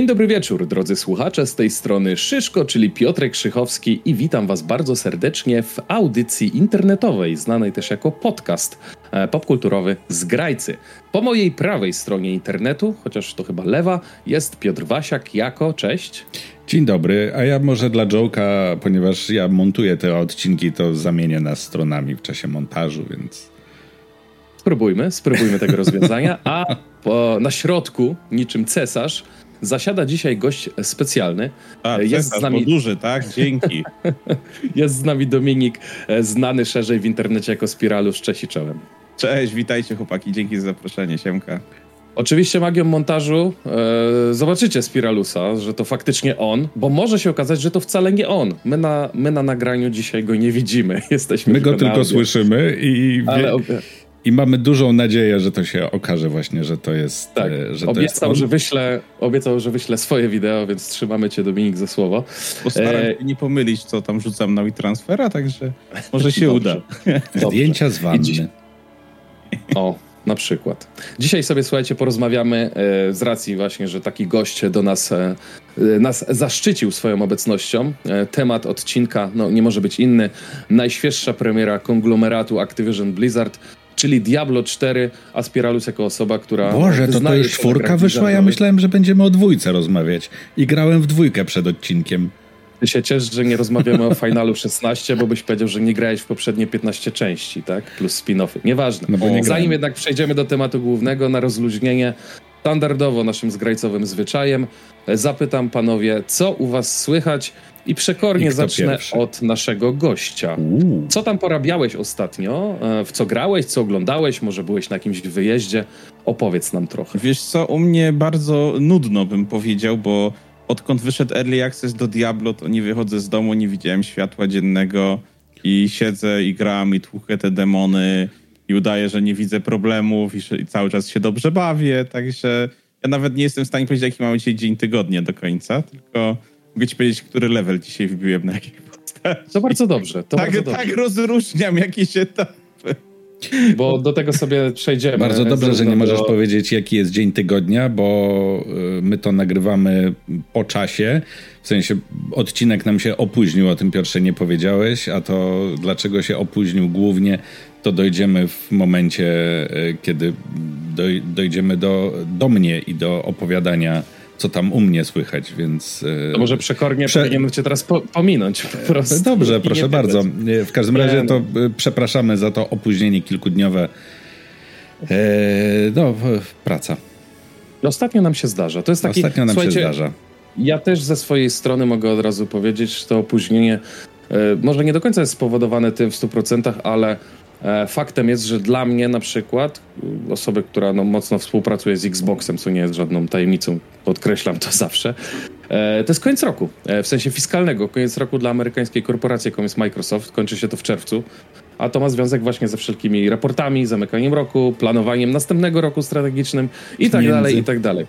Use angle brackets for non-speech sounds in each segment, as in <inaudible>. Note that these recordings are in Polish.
Dzień dobry wieczór, drodzy słuchacze. Z tej strony Szyszko, czyli Piotrek Szychowski i witam Was bardzo serdecznie w audycji internetowej, znanej też jako podcast e, popkulturowy Zgrajcy. Po mojej prawej stronie internetu, chociaż to chyba lewa, jest Piotr Wasiak jako, cześć. Dzień dobry, a ja może dla Joke'a, ponieważ ja montuję te odcinki, to zamienię nas stronami w czasie montażu, więc... Spróbujmy, spróbujmy tego rozwiązania, a po, na środku, niczym cesarz, Zasiada dzisiaj gość specjalny. A, jest z nami duży, tak? Dzięki. <laughs> jest z nami Dominik, e, znany szerzej w internecie jako Spiralusz. Cześć i czołem. Cześć, witajcie chłopaki, dzięki za zaproszenie, Siemka. Oczywiście magią montażu e, zobaczycie Spiralusa, że to faktycznie on, bo może się okazać, że to wcale nie on. My na, my na nagraniu dzisiaj go nie widzimy. <laughs> Jesteśmy My go tylko słyszymy i... Ale, i mamy dużą nadzieję, że to się okaże właśnie, że to jest. Tak, e, że obiecał, to jest że wyślę, obiecał, że wyślę swoje wideo, więc trzymamy cię Dominik za słowo. Postaram e... się nie pomylić, co tam rzucam na transfera, także może się <laughs> uda. <laughs> Zdjęcia z wanny. O, na przykład. Dzisiaj sobie, słuchajcie, porozmawiamy e, z racji właśnie, że taki gość do nas, e, nas zaszczycił swoją obecnością. E, temat odcinka no, nie może być inny. Najświeższa premiera konglomeratu Activision Blizzard czyli Diablo 4, Aspiralus jako osoba, która... Boże, to to już czwórka wyszła? Ja myślałem, że będziemy o dwójce rozmawiać. I grałem w dwójkę przed odcinkiem. Ty się ciesz, że nie rozmawiamy o finalu 16, bo byś powiedział, że nie grałeś w poprzednie 15 części, tak? Plus spin-offy. Nieważne. No bo nie Zanim jednak przejdziemy do tematu głównego, na rozluźnienie, standardowo naszym zgrajcowym zwyczajem, zapytam panowie, co u was słychać i przekornie I zacznę pierwszy? od naszego gościa. Uuu. Co tam porabiałeś ostatnio? E, w co grałeś, co oglądałeś? Może byłeś na jakimś wyjeździe? Opowiedz nam trochę. Wiesz co, u mnie bardzo nudno bym powiedział, bo odkąd wyszedł Early Access do Diablo, to nie wychodzę z domu, nie widziałem światła dziennego i siedzę i gram i tłuchę te demony i udaję, że nie widzę problemów i, i cały czas się dobrze bawię, także ja nawet nie jestem w stanie powiedzieć, jaki mamy dzisiaj dzień tygodnia do końca, tylko Mogę ci powiedzieć, który level dzisiaj wbiłem na jakiej postaci. To bardzo dobrze. To tak, bardzo tak dobrze. rozróżniam jakieś etapy. Bo do tego sobie przejdziemy. Bardzo dobrze, że nie możesz powiedzieć, jaki jest dzień tygodnia, bo y, my to nagrywamy po czasie. W sensie odcinek nam się opóźnił, o tym Piotrze nie powiedziałeś, a to dlaczego się opóźnił głównie, to dojdziemy w momencie, y, kiedy dojdziemy do, do mnie i do opowiadania co tam u mnie słychać, więc... To może przekornie Prze... powinienem cię teraz po, pominąć po prostu. Dobrze, proszę bardzo. W każdym razie to e, przepraszamy za to opóźnienie kilkudniowe. E, no, praca. Ostatnio nam się zdarza. To jest taki... Ostatnio nam się zdarza. Ja też ze swojej strony mogę od razu powiedzieć, że to opóźnienie e, może nie do końca jest spowodowane tym w 100%, ale E, faktem jest, że dla mnie na przykład, y, osoby, która no, mocno współpracuje z Xboxem, co nie jest żadną tajemnicą, podkreślam to <laughs> zawsze, e, to jest koniec roku, e, w sensie fiskalnego. Koniec roku dla amerykańskiej korporacji, jaką jest Microsoft, kończy się to w czerwcu, a to ma związek właśnie ze wszelkimi raportami, zamykaniem roku, planowaniem następnego roku strategicznym i tak dalej, i tak dalej.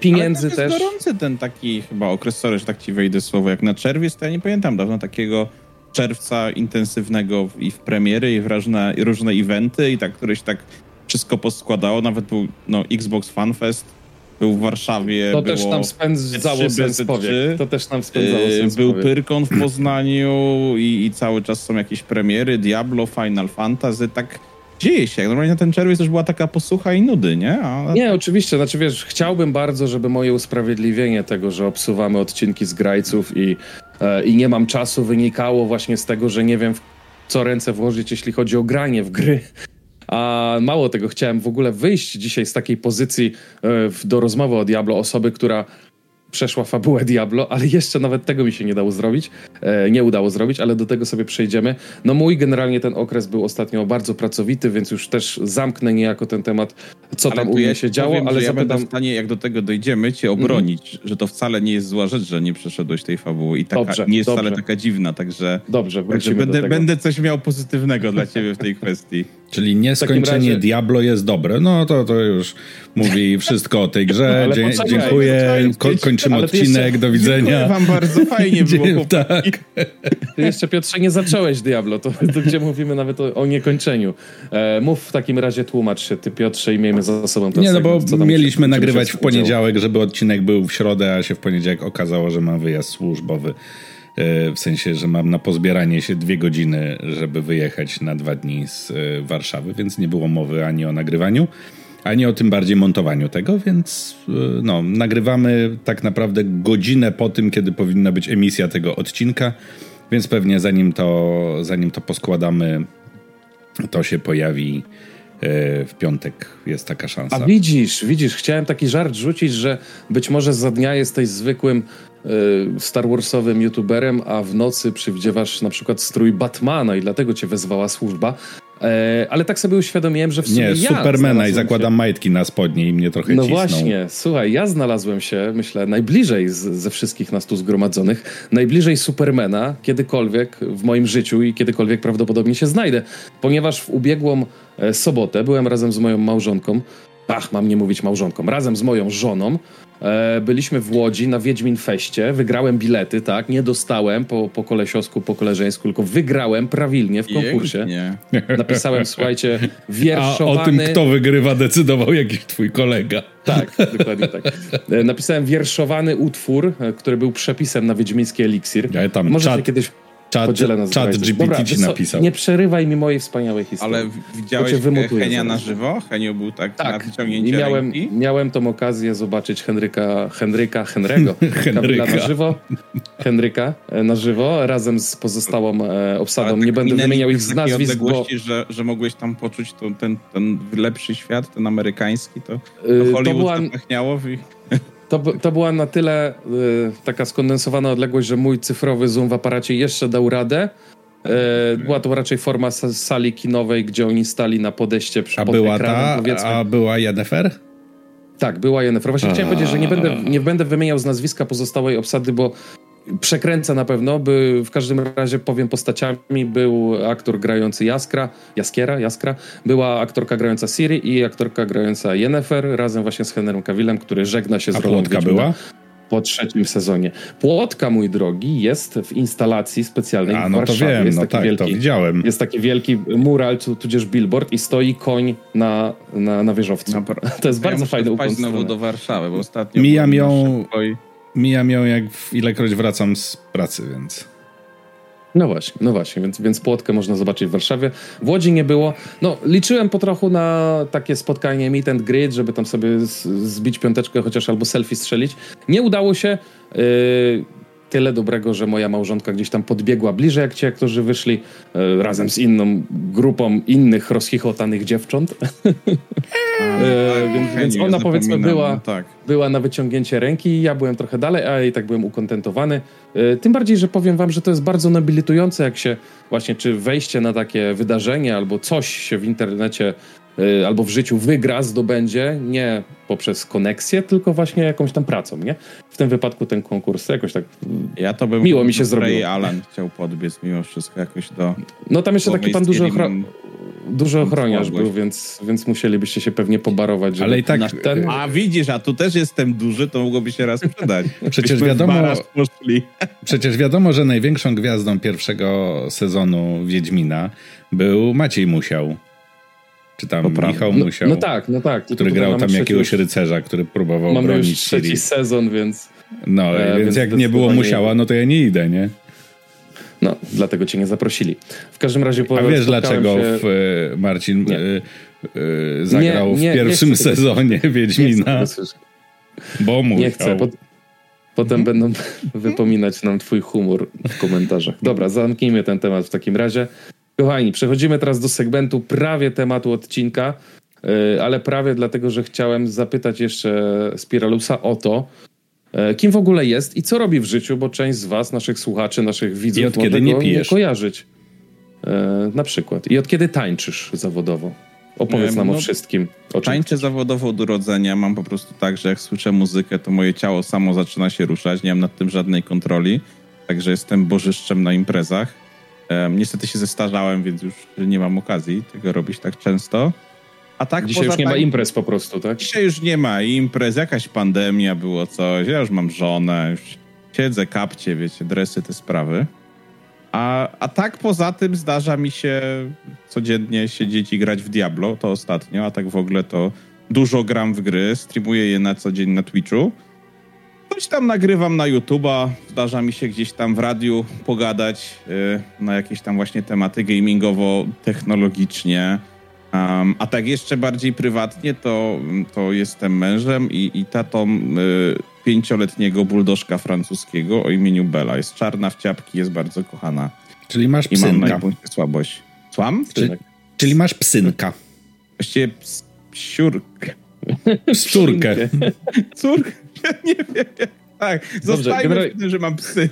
Pieniędzy Ale też. jest gorący ten taki chyba okres, sorry, że tak ci wejdę słowo, jak na czerwiec, to ja nie pamiętam dawno takiego czerwca intensywnego i w premiery, i w różne, i różne eventy, i tak któreś tak wszystko poskładało. Nawet był no, Xbox Fan Fest, był w Warszawie. To też tam spędzało sens powiek. To też tam spędzało yy, sens Był Pyrkon w Poznaniu i, i, cały czas są jakieś premiery, Diablo, Final Fantasy, tak dzieje się. Normalnie na ten czerwiec już była taka posłucha i nudy, nie? Ale... Nie, oczywiście. Znaczy wiesz, chciałbym bardzo, żeby moje usprawiedliwienie tego, że obsuwamy odcinki z grajców i E, i nie mam czasu wynikało właśnie z tego, że nie wiem w co ręce włożyć, jeśli chodzi o granie w gry. A mało tego, chciałem w ogóle wyjść dzisiaj z takiej pozycji e, do rozmowy o Diablo, osoby, która przeszła fabułę Diablo, ale jeszcze nawet tego mi się nie dało zrobić, e, nie udało zrobić, ale do tego sobie przejdziemy. No mój generalnie ten okres był ostatnio bardzo pracowity, więc już też zamknę niejako ten temat, co ale tam u mnie się działo, powiem, ale ja zapytam... będę w stanie, jak do tego dojdziemy, cię obronić, mm. że to wcale nie jest zła rzecz, że nie przeszedłeś tej fabuły i taka, dobrze, nie jest dobrze. wcale taka dziwna, także... Dobrze, także będę, będę coś miał pozytywnego dla ciebie w tej <laughs> kwestii. Czyli nieskończenie razie... Diablo jest dobre. No to, to już mówi wszystko o tej grze. <laughs> Dzie dziękuję. Ko kończymy odcinek. Jeszcze... Do widzenia. Dziękuję wam bardzo. Fajnie <laughs> było. tak. Ty jeszcze Piotrze nie zacząłeś Diablo. To, <laughs> to gdzie mówimy nawet o, o niekończeniu. E, mów w takim razie, tłumacz się ty Piotrze i miejmy za sobą ten Nie, no bo mieliśmy nagrywać w poniedziałek, żeby odcinek był w środę, a się w poniedziałek okazało, że mam wyjazd służbowy. E, w sensie, że mam na pozbieranie się dwie godziny, żeby wyjechać na dwa dni z e, Warszawy, więc nie było mowy ani o nagrywaniu, ani o tym bardziej montowaniu tego, więc e, no, nagrywamy tak naprawdę godzinę po tym, kiedy powinna być emisja tego odcinka, więc pewnie zanim to, zanim to poskładamy, to się pojawi w piątek jest taka szansa. A widzisz, widzisz, chciałem taki żart rzucić, że być może za dnia jesteś zwykłym Y, Star Warsowym youtuberem, a w nocy przywdziewasz na przykład strój Batmana i dlatego cię wezwała służba. E, ale tak sobie uświadomiłem, że w sumie Nie, ja Supermana i zakładam się... majtki na spodnie i mnie trochę No cisną. właśnie, słuchaj, ja znalazłem się, myślę, najbliżej z, ze wszystkich nas tu zgromadzonych, najbliżej Supermana kiedykolwiek w moim życiu i kiedykolwiek prawdopodobnie się znajdę, ponieważ w ubiegłą e, sobotę byłem razem z moją małżonką, ach, mam nie mówić małżonką, razem z moją żoną, byliśmy w Łodzi na Wiedźmin Feście, wygrałem bilety, tak, nie dostałem po, po kolesiosku, po koleżeńsku, tylko wygrałem prawilnie w konkursie. Pięknie. Napisałem, <laughs> słuchajcie, wierszowany... A o tym, kto wygrywa, decydował jakiś twój kolega. Tak, <laughs> dokładnie tak. E, napisałem wierszowany utwór, e, który był przepisem na wiedźmiński eliksir. Ja tam Może czat, kiedyś Czat, czat GPT Dobra, ci napisał. Nie przerywaj mi mojej wspaniałej historii. Ale widziałeś Henia na żywo? Henio był tak, tak. na wyciągnięcie I miałem, ręki? miałem tą okazję zobaczyć Henryka, Henryka, Henrygo, <laughs> Henryka na żywo. Henryka e, na żywo, razem z pozostałą e, obsadą. Tak nie będę wymieniał ich z nazwisk, bo... Że, że mogłeś tam poczuć to, ten, ten lepszy świat, ten amerykański, to, to Hollywood to była... zapachniało w ich... <laughs> To, to była na tyle y, taka skondensowana odległość, że mój cyfrowy zoom w aparacie jeszcze dał radę. Y, była to raczej forma sali kinowej, gdzie oni stali na podejście przy A była ta, powiedzmy. a była Jennifer? Tak, była Jennifer. Właśnie chciałem powiedzieć, że nie będę, nie będę wymieniał z nazwiska pozostałej obsady, bo przekręcę na pewno, by w każdym razie powiem postaciami, był aktor grający Jaskra, Jaskiera, Jaskra, była aktorka grająca Siri i aktorka grająca Yennefer, razem właśnie z Henrym Cavillem, który żegna się z A rolą była? Po trzecim sezonie. Płotka, mój drogi, jest w instalacji specjalnej A, no to wiem, jest no tak, wielki, to widziałem. Jest taki wielki mural, tudzież billboard i stoi koń na, na, na wieżowcu. No, <laughs> to jest ja bardzo fajny układ. znowu do Warszawy, bo ostatnio... Mijam ją mijam ją jak ilekroć wracam z pracy, więc... No właśnie, no właśnie, więc, więc płotkę można zobaczyć w Warszawie. W Łodzi nie było. No, liczyłem po trochu na takie spotkanie meet and żeby tam sobie zbić piąteczkę chociaż albo selfie strzelić. Nie udało się. Yy, tyle dobrego, że moja małżonka gdzieś tam podbiegła bliżej, jak ci aktorzy wyszli, e, razem z inną grupą innych rozchichotanych dziewcząt. <laughs> e, więc, więc ona powiedzmy była, no tak. była na wyciągnięcie ręki, ja byłem trochę dalej, a i tak byłem ukontentowany. E, tym bardziej, że powiem wam, że to jest bardzo nobilitujące, jak się właśnie, czy wejście na takie wydarzenie albo coś się w internecie albo w życiu wygra, zdobędzie nie poprzez koneksję, tylko właśnie jakąś tam pracą, nie? W tym wypadku ten konkurs jakoś tak ja to bym miło mi się zrobiło. Ray Alan chciał podbiec mimo wszystko jakoś do... No tam jeszcze taki pan duży, ochro... duży ochroniarz był, więc, więc musielibyście się pewnie pobarować. Ale i tak... Ten... A widzisz, a tu też jestem duży, to mogłoby się raz przydać. <laughs> przecież wiadomo... <laughs> przecież wiadomo, że największą gwiazdą pierwszego sezonu Wiedźmina był Maciej Musiał. Czy tam Poprawne. Michał no, Musiał. No tak, no tak. Który grał tam jakiegoś rycerza, który próbował mamy bronić już trzeci Siri. sezon, więc... No, e, więc, więc jak nie było Musiała, no to ja nie idę, nie? No, dlatego cię nie zaprosili. W każdym razie... A wiesz dlaczego się... w, e, Marcin e, e, zagrał nie, nie, w pierwszym nie sezonie Wiedźmina? Bo musiał. Nie chcę. Pot potem będą <laughs> wypominać nam twój humor w komentarzach. Dobra, zamknijmy ten temat w takim razie. Kochani, przechodzimy teraz do segmentu prawie tematu odcinka, y, ale prawie dlatego, że chciałem zapytać jeszcze Spiralusa o to, y, kim w ogóle jest i co robi w życiu, bo część z was, naszych słuchaczy, naszych widzów I od kiedy nie, pijesz. nie kojarzyć. Y, na przykład. I od kiedy tańczysz zawodowo? Opowiedz nam no, o wszystkim. O tańczę zawodowo od urodzenia. Mam po prostu tak, że jak słyszę muzykę, to moje ciało samo zaczyna się ruszać. Nie mam nad tym żadnej kontroli. Także jestem bożyszczem na imprezach. Um, niestety się zestarzałem, więc już nie mam okazji tego robić tak często. A tak Dzisiaj już nie ma imprez po prostu, tak? Dzisiaj już nie ma imprez, jakaś pandemia było coś, ja już mam żonę, już siedzę, kapcie, wiecie, dresy, te sprawy. A, a tak poza tym zdarza mi się codziennie siedzieć i grać w Diablo, to ostatnio, a tak w ogóle to dużo gram w gry, streamuję je na co dzień na Twitchu. Coś tam nagrywam na YouTube'a, zdarza mi się gdzieś tam w radiu pogadać yy, na jakieś tam właśnie tematy gamingowo-technologicznie. Um, a tak jeszcze bardziej prywatnie, to, to jestem mężem i, i tatą yy, pięcioletniego buldożka francuskiego o imieniu Bella. Jest czarna w ciapki, jest bardzo kochana. Czyli masz psynka. I mam na słabość. Słucham? Czyli, czyli masz psynka. Właściwie ps, psiurkę. Pszczurkę. Córkę. <laughs> Nie wiem. Tak, zostajmy Dobrze, w tym, że mam psy.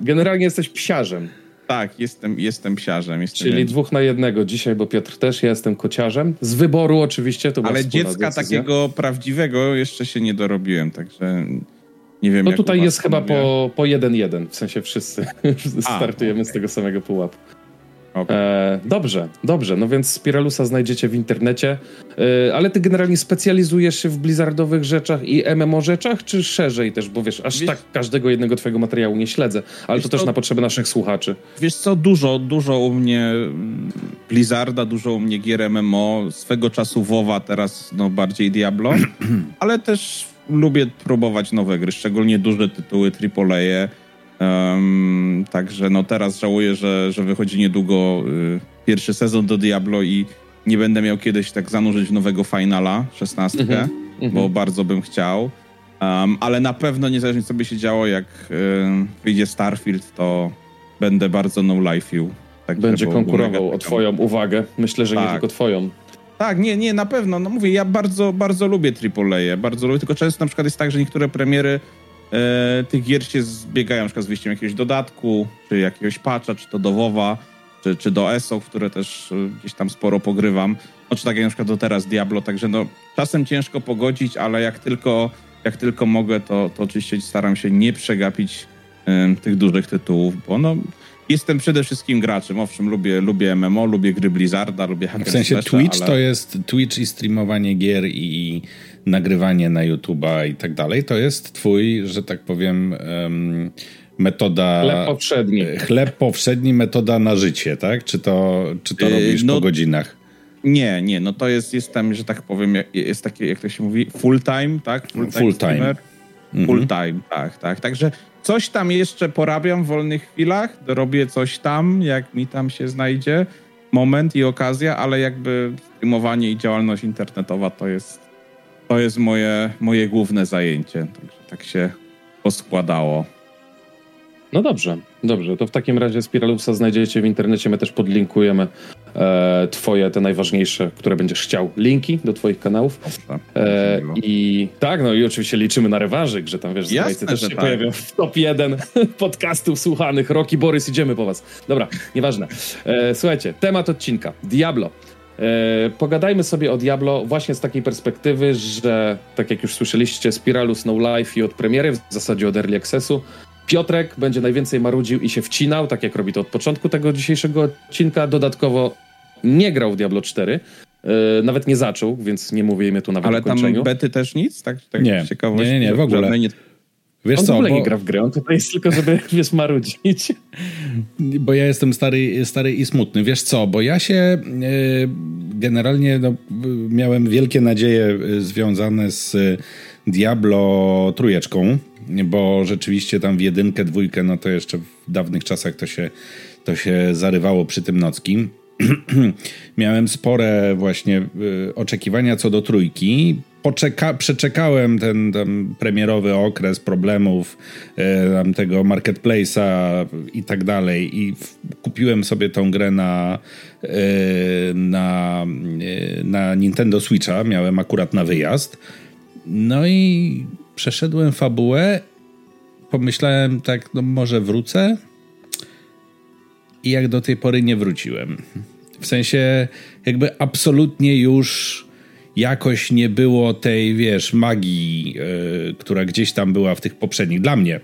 Generalnie jesteś psiarzem. Tak, jestem, jestem psiarzem. Jestem Czyli dwóch na jednego dzisiaj, bo Piotr też, ja jestem kociarzem. Z wyboru oczywiście, to Ale dziecka decyzja. takiego prawdziwego jeszcze się nie dorobiłem, także nie wiem. No tutaj jest chyba po, po jeden jeden, w sensie wszyscy <laughs> A, startujemy okay. z tego samego pułapu. Okay. E, dobrze, dobrze. No więc Spiralusa znajdziecie w internecie. E, ale ty generalnie specjalizujesz się w blizzardowych rzeczach i MMO rzeczach, czy szerzej też? Bo wiesz, aż wiesz, tak każdego jednego twojego materiału nie śledzę. Ale to też co, na potrzeby naszych słuchaczy. Wiesz co, dużo, dużo u mnie mm, Blizzarda, dużo u mnie gier MMO. Swego czasu WoWa, teraz no bardziej Diablo. <clears throat> ale też lubię próbować nowe gry, szczególnie duże tytuły AAA. Um, także no teraz żałuję, że, że wychodzi niedługo y, pierwszy sezon do Diablo i nie będę miał kiedyś tak zanurzyć w nowego finala, 16, mm -hmm, bo bardzo bym chciał. Um, ale na pewno niezależnie co by się działo, jak y, wyjdzie Starfield, to będę bardzo no life'ił. Tak, Będzie konkurował o twoją uwagę. Myślę, że tak. nie tylko twoją. Tak, nie, nie, na pewno. No mówię, ja bardzo, bardzo lubię AAA, bardzo lubię, tylko często na przykład jest tak, że niektóre premiery e, tych gier się zbiegają, na przykład z wyjściem jakiegoś dodatku, czy jakiegoś patcha, czy to do WoWa, czy, czy do ESO, w które też e, gdzieś tam sporo pogrywam. No, czy tak jak na przykład do teraz Diablo, także no czasem ciężko pogodzić, ale jak tylko, jak tylko mogę, to, to oczywiście staram się nie przegapić e, tych dużych tytułów, bo no Jestem przede wszystkim graczem, owszem, lubię, lubię MMO, lubię gry Blizzarda, lubię hack W sensie Twitch ale... to jest Twitch i streamowanie gier i nagrywanie na YouTube'a i tak dalej. To jest twój, że tak powiem, um, metoda... Chleb powszedni. Chleb powszedni, metoda na życie, tak? Czy to, czy to yy, robisz no, po godzinach? Nie, nie, no to jest, jestem, że tak powiem, jest takie, jak to się mówi, full time, tak? Full time. Full time. Full time, tak, tak. Także Coś tam jeszcze porabiam w wolnych chwilach, robię coś tam, jak mi tam się znajdzie moment i okazja, ale jakby streamowanie i działalność internetowa to jest, to jest moje, moje główne zajęcie. Także tak się poskładało. No dobrze, dobrze. To w takim razie Spiralusa znajdziecie w internecie. My też podlinkujemy e, twoje, te najważniejsze, które będziesz chciał, linki do twoich kanałów. E, I tak, no i oczywiście liczymy na rewanżyk, że tam wiesz, Jasne, też się tak. pojawią w top 1 <laughs> podcastów słuchanych. Roki, Borys, idziemy po was. Dobra, nieważne. E, słuchajcie, temat odcinka. Diablo. E, pogadajmy sobie o Diablo właśnie z takiej perspektywy, że tak jak już słyszeliście, Spiralus No Life i od premiery, w zasadzie od Early Accessu, Piotrek będzie najwięcej marudził i się wcinał, tak jak robi to od początku tego dzisiejszego odcinka. Dodatkowo nie grał w Diablo 4. Yy, e, nawet nie zaczął, więc nie mówimy tu nawet Ale o kończeniu. tam bety też nic? Tak, tak nie. nie, nie, nie, w ogóle. Nie... Wiesz on co, w ogóle bo... nie gra w grę, on tutaj jest tylko, żeby, <laughs> wiesz, marudzić. Bo ja jestem stary, stary i smutny. Wiesz co, bo ja się yy, generalnie no, miałem wielkie nadzieje e, związane z Diablo trójeczką, bo rzeczywiście tam w jedynkę, dwójkę, no to jeszcze w dawnych czasach to się, to się zarywało przy tym nockim. <clears throat> Miałem spore właśnie oczekiwania co do trójki. Poczeka przeczekałem ten, premierowy okres problemów tam tego marketplace'a i tak dalej i w, kupiłem sobie tą grę na, y, na, na Nintendo Switcha. Miałem akurat na wyjazd. No i przeszedłem fabułę, pomyślałem tak, no może wrócę i jak do tej pory nie wróciłem. W sensie jakby absolutnie już jakoś nie było tej, wiesz, magii, yy, która gdzieś tam była w tych poprzednich, dla mnie.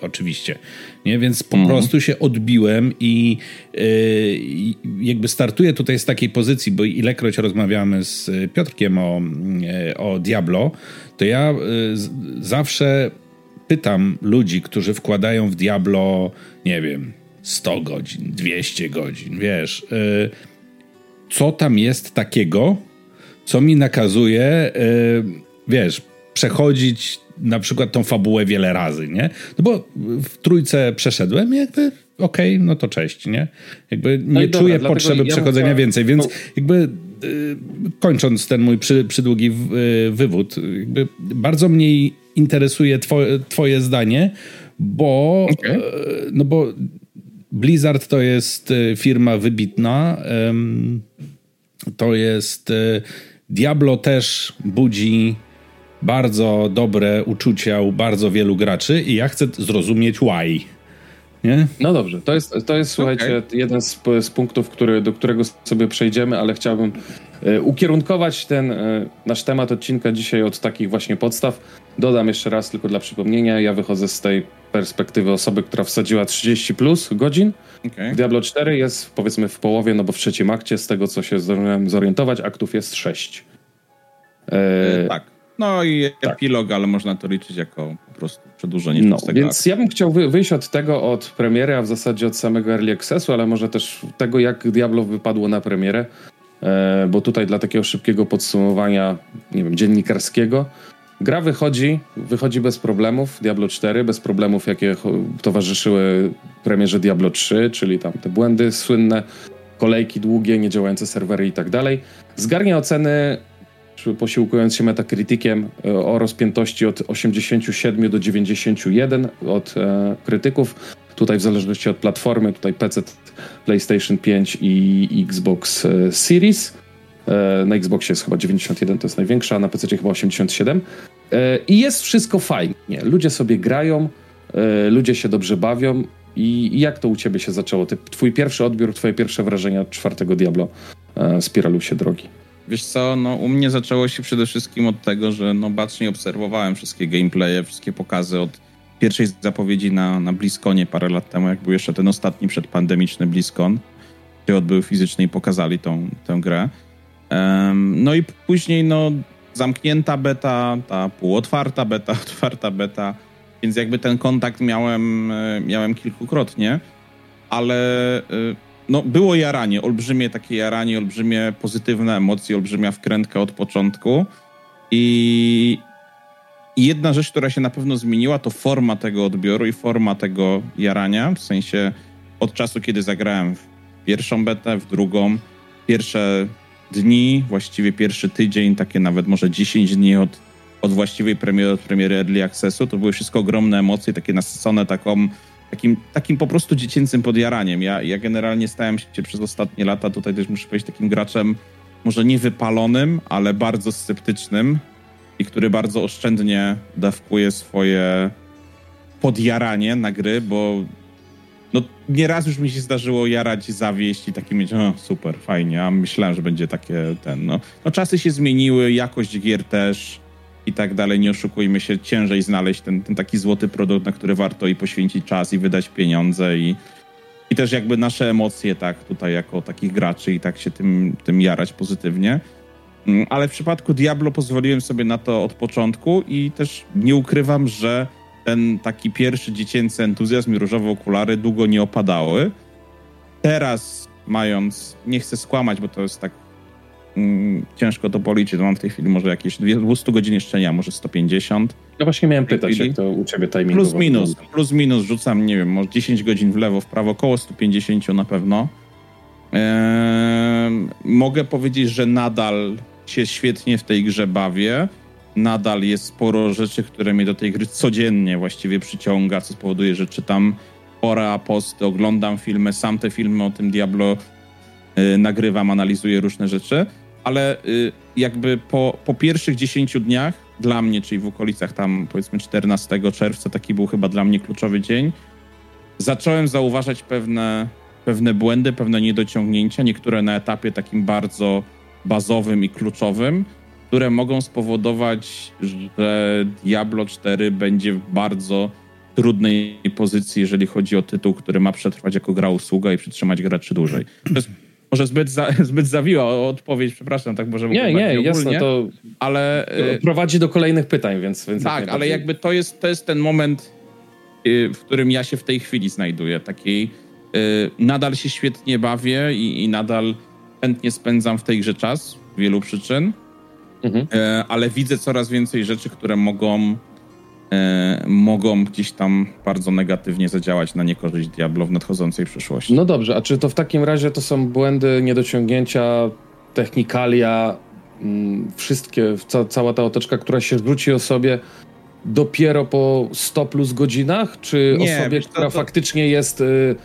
oczywiście. Nie? Więc po mhm. prostu się odbiłem i yy, jakby startuję tutaj z takiej pozycji, bo ilekroć rozmawiamy z Piotrkiem o, yy, o Diablo, to ja yy, zawsze pytam ludzi, którzy wkładają w Diablo, nie wiem, 100 godzin, 200 godzin, wiesz, co tam jest takiego, co mi nakazuje, yy, wiesz, przechodzić na przykład tą fabułę wiele razy, nie? No bo w trójce przeszedłem jakby okej, okay, no to cześć, nie? Jakby nie no czuję dobra, potrzeby ja przechodzenia chciał... więcej, więc jakby y, kończąc ten mój przy, przydługi y, wywód, jakby bardzo mnie interesuje twoje, twoje zdanie, bo okay. no bo Blizzard to jest y, firma wybitna, to jest Diablo też budzi bardzo dobre uczucia u bardzo wielu graczy i ja chcę zrozumieć why. Nie? No dobrze, to jest, to jest słuchajcie, okay. jeden z, z, punktów, który, do którego sobie przejdziemy, ale chciałbym ukierunkować ten e, nasz temat odcinka dzisiaj od takich właśnie podstaw. Dodam jeszcze raz tylko dla przypomnienia, ja wychodzę z tej perspektywy osoby, która wsadziła 30 plus godzin. Okay. Diablo 4 jest powiedzmy w połowie, no bo w trzecim akcie, z tego co się zdążyłem zorientować, aktów jest 6. E, tak. No i tak. epilog, ale można to liczyć jako po prostu przedłużenie no, tego Więc aktu. ja bym chciał wyjść od tego, od premiery, a w zasadzie od samego Early Accessu, ale może też tego, jak Diablo wypadło na premierę, e, bo tutaj dla takiego szybkiego podsumowania, nie wiem, dziennikarskiego, gra wychodzi, wychodzi bez problemów, Diablo 4, bez problemów, jakie towarzyszyły premierze Diablo 3, czyli tam te błędy słynne, kolejki długie, niedziałające serwery i tak dalej. Zgarnia oceny posiłkując się Metacriticiem e, o rozpiętości od 87 do 91 od e, krytyków. Tutaj w zależności od platformy, tutaj PC, PlayStation 5 i Xbox e, Series. E, na Xboxie jest chyba 91, to jest największa, a na PC chyba 87. E, I jest wszystko fajnie. Ludzie sobie grają, ludzie się dobrze bawią. I jak to u ciebie się zaczęło? Ty, twój pierwszy odbiór, twoje pierwsze wrażenia czwartego Diablo Spiralu się drogi? Wiesz co, no u mnie zaczęło się przede wszystkim od tego, że no bacznie obserwowałem wszystkie gameplaye, wszystkie pokazy od pierwszej zapowiedzi na, na BlizzConie parę lat temu, jak był jeszcze ten ostatni przedpandemiczny BlizzCon, gdzie odbył fizycznie i pokazali tą, tę grę. Um, no i później no zamknięta beta, ta półotwarta beta, <laughs> otwarta beta, więc jakby ten kontakt miałem, e, miałem kilkukrotnie, ale y, no, było jaranie, olbrzymie takie jaranie, olbrzymie pozytywne emocje, olbrzymia wkrętka od początku. I, I jedna rzecz, która się na pewno zmieniła, to forma tego odbioru i forma tego jarania. W sensie od czasu, kiedy zagrałem w pierwszą betę, w drugą, pierwsze dni, właściwie pierwszy tydzień, takie nawet może 10 dni od, od właściwej premiery, od premiery Early Accessu, to były wszystko ogromne emocje, takie nasycone taką takim, takim po prostu dziecięcym podjaraniem. Ja, ja generalnie stałem się przez ostatnie lata, tutaj też muszę powiedzieć, takim graczem może nie wypalonym, ale bardzo sceptycznym i który bardzo oszczędnie dawkuje swoje podjaranie na gry, bo no nieraz już mi się zdarzyło jarać, zawieść i taki mieć, o super, fajnie, a myślałem, że będzie takie ten, no. No czasy się zmieniły, jakość gier też, i tak dalej. Nie oszukujmy się, ciężej znaleźć ten, ten taki złoty produkt, na który warto i poświęcić czas i wydać pieniądze i, i też jakby nasze emocje, tak, tutaj jako takich graczy i tak się tym, tym jarać pozytywnie. Mm, ale w przypadku Diablo pozwoliłem sobie na to od początku i też nie ukrywam, że ten taki pierwszy dziecięcy entuzjazm i różowe okulary długo nie opadały. Teraz mając, nie chcę skłamać, bo to jest tak mm, ciężko to policzyć. Mam w tej chwili może jakieś 200 godzin jeszcze nie, może 150. Ja właśnie miałem pytać, jak to u ciebie timing Plus minus, plus minus rzucam, nie wiem, może 10 godzin w lewo, w prawo, około 150 na pewno. Eee, mogę powiedzieć, że nadal się świetnie w tej grze bawię. Nadal jest sporo rzeczy, które mnie do tej gry codziennie właściwie przyciąga, co spowoduje, że czytam pora posty, oglądam filmy, sam te filmy o tym Diablo yy, nagrywam, analizuję różne rzeczy ale y, jakby po, po pierwszych 10 dniach dla mnie, czyli w okolicach tam powiedzmy 14 czerwca, taki był chyba dla mnie kluczowy dzień, zacząłem zauważać pewne, pewne błędy, pewne niedociągnięcia, niektóre na etapie takim bardzo bazowym i kluczowym, które mogą spowodować, że Diablo 4 będzie bardzo trudnej pozycji, jeżeli chodzi o tytuł, który ma przetrwać jako gra usługa i przytrzymać graczy dłużej. To jest może zbyt, za, <laughs> zbyt zawiła odpowiedź, przepraszam, tak może Nie, nie, jasne, to ale e, prowadzi do kolejnych pytań, więc... więc tak, ale jakby to jest, to jest ten moment, y, w którym ja się w tej chwili znajduję, takiej y, nadal się świetnie bawię i, i nadal chętnie spędzam w tej grze czas, z wielu przyczyn, mhm. E, ale widzę coraz więcej rzeczy, które mogą E, mogą gdzieś tam bardzo negatywnie zadziałać na niekorzyść Diablo w nadchodzącej przyszłości. No dobrze, a czy to w takim razie to są błędy, niedociągnięcia, technikalia, mm, wszystkie, ca cała ta otoczka, która się zwróci o sobie dopiero po 100 plus godzinach, czy Nie, osobie, wiesz, która to, to... faktycznie jest y,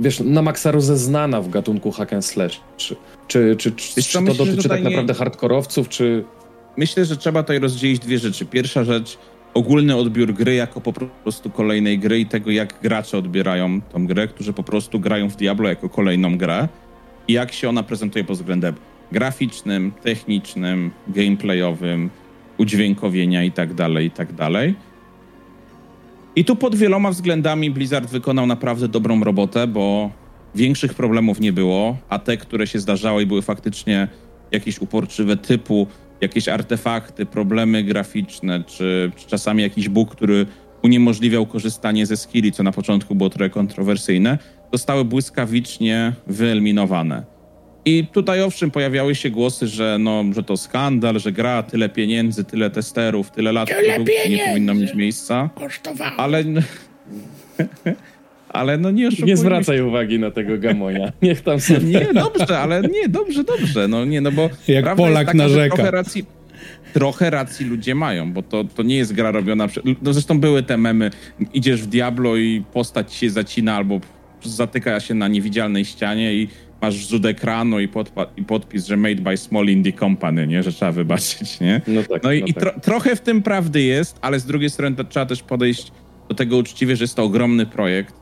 wiesz, na maksa rozeznana w gatunku hack and slash? Czy, czy, czy, czy, czy to myślę, dotyczy tak naprawdę nie... hardkorowców, czy... Myślę, że trzeba tutaj rozdzielić dwie rzeczy. Pierwsza rzecz ogólny odbiór gry jako po prostu kolejnej gry i tego, jak gracze odbierają tą grę, którzy po prostu grają w Diablo jako kolejną grę i jak się ona prezentuje pod względem graficznym, technicznym, gameplayowym, udźwiękowienia i tak dalej, i tak dalej. I tu pod wieloma względami Blizzard wykonał naprawdę dobrą robotę, bo większych problemów nie było, a te, które się zdarzały i były faktycznie jakieś uporczywe typu jakieś artefakty, problemy graficzne, czy, czy czasami jakiś bóg, który uniemożliwiał korzystanie ze skilli, co na początku było trochę kontrowersyjne, zostały błyskawicznie wyeliminowane. I tutaj owszem pojawiały się głosy, że, no, że to skandal, że gra tyle pieniędzy, tyle testerów, tyle lat tyle nie powinno mieć miejsca. Kosztowało. Ale <laughs> ale no nie oszukujmy. Nie zwracaj uwagi na tego gamonia. Niech tam sobie... Nie, dobrze, ale nie, dobrze, dobrze. No nie, no bo... Jak Polak taka, narzeka. Trochę racji, trochę racji ludzie mają, bo to, to nie jest gra robiona... Prze... No zresztą były te memy, idziesz w Diablo i postać się zacina albo zatyka się na niewidzialnej ścianie i masz rzut ekranu i, podpa- i podpis, że made by small indie company, nie? Że trzeba wybaczyć, nie? No, tak, no i, no i tro- trochę w tym prawdy jest, ale z drugiej strony trzeba też podejść do tego uczciwie, że jest to ogromny projekt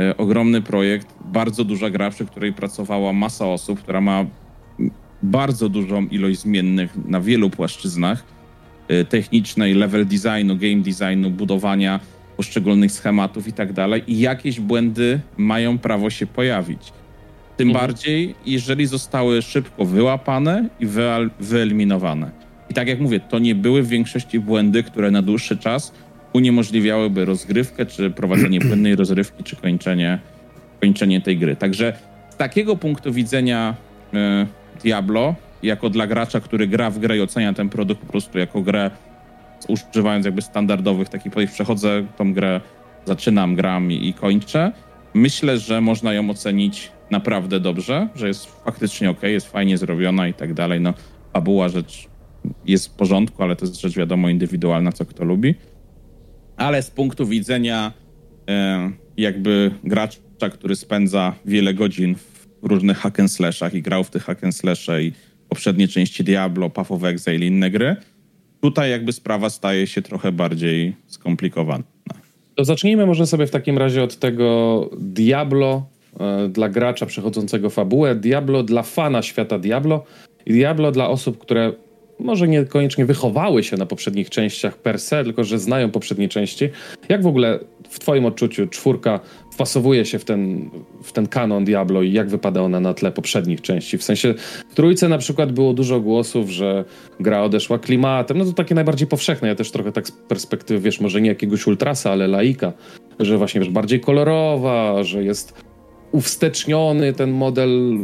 E, ogromny projekt, bardzo duża gra, przy której pracowała masa osób, która ma bardzo dużą ilość zmiennych na wielu płaszczyznach e, technicznej, level designu, game designu, budowania poszczególnych schematów i tak dalej. I jakieś błędy mają prawo się pojawić. Tym mhm. bardziej, jeżeli zostały szybko wyłapane i wyeliminowane. I tak jak mówię, to nie były w większości błędy, które na dłuższy czas uniemożliwiałyby rozgrywkę, czy prowadzenie <clears throat> płynnej rozrywki, czy kończenie, kończenie tej gry. Także z takiego punktu widzenia y, Diablo, jako dla gracza, który gra w grę i ocenia ten produkt po prostu jako grę, używając jakby standardowych takich podejść, przechodzę tą grę, zaczynam, gram i, i kończę. Myślę, że można ją ocenić naprawdę dobrze, że jest faktycznie ok, jest fajnie zrobiona i tak dalej. No, fabuła rzecz jest w porządku, ale to jest rzecz wiadomo indywidualna, co kto lubi ale z punktu widzenia e, jakby gracza, który spędza wiele godzin w różnych hack and slashach i grał w tych hack and slasze i poprzednie części Diablo, Path of Exile i inne gry, tutaj jakby sprawa staje się trochę bardziej skomplikowana. To zacznijmy może sobie w takim razie od tego Diablo dla gracza przechodzącego fabułę, Diablo dla fana świata Diablo i Diablo dla osób, które może niekoniecznie wychowały się na poprzednich częściach per se, tylko że znają poprzednie części. Jak w ogóle w twoim odczuciu czwórka wpasowuje się w ten, w ten kanon Diablo i jak wypada ona na tle poprzednich części? W sensie w trójce na przykład było dużo głosów, że gra odeszła klimatem, no to takie najbardziej powszechne. Ja też trochę tak z perspektywy, wiesz, może nie jakiegoś ultrasa, ale laika, że właśnie wiesz, bardziej kolorowa, że jest uwsteczniony ten model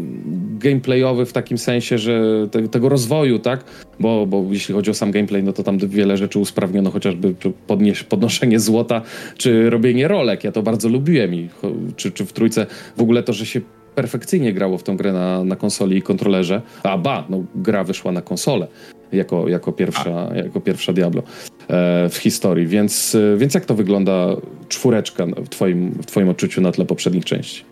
gameplayowy w takim sensie, że te, tego rozwoju, tak? Bo, bo jeśli chodzi o sam gameplay, no to tam wiele rzeczy usprawniono, chociażby podnieś, podnoszenie złota, czy robienie rolek. Ja to bardzo lubiłem i czy, czy w trójce w ogóle to, że się perfekcyjnie grało w tę grę na, na konsoli i kontrolerze. A ba, no gra wyszła na konsolę jako, jako, pierwsza, jako pierwsza Diablo e, w historii. Więc, więc jak to wygląda czwóreczka w twoim, w twoim odczuciu na tle poprzednich części?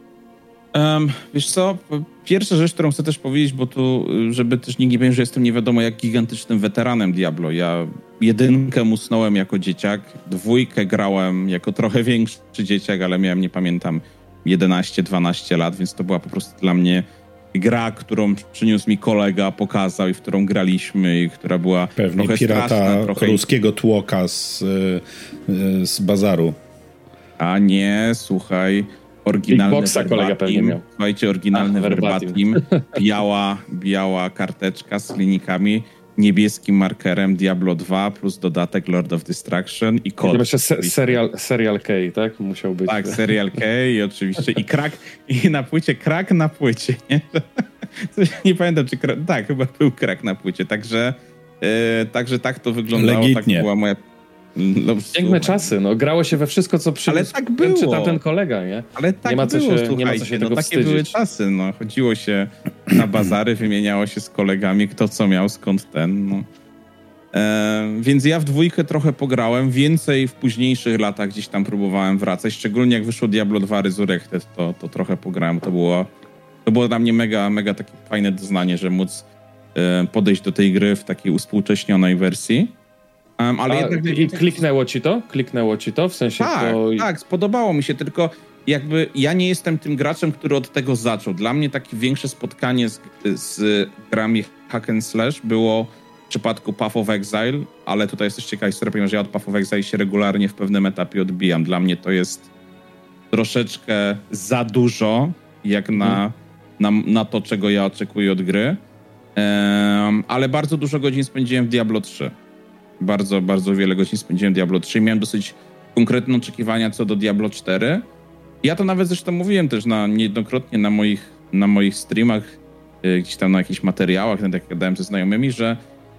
Um, wiesz co, pierwsza rzecz, którą chcę też powiedzieć, bo tu, żeby też nikt nie powiedział, że jestem nie wiadomo jak gigantycznym weteranem Diablo. Ja jedynkę musnąłem jako dzieciak, dwójkę grałem jako trochę większy dzieciak, ale miałem, nie pamiętam, 11-12 lat, więc to była po prostu dla mnie gra, którą przyniósł mi kolega, pokazał i w którą graliśmy i która była Pewnie trochę pirata straszna, trochę... ruskiego tłoka z, y, z bazaru. A nie, słuchaj, oryginalny Big Boxa kolega pewnie miał. Słuchajcie, oryginalny A, verbatim. <laughs> Biała, biała karteczka z klinikami, niebieskim markerem Diablo 2 plus dodatek Lord of Destruction i kod. Chyba se serial, serial K, tak? Musiał być. Tak, serial K i oczywiście i krak, i na płycie, krak na płycie, nie? <laughs> nie pamiętam, czy krak, tak, chyba był krak na płycie, także, e, także tak to wyglądało, tak Legitnie. tak była moja no, Piękne czasy, no grało się we wszystko, co przy... Ale tak było. czytał ten kolega, nie? Ale tak nie ma co było, się, nie ma co się no, takie wstydzić. były czasy, no. Chodziło się <clears throat> na bazary, wymieniało się z kolegami, kto co miał, skąd ten, no. E, więc ja w dwójkę trochę pograłem, więcej w późniejszych latach gdzieś tam próbowałem wracać, szczególnie jak wyszło Diablo 2 Resurrected, to, to trochę pograłem, to było, to było dla mnie mega, mega takie fajne doznanie, że móc e, podejść do tej gry w takiej uspółcześnionej wersji. Um, ale A, jednak... I kliknęło ci to? Kliknęło ci to? W sensie tak, to... tak, spodobało mi się, tylko jakby ja nie jestem tym graczem, który od tego zaczął. Dla mnie takie większe spotkanie z, z grami hack and slash było w przypadku Path of Exile, ale tutaj jest też ciekawa historia, ponieważ ja od Path of Exile się regularnie w pewnym etapie odbijam. Dla mnie to jest troszeczkę za dużo, jak na, hmm. na, na to, czego ja oczekuję od gry. Um, ale bardzo dużo godzin spędziłem w Diablo 3 bardzo, bardzo wiele godzin spędziłem Diablo 3 miałem dosyć konkretne oczekiwania co do Diablo 4. Ja to nawet zresztą mówiłem też na, niejednokrotnie na moich, na moich streamach, yy, gdzieś tam na jakichś materiałach, nawet jak gadałem ze znajomymi, że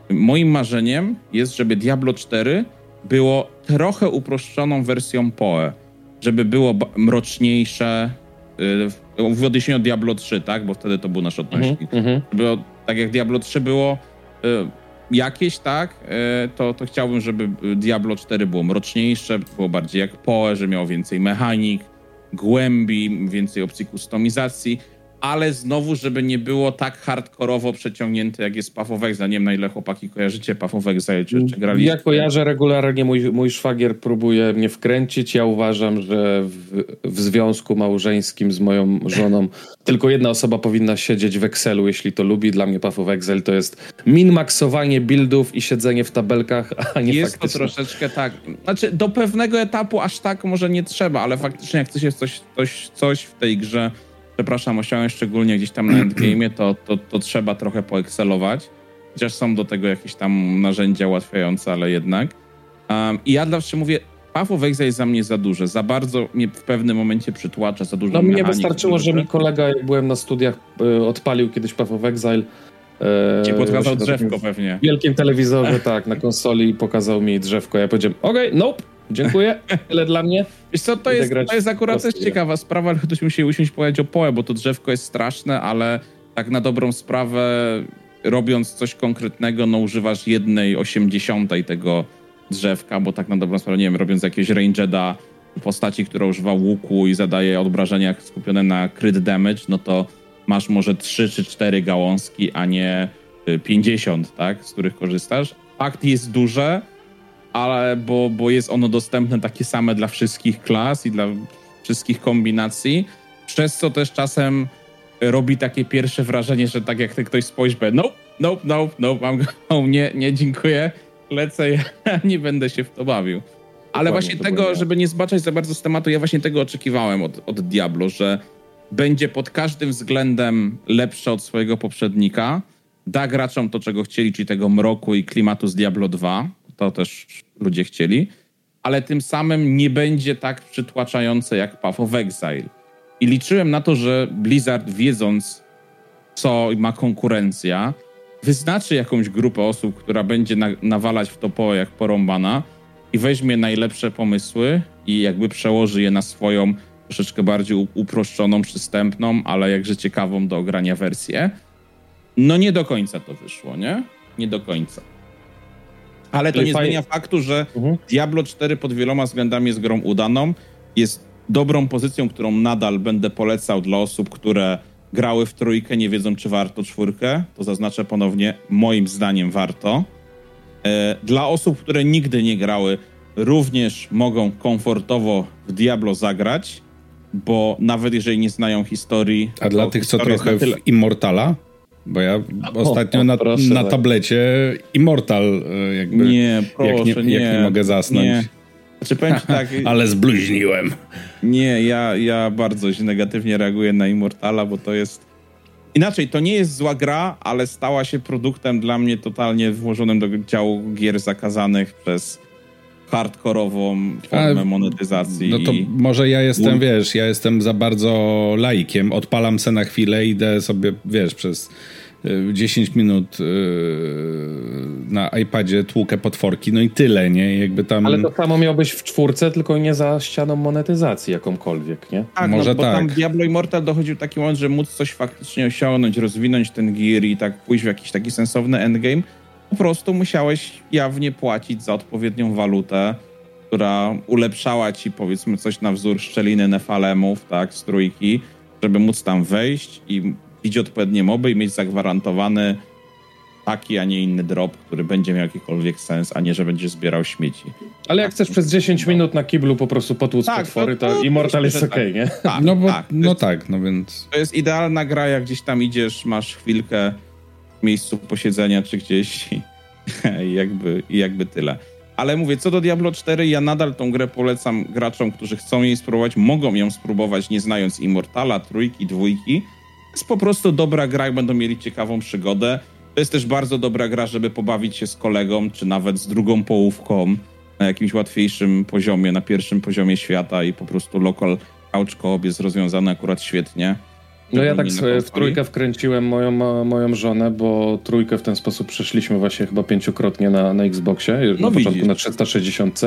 moim marzeniem jest, żeby Diablo 4 było trochę uproszczoną wersją PoE. Żeby było mroczniejsze, yy, w odniesieniu do Diablo 3, tak? Bo wtedy to był nasz odnośnik. Mm -hmm. Było, tak jak Diablo 3 było yy, jakieś, tak, e, to, to chciałbym, żeby Diablo 4 było mroczniejsze, było bardziej jak Poe, że miało więcej mechanik, głębi, więcej opcji kustomizacji, ale znowu, żeby nie było tak hardkorowo przeciągnięte, jak jest Path of Exile. Nie wiem, na ile chłopaki kojarzycie Path of Exile, czy, czy graliście? Ja kojarzę regularnie, mój, mój szwagier próbuje mnie wkręcić. Ja uważam, że w, w związku małżeńskim z moją żoną <laughs> tylko jedna osoba powinna siedzieć w Excelu, jeśli to lubi. Dla mnie Path of Exile to jest min-maksowanie buildów i siedzenie w tabelkach, <laughs> a nie Jest to troszeczkę tak. Znaczy, do pewnego etapu aż tak może nie trzeba, ale faktycznie jak coś jest coś, coś, coś w tej grze przepraszam, osiągnąć szczególnie gdzieś tam na <clears throat> endgame, to, to, to trzeba trochę poekselować. Chociaż są do tego jakieś tam narzędzia ułatwiające, ale jednak. Um, I ja zawsze mówię, Path of Exile jest za mnie za duże, za bardzo mnie w pewnym momencie przytłacza, za dużo No mnie wystarczyło, że mi kolega, jak byłem na studiach, e, odpalił kiedyś Path of Exile. Ci podkazał drzewko pewnie. W wielkim telewizorze, tak, na konsoli pokazał mi drzewko. Ja powiedziałem, okej, okay, nope, Dziękuję, <laughs> tyle dla mnie. Wiesz co, to jest, to jest akurat też ciekawa sprawa, ale ktoś musi usiąść powiedzieć o poe, bo to drzewko jest straszne, ale tak na dobrą sprawę robiąc coś konkretnego, no używasz jednej osiemdziesiątej tego drzewka, bo tak na dobrą sprawę, nie wiem, robiąc jakiegoś rangeda postaci, która używa łuku i zadaje odbrażenia skupione na crit damage, no to masz może trzy czy cztery gałązki, a nie 50, tak, z których korzystasz. Fakt jest duże, ale bo, bo jest ono dostępne takie same dla wszystkich klas i dla wszystkich kombinacji, przez co też czasem robi takie pierwsze wrażenie, że tak jak ktoś spojrzy, nope, nope, nope, nope, mam go, nie, nie, dziękuję, lecę, ja <laughs> nie będę się w to bawił. Ale Dokładnie właśnie tego, żeby nie zbaczać za bardzo z tematu, ja właśnie tego oczekiwałem od, od Diablo, że będzie pod każdym względem lepsze od swojego poprzednika, da graczom to, czego chcieli, czyli tego mroku i klimatu z Diablo 2, to też ludzie chcieli, ale tym samym nie będzie tak przytłaczające jak Path of Exile. I liczyłem na to, że Blizzard wiedząc, co ma konkurencja, wyznaczy jakąś grupę osób, która będzie na, nawalać w topo jak porąbana i weźmie najlepsze pomysły i jakby przełoży je na swoją troszeczkę bardziej uproszczoną, przystępną, ale jakże ciekawą do ogrania wersję. No nie do końca to wyszło, nie? Nie do końca. Ale to nie fajnie. zmienia faktu, że mhm. Diablo 4 pod wieloma względami jest grą udaną. Jest dobrą pozycją, którą nadal będę polecał dla osób, które grały w trójkę, nie wiedzą, czy warto czwórkę. To zaznaczę ponownie, moim zdaniem warto. E, dla osób, które nigdy nie grały, również mogą komfortowo w Diablo zagrać, bo nawet jeżeli nie znają historii. A dla tych, co trochę w Immortala? Bo ja ostatnio na, proszę, na tablecie Immortal e, jakby... Nie, proszę, jak nie, nie, jak nie mogę zasnąć. Nie. Znaczy powiem <laughs> tak... Ale zbluźniłem. Nie, ja, ja bardzo się negatywnie reaguję na Immortala, bo to jest... Inaczej, to nie jest zła gra, ale stała się produktem dla mnie totalnie włożonym do działu gier zakazanych przez hardkorową formę A, monetyzacji. No to może ja jestem, wiesz, ja jestem za bardzo laikiem. Odpalam se na chwilę, idę sobie, wiesz, przez 10 y, minut y, na iPadzie tłukę potworki, no i tyle, nie? Jakby tam... Ale to samo miałbyś w czwórce, tylko nie za ścianą monetyzacji jakąkolwiek, nie? Tak, Może no, bo tak. tam Diablo Immortal dochodził taki moment, że móc coś faktycznie osiągnąć, rozwinąć ten gear i tak pójść w jakiś taki sensowny endgame, po prostu musiałeś jawnie płacić za odpowiednią walutę, która ulepszała ci powiedzmy coś na wzór szczeliny nefalemów, tak, z trójki, żeby móc tam wejść i bić odpowiednie moby i mieć zagwarantowany taki, a nie inny drop, który będzie miał jakikolwiek sens, a nie, że będziesz zbierał śmieci. Ale jak chcesz przez 10 minut na kiblu po prostu potłuc tak, potwory, to, to Immortal jest okej, okay, nie? Tak, no bo, tak, no jest, tak, no więc... To jest idealna gra, jak gdzieś tam idziesz, masz chwilkę miejscu posiedzenia, czy gdzieś <laughs> i jakby, i jakby tyle. Ale mówię, co do Diablo 4, ja nadal tą grę polecam graczom, którzy chcą jej spróbować, mogą ją spróbować nie znając Immortala, trójki, dwójki, jest po prostu dobra gra będą mieli ciekawą przygodę. To jest też bardzo dobra gra, żeby pobawić się z kolegą, czy nawet z drugą połówką na jakimś łatwiejszym poziomie, na pierwszym poziomie świata i po prostu local couch co jest rozwiązany akurat świetnie. No ja tak w trójkę wkręciłem moją, moją żonę, bo trójkę w ten sposób przeszliśmy właśnie chyba pięciokrotnie na, na Xboxie, no na początku na 360.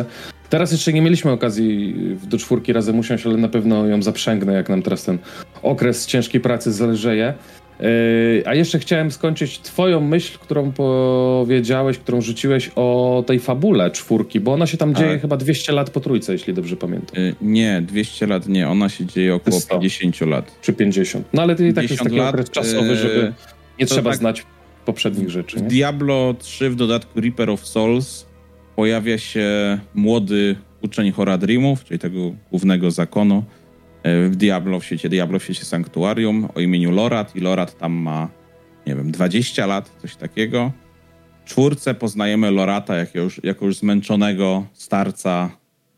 Teraz jeszcze nie mieliśmy okazji do czwórki razem usiąść, ale na pewno ją zaprzęgnę, jak nam teraz ten okres ciężkiej pracy zależeje. Yy, a jeszcze chciałem skończyć twoją myśl, którą powiedziałeś, którą rzuciłeś o tej fabule czwórki, bo ona się tam dzieje chyba 200 lat po trójce, jeśli dobrze pamiętam. Yy, nie, 200 lat nie, ona się dzieje około 100. 50 lat. Czy 50. No ale to i tak jest taki lat, okres czasowy, żeby nie trzeba tak znać poprzednich rzeczy. W nie? Diablo 3 w dodatku Reaper of Souls pojawia się młody uczeń Horadrimów, czyli tego głównego zakonu w Diablo, w świecie Diablo, w świecie Sanktuarium o imieniu Lorat i Lorat tam ma, nie wiem, 20 lat, coś takiego. W czwórce poznajemy Lorata jako już, jako już zmęczonego starca,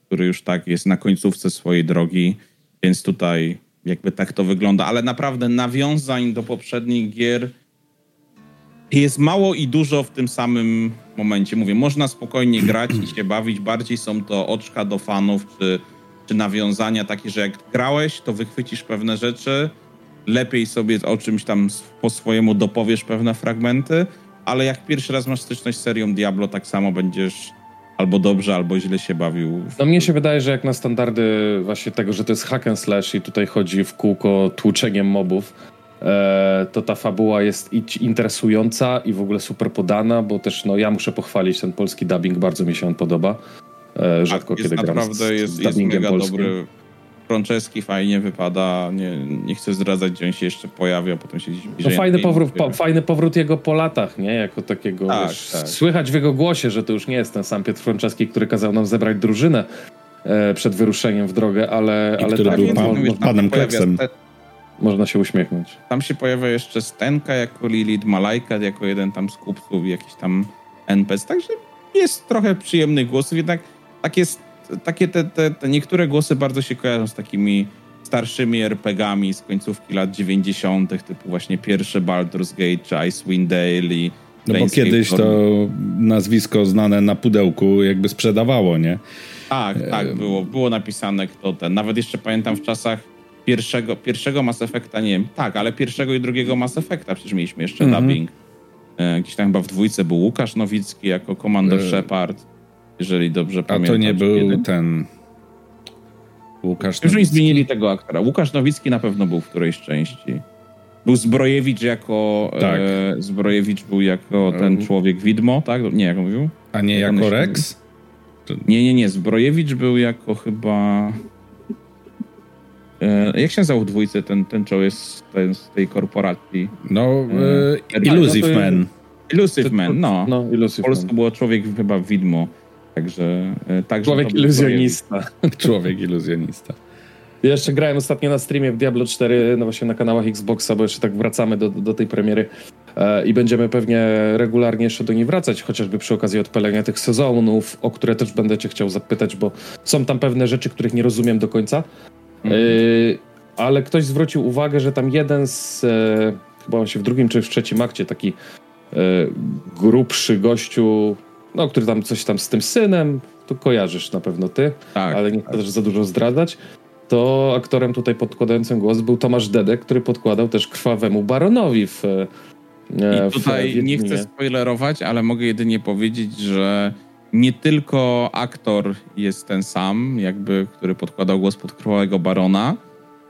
który już tak jest na końcówce swojej drogi, więc tutaj jakby tak to wygląda, ale naprawdę nawiązań do poprzednich gier jest mało i dużo w tym samym momencie. Mówię, można spokojnie grać i się bawić. Bardziej są to oczka do fanów, czy, czy nawiązania takie, że jak grałeś, to wychwycisz pewne rzeczy, lepiej sobie o czymś tam po swojemu dopowiesz pewne fragmenty, ale jak pierwszy raz masz styczność z serią Diablo, tak samo będziesz albo dobrze, albo źle się bawił. No mnie się wydaje, że jak na standardy właśnie tego, że to jest hack and slash i tutaj chodzi w kółko tłuczeniem mobów, E, to ta fabuła jest interesująca i w ogóle super podana, bo też no, ja muszę pochwalić ten polski dubbing, bardzo mi się on podoba. E, rzadko jest kiedy naprawdę gram z, jest, z jest mega polskim. dobry. Franceski fajnie wypada, nie, nie chcę zdradzać, gdzie on się jeszcze pojawia, potem się gdzieś No fajny powrót, po, fajny powrót jego po latach, nie? Jako takiego, tak, wiesz, tak. słychać w jego głosie, że to już nie jest ten sam Piotr Franceski, który kazał nam zebrać drużynę e, przed wyruszeniem w drogę, ale... I ale który tak, był pan, panem Kleksem. Te, można się uśmiechnąć. Tam się pojawia jeszcze Stenka jako Lilith, Malajka jako jeden tam z kupców, jakiś tam NPC, także jest trochę przyjemnych głosów, jednak tak jest, takie te, te, te niektóre głosy bardzo się kojarzą z takimi starszymi RPGami z końcówki lat 90., typu właśnie pierwsze Baldur's Gate czy Icewind Dale i no bo kiedyś to nazwisko znane na pudełku jakby sprzedawało, nie? Tak, tak, było, było napisane kto ten. Nawet jeszcze pamiętam w czasach pierwszego, pierwszego Mass Effecta, nie wiem, tak, ale pierwszego i drugiego Mass Effecta przecież mieliśmy jeszcze -hmm. dubbing. E, gdzieś tam chyba w dwójce był Łukasz Nowicki jako Commander e... Shepard, jeżeli dobrze pamiętam. A to nie był kiedy... ten... Łukasz Już nie zmienili tego aktora. Łukasz Nowicki na pewno był w którejś części. Był Zbrojewicz jako... Tak. E, Zbrojewicz był jako ten człowiek widmo, tak? Nie, jak mówił? A nie jak jako Rex? Nie, nie, nie. Zbrojewicz był jako chyba... E, jak się nazywał w dwójce ten, ten czoł z, ten, z tej korporacji? No, e, Illusive no Man. Illusive Man, no. no Illusive w Polsce było człowiek chyba widmo. Także, e, także człowiek iluzjonista. <laughs> człowiek iluzjonista. Ja jeszcze grałem ostatnio na streamie w Diablo 4, no właśnie na kanałach Xboxa, bo jeszcze tak wracamy do, do tej premiery e, i będziemy pewnie regularnie jeszcze do niej wracać, chociażby przy okazji odpalenia tych sezonów, o które też będę cię chciał zapytać, bo są tam pewne rzeczy, których nie rozumiem do końca. Mhm. E, ale ktoś zwrócił uwagę, że tam jeden z, e, chyba się w drugim czy w trzecim akcie, taki e, grubszy gościu, no, który tam coś tam z tym synem, to kojarzysz na pewno ty, tak, ale nie chcę tak. też za dużo zdradzać to aktorem tutaj podkładającym głos był Tomasz Dedek, który podkładał też krwawemu baronowi w. E, I tutaj w nie chcę spoilerować, ale mogę jedynie powiedzieć, że nie tylko aktor jest ten sam, jakby, który podkładał głos pod krwawego barona.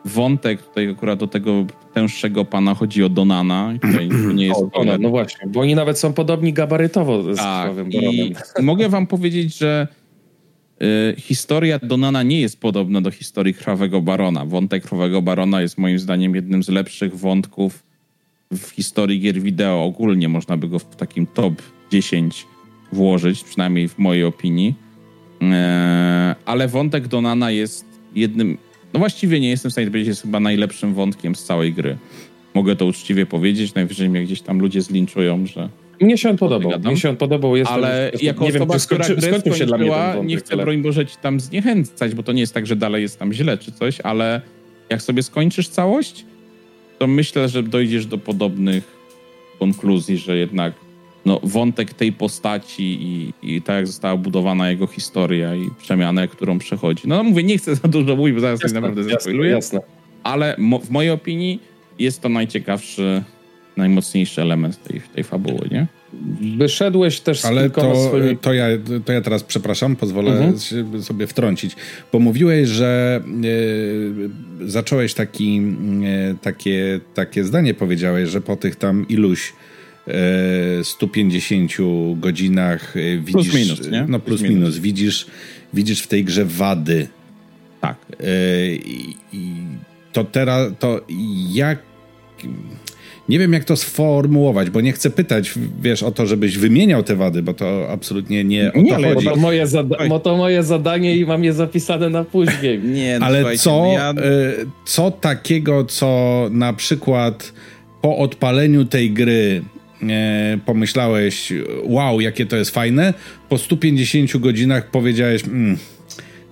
Wątek tutaj akurat do tego tęższego pana chodzi o Donana. Tutaj nie jest o, no właśnie, bo oni nawet są podobni gabarytowo z tak. I mogę wam powiedzieć, że Y, historia Donana nie jest podobna do historii Krwawego Barona. Wątek Krwawego Barona jest moim zdaniem jednym z lepszych wątków w historii gier wideo. Ogólnie można by go w takim top 10 włożyć, przynajmniej w mojej opinii. Y, ale wątek Donana jest jednym, no właściwie nie jestem w stanie powiedzieć, jest chyba najlepszym wątkiem z całej gry. Mogę to uczciwie powiedzieć, najwyżej mnie gdzieś tam ludzie zlinczują, że mnie się on podobał. Mnie się on podobał. Jest ale to, jako nie osoba, wiem, skończy, która skończył się dla mnie ten nie chcę, ale... broń Boże, ci tam zniechęcać, bo to nie jest tak, że dalej jest tam źle czy coś, ale jak sobie skończysz całość, to myślę, że dojdziesz do podobnych konkluzji, że jednak no, wątek tej postaci i, i tak jak została budowana jego historia i przemianę, którą przechodzi. No, no mówię, nie chcę za dużo mówić, bo zaraz jasne, naprawdę zaspoiluję. Jasne. Ale mo, w mojej opinii jest to najciekawszy najmocniejszy element tej, tej fabuły, nie? Wyszedłeś też z Ale to, swoimi... to, ja, to ja teraz przepraszam, pozwolę mhm. sobie wtrącić, bo mówiłeś, że e, zacząłeś taki, e, takie, takie zdanie powiedziałeś, że po tych tam iluś 150 godzinach e, widzisz... Plus minus, nie? No plus, plus minus. minus. Widzisz, widzisz w tej grze wady. Tak. E, I to teraz, to jak nie wiem, jak to sformułować, bo nie chcę pytać, wiesz, o to, żebyś wymieniał te wady, bo to absolutnie nie o nie, to chodzi. Bo to, moje bo to moje zadanie i mam je zapisane na później. <laughs> Nie, no, Ale co, ja... Y, co takiego, co na przykład po odpaleniu tej gry e, pomyślałeś, wow, jakie to jest fajne, po 150 godzinach powiedziałeś, mm,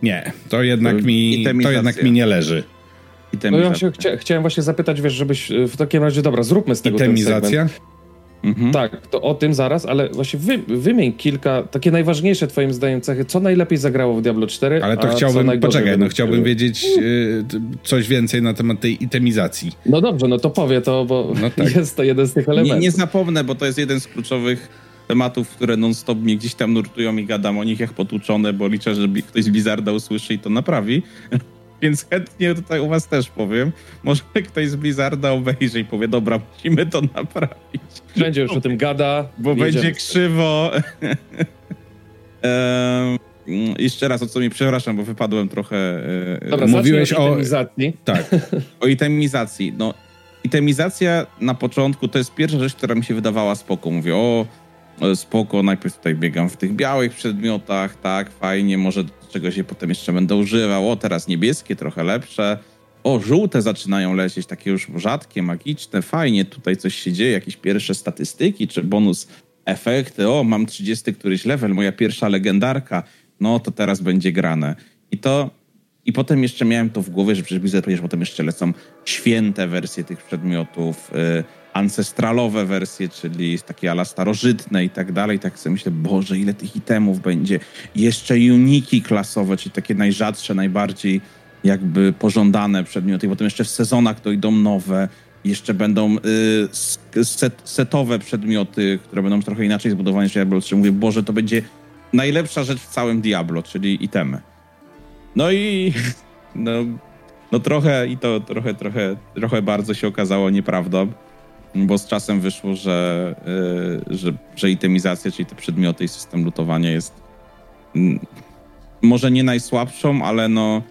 nie, to jednak, mi, to jednak mi nie leży. No ja się chcia, chciałem właśnie zapytać, wiesz, żebyś e, w takim razie, dobra, zróbmy z tego Itemizacja? Mhm. Tak, to o tym zaraz, ale właśnie wy, wymień kilka, takie najważniejsze twoim zdaniem cechy, co najlepiej zagrało w Diablo 4, Ale to chciałbym, poczekaj, no chciałbym wiedzieć y, coś więcej na temat tej itemizacji. No dobrze, no to powie to, bo no tak. <laughs> jest to jeden z tych elementów. Nie, nie zapomnę, bo to jest jeden z kluczowych tematów, które non-stop mnie gdzieś tam nurtują i gadam o nich jak potłuczone, bo liczę, że ktoś z Blizzarda usłyszy i to naprawi więc chętnie tutaj u was też powiem. Może ktoś z Blizzarda obejrzy i powie, dobra, musimy to naprawić. Będzie już o tym gada. Bo będzie krzywo. um, jeszcze raz, o co mi przepraszam, bo wypadłem trochę. E, dobra, mówiłeś o itemizacji. Tak, o itemizacji. No, itemizacja na początku to jest pierwsza rzecz, która mi się wydawała spoko. Mówię, o, spoko, najpierw tutaj biegam w tych białych przedmiotach, tak, fajnie, może czego się potem jeszcze będę używał. O, teraz niebieskie, trochę lepsze. O, żółte zaczynają lecieć, takie już rzadkie, magiczne, fajnie, tutaj coś się dzieje, jakieś pierwsze statystyki, czy bonus efekty. O, mam 30 któryś level, moja pierwsza legendarka. No, to teraz będzie grane. I to i potem jeszcze miałem to w głowie, że przecież Blizzard potem jeszcze lecą święte wersje tych przedmiotów, y, ancestralowe wersje, czyli takie ala starożytne i tak dalej. Tak sobie myślę, Boże, ile tych itemów będzie. Jeszcze uniki klasowe, czyli takie najrzadsze, najbardziej jakby pożądane przedmioty. I potem jeszcze w sezonach to idą nowe. Jeszcze będą y, set, setowe przedmioty, które będą trochę inaczej zbudowane niż Diablo 3. Mówię, Boże, to będzie najlepsza rzecz w całym Diablo, czyli itemy. No i <laughs> no, no trochę i to trochę, trochę, trochę bardzo się okazało nieprawdą, bo z czasem wyszło, że, yy, że, że itemizacja, czyli te przedmioty i system lutowania jest yy, może nie najsłabszą, ale no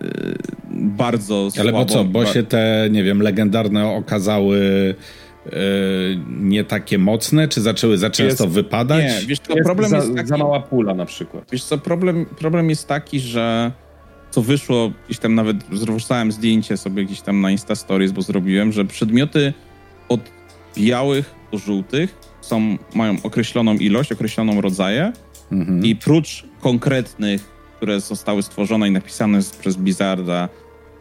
yy, bardzo Ale bo co, bo się te, nie wiem, legendarne okazały y, nie takie mocne, czy zaczęły za często jest, wypadać? Nie, wiesz co, problem jest, jest taki, za mała pula na przykład. Wiesz co, problem, problem jest taki, że co wyszło, gdzieś tam nawet wrzucałem zdjęcie sobie gdzieś tam na Insta Stories, bo zrobiłem, że przedmioty od białych do żółtych są, mają określoną ilość, określoną rodzaje mhm. i prócz konkretnych, które zostały stworzone i napisane przez Blizzarda,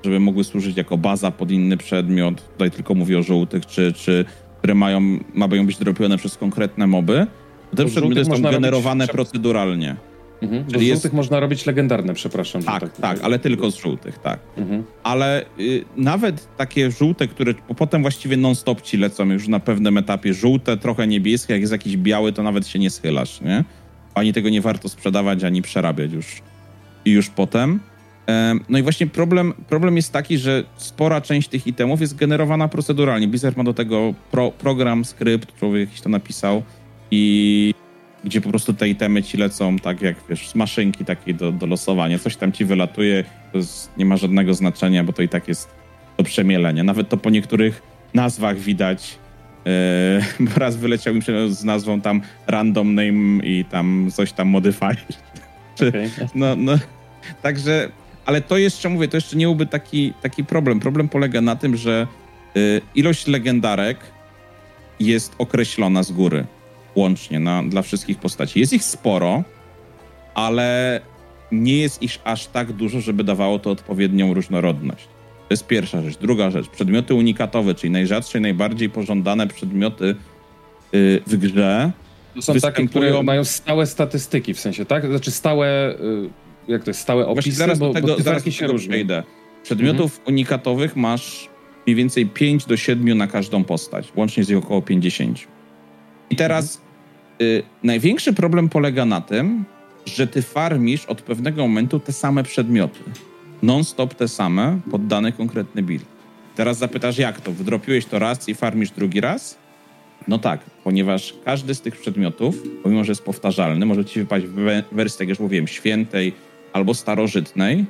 żeby mogły służyć jako baza pod inny przedmiot, tutaj tylko mówię o żółtych, czy, czy które mają, mają być dropione przez konkretne moby, to te przedmioty są generowane robić... proceduralnie. Mhm, Czyli z jest... żółtych można robić legendarne, przepraszam. Tak, tak, tak, ale tylko z żółtych, tak. Mhm. Ale y, nawet takie żółte, które potem właściwie non-stop ci lecą już na pewnym etapie, żółte, trochę niebieskie, jak jest jakiś biały, to nawet się nie schylasz, nie? Ani tego nie warto sprzedawać, ani przerabiać już. Już potem. No i właśnie problem, problem jest taki, że spora część tych itemów jest generowana proceduralnie. Blizzard ma do tego pro, program, skrypt, człowiek jakiś to napisał i gdzie po prostu te itemy ci lecą tak jak, wiesz, z maszynki takiej do, do losowania. Coś tam ci wylatuje, to jest, nie ma żadnego znaczenia, bo to i tak jest do przemielenia. Nawet to po niektórych nazwach widać, yy, <laughs> bo raz wyleciał mi z nazwą tam random name i tam coś tam modifier. <laughs> Okay. No, no, także, ale to jeszcze, mówię, to jeszcze nie byłby taki, taki problem. Problem polega na tym, że yy, ilość legendarek jest określona z góry łącznie na, dla wszystkich postaci. Jest ich sporo, ale nie jest ich aż tak dużo, żeby dawało to odpowiednią różnorodność. To jest pierwsza rzecz. Druga rzecz, przedmioty unikatowe, czyli najrzadsze i najbardziej pożądane przedmioty yy, w grze. To są takie, które mają stałe statystyki, w sensie, tak? Znaczy stałe, yy, jak to jest, stałe opisy, Właśnie zaraz bo, do tego, bo zaraz do tego przejdę. Przedmiotów mhm. unikatowych masz mniej więcej 5 do 7 na każdą postać. Łącznie jest ich około 50. I teraz y, największy problem polega na tym, że ty farmisz od pewnego momentu te same przedmioty. Non-stop te same, pod dany konkretny build. Teraz zapytasz, jak to? Wydropiłeś to raz i farmisz drugi raz? No tak, ponieważ każdy z tych przedmiotów, pomimo że jest powtarzalny, może ci wypaść w wersji, tak jak już mówiłem, świętej albo starożytnej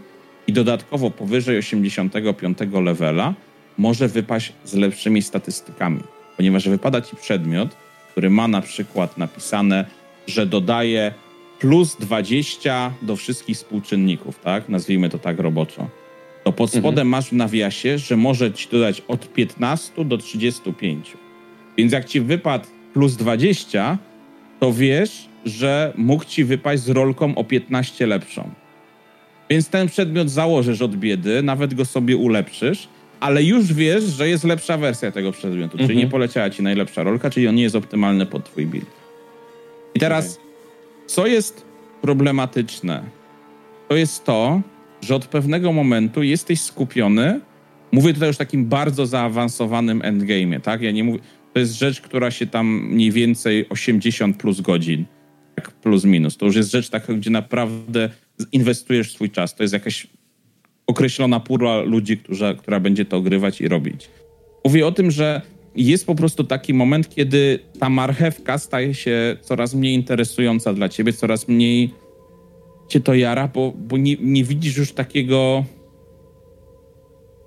i dodatkowo powyżej 85 levela może wypaść z lepszymi statystykami, ponieważ wypada ci przedmiot, który ma na przykład napisane, że dodaje plus 20 do wszystkich współczynników, tak? Nazwijmy to tak roboczo. To pod mhm. spodem mhm. masz w nawiasie, że może ci dodać od 15 do 35. Więc jak ci wypadł plus 20, to wiesz, że mógł ci wypaść z rolką o 15 lepszą. Więc ten przedmiot założysz od biedy, nawet go sobie ulepszysz, ale już wiesz, że jest lepsza wersja tego przedmiotu, czyli nie mhm. poleciała ci najlepsza rolka, czyli on nie jest optymalny pod twój build. I teraz, okay. co jest problematyczne? To jest to, że od pewnego momentu jesteś skupiony, mówię tutaj już takim bardzo zaawansowanym endgame'ie, tak? Ja nie mówię, to jest rzecz, która się tam mniej więcej 80 plus godzin, tak plus minus. To już jest rzecz taka, gdzie naprawdę inwestujesz swój czas. To jest jakaś określona pula ludzi, która, która będzie to ogrywać i robić. Mówię o tym, że jest po prostu taki moment, kiedy ta marchewka staje się coraz mniej interesująca dla ciebie, coraz mniej cię to jara, bo, bo nie, nie widzisz już takiego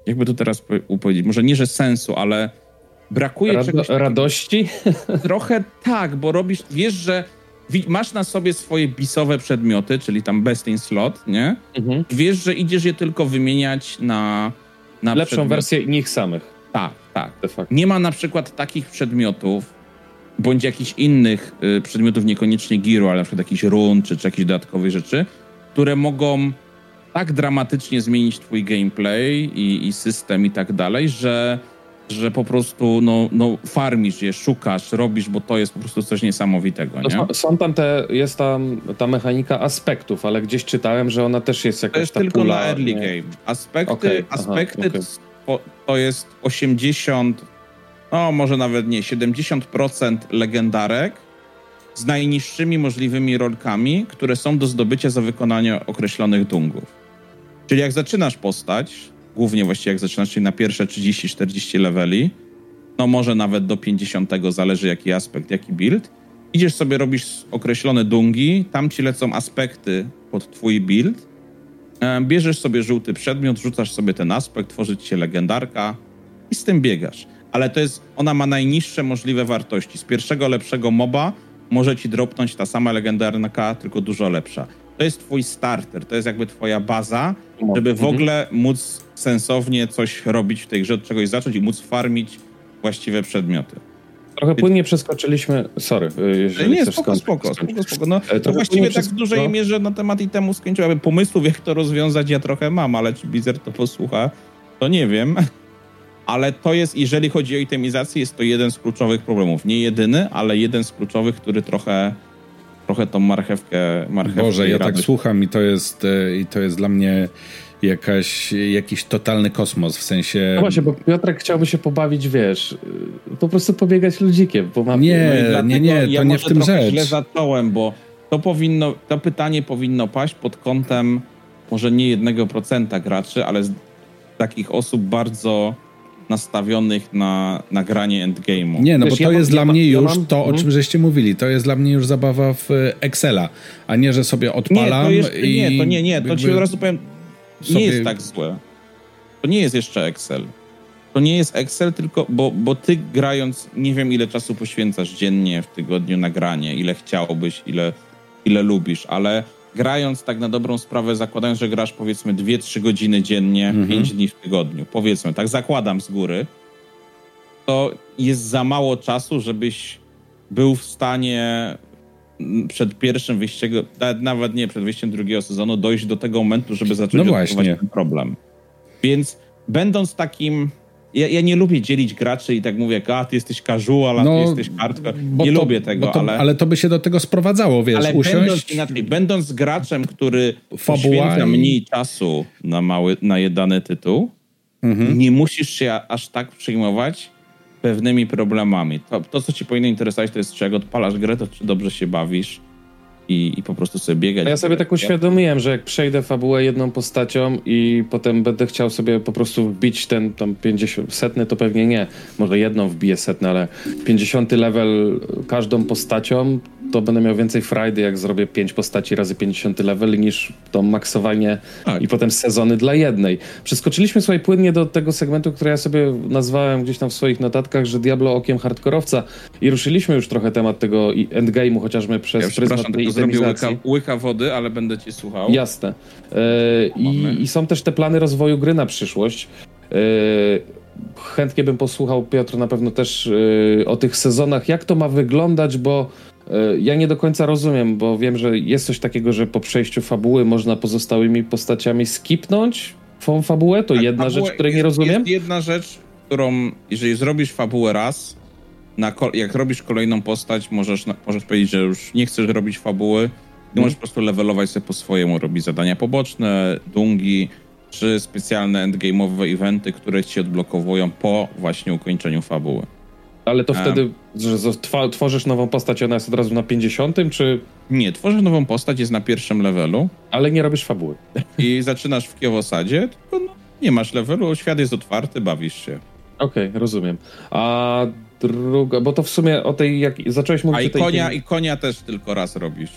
jakby to teraz powiedzieć, może nie, że sensu, ale brakuje Rado czegoś... Radości? <laughs> Trochę tak, bo robisz, wiesz, że masz na sobie swoje bisowe przedmioty, czyli tam best in slot, nie? Mhm. Wiesz, że idziesz je tylko wymieniać na... na Lepszą przedmiot. wersję nich samych. Tak, tak. Nie ma na przykład takich przedmiotów, bądź jakichś innych y, przedmiotów, niekoniecznie giru, ale na przykład jakichś run, czy, czy jakichś dodatkowych rzeczy, które mogą tak dramatycznie zmienić twój gameplay i, i system i tak dalej, że że po prostu no, no farmisz je, szukasz, robisz, bo to jest po prostu coś niesamowitego. Nie? No, są tam te, jest tam ta mechanika aspektów, ale gdzieś czytałem, że ona też jest jakaś To jest tylko pula, na early nie? game. Aspekty, okay, aspekty aha, okay. to, to jest 80, no może nawet nie, 70% legendarek z najniższymi możliwymi rolkami, które są do zdobycia za wykonanie określonych dungów. Czyli jak zaczynasz postać, głównie właściwie jak zaczynasz, czyli na pierwsze 30-40 leveli, no może nawet do 50, zależy jaki aspekt, jaki build. Idziesz sobie, robisz określone dungi, tam ci lecą aspekty pod twój build, e, bierzesz sobie żółty przedmiot, rzucasz sobie ten aspekt, tworzy ci się legendarka i z tym biegasz. Ale to jest, ona ma najniższe możliwe wartości. Z pierwszego lepszego moba może ci dropnąć ta sama legendarka, tylko dużo lepsza. to jest twój starter, to jest jakby twoja baza, żeby w Mhm. ogóle móc sensownie coś robić w tej grze, od czegoś zacząć i móc farmić właściwe przedmioty. Trochę płynnie przeskoczyliśmy. Sorry, y, jeżeli nie, spoko, skończyć, spoko, skończyć. spoko, spoko. No, trochę to właściwie płynnie tak w dużej no. mierze na temat i temu skończyłem. Pomysłów, jak to rozwiązać, ja trochę mam, ale czy Blizzard to posłucha, to nie wiem. <laughs> Ale to jest, jeżeli chodzi o itemizację, jest to jeden z kluczowych problemów. Nie jedyny, ale jeden z kluczowych, który trochę, trochę tą marchewkę, marchewkę Boże, ja tak radość- słucham i to jest, e, i to jest dla mnie jakaś, jakiś totalny kosmos, w sensie... No właśnie, bo Piotrek chciałby się pobawić, wiesz, po prostu pobiegać ludzikiem po mapie. Nie, No dlatego nie, nie, ja to nie w tym rzecz. źle zacząłem, bo to powinno, to pytanie powinno paść pod kątem może nie jednego procenta graczy, ale z takich osób bardzo nastawionych na, na granie endgame'u. Nie, no Wiesz, bo to ja mam- jest ja dla mam- mnie ja już mam- to, o mhm. czym żeście mówili. To jest dla mnie już zabawa w Excela, a nie, że sobie Nie, odpalam to jeszcze, i... nie, to nie, nie, to ci jakby od razu powiem, nie sobie- jest tak złe. To nie jest jeszcze Excel. To nie jest Excel, tylko bo, bo ty grając, nie wiem ile czasu poświęcasz dziennie w tygodniu na granie, ile chciałbyś, ile, ile lubisz, ale grając tak na dobrą sprawę, zakładając, że grasz powiedzmy 2-3 godziny dziennie, Mhm. 5 dni w tygodniu, powiedzmy, tak zakładam z góry, to jest za mało czasu, żebyś był w stanie przed pierwszym wyjściem, nawet- nie przed wyjściem drugiego sezonu, dojść do tego momentu, żeby zacząć No właśnie. ten problem. Więc będąc takim. Ja, ja nie lubię dzielić graczy i tak mówię, a ty jesteś casual, a ty jesteś hardcore. Nie to- lubię tego, to, ale, ale to by się do tego sprowadzało, wiesz, ale będąc, usiąść... inaczej, będąc graczem, który Fabuła poświęca i- mniej czasu na, mały, na dany tytuł, Mhm. nie musisz się aż tak przejmować pewnymi problemami. To, to, co ci powinno interesować, to jest, czy jak odpalasz grę, to czy dobrze się bawisz i, i po prostu sobie biegać. A ja sobie tak uświadomiłem, że jak przejdę fabułę jedną postacią i potem będę chciał sobie po prostu wbić ten tam 50 setny, to pewnie nie. Może jedną wbiję setny, ale 50 level każdą postacią, to będę miał więcej frajdy, jak zrobię 5 postaci razy 50 level, niż to maksowanie Tak. i potem sezony dla jednej. Przeskoczyliśmy słuchaj płynnie do tego segmentu, który ja sobie nazwałem gdzieś tam w swoich notatkach, że Diablo okiem hardkorowca i ruszyliśmy już trochę temat tego endgame'u, chociażby przez Ja pryzmat tej zrobię łyka, wody, ale będę cię słuchał. Jasne. E, i, I są też te plany rozwoju gry na przyszłość. E, chętnie bym posłuchał, Piotr, na pewno też e, o tych sezonach, jak to ma wyglądać, bo ja nie do końca rozumiem, bo wiem, że jest coś takiego, że po przejściu fabuły można pozostałymi postaciami skipnąć tą fabułę. To Tak, jedna rzecz, której nie jest, rozumiem. Jest jedna rzecz, którą, jeżeli zrobisz fabułę raz, na jak robisz kolejną postać, możesz, na- możesz powiedzieć, że już nie chcesz robić fabuły, ty możesz po prostu levelować sobie po swojemu, robić zadania poboczne, dungi, czy specjalne endgame'owe eventy, które ci odblokowują po właśnie ukończeniu fabuły. Ale to wtedy, że tworzysz nową postać, ona jest od razu na 50, czy... Nie, tworzysz nową postać, jest na pierwszym levelu Ale nie robisz fabuły. <laughs> i zaczynasz w Kiowosadzie, tylko no, nie masz levelu, świat jest otwarty, bawisz się. Okej, rozumiem. A druga, bo to w sumie o tej, jak zacząłeś mówić A i o tej... konia, i konia też tylko raz robisz.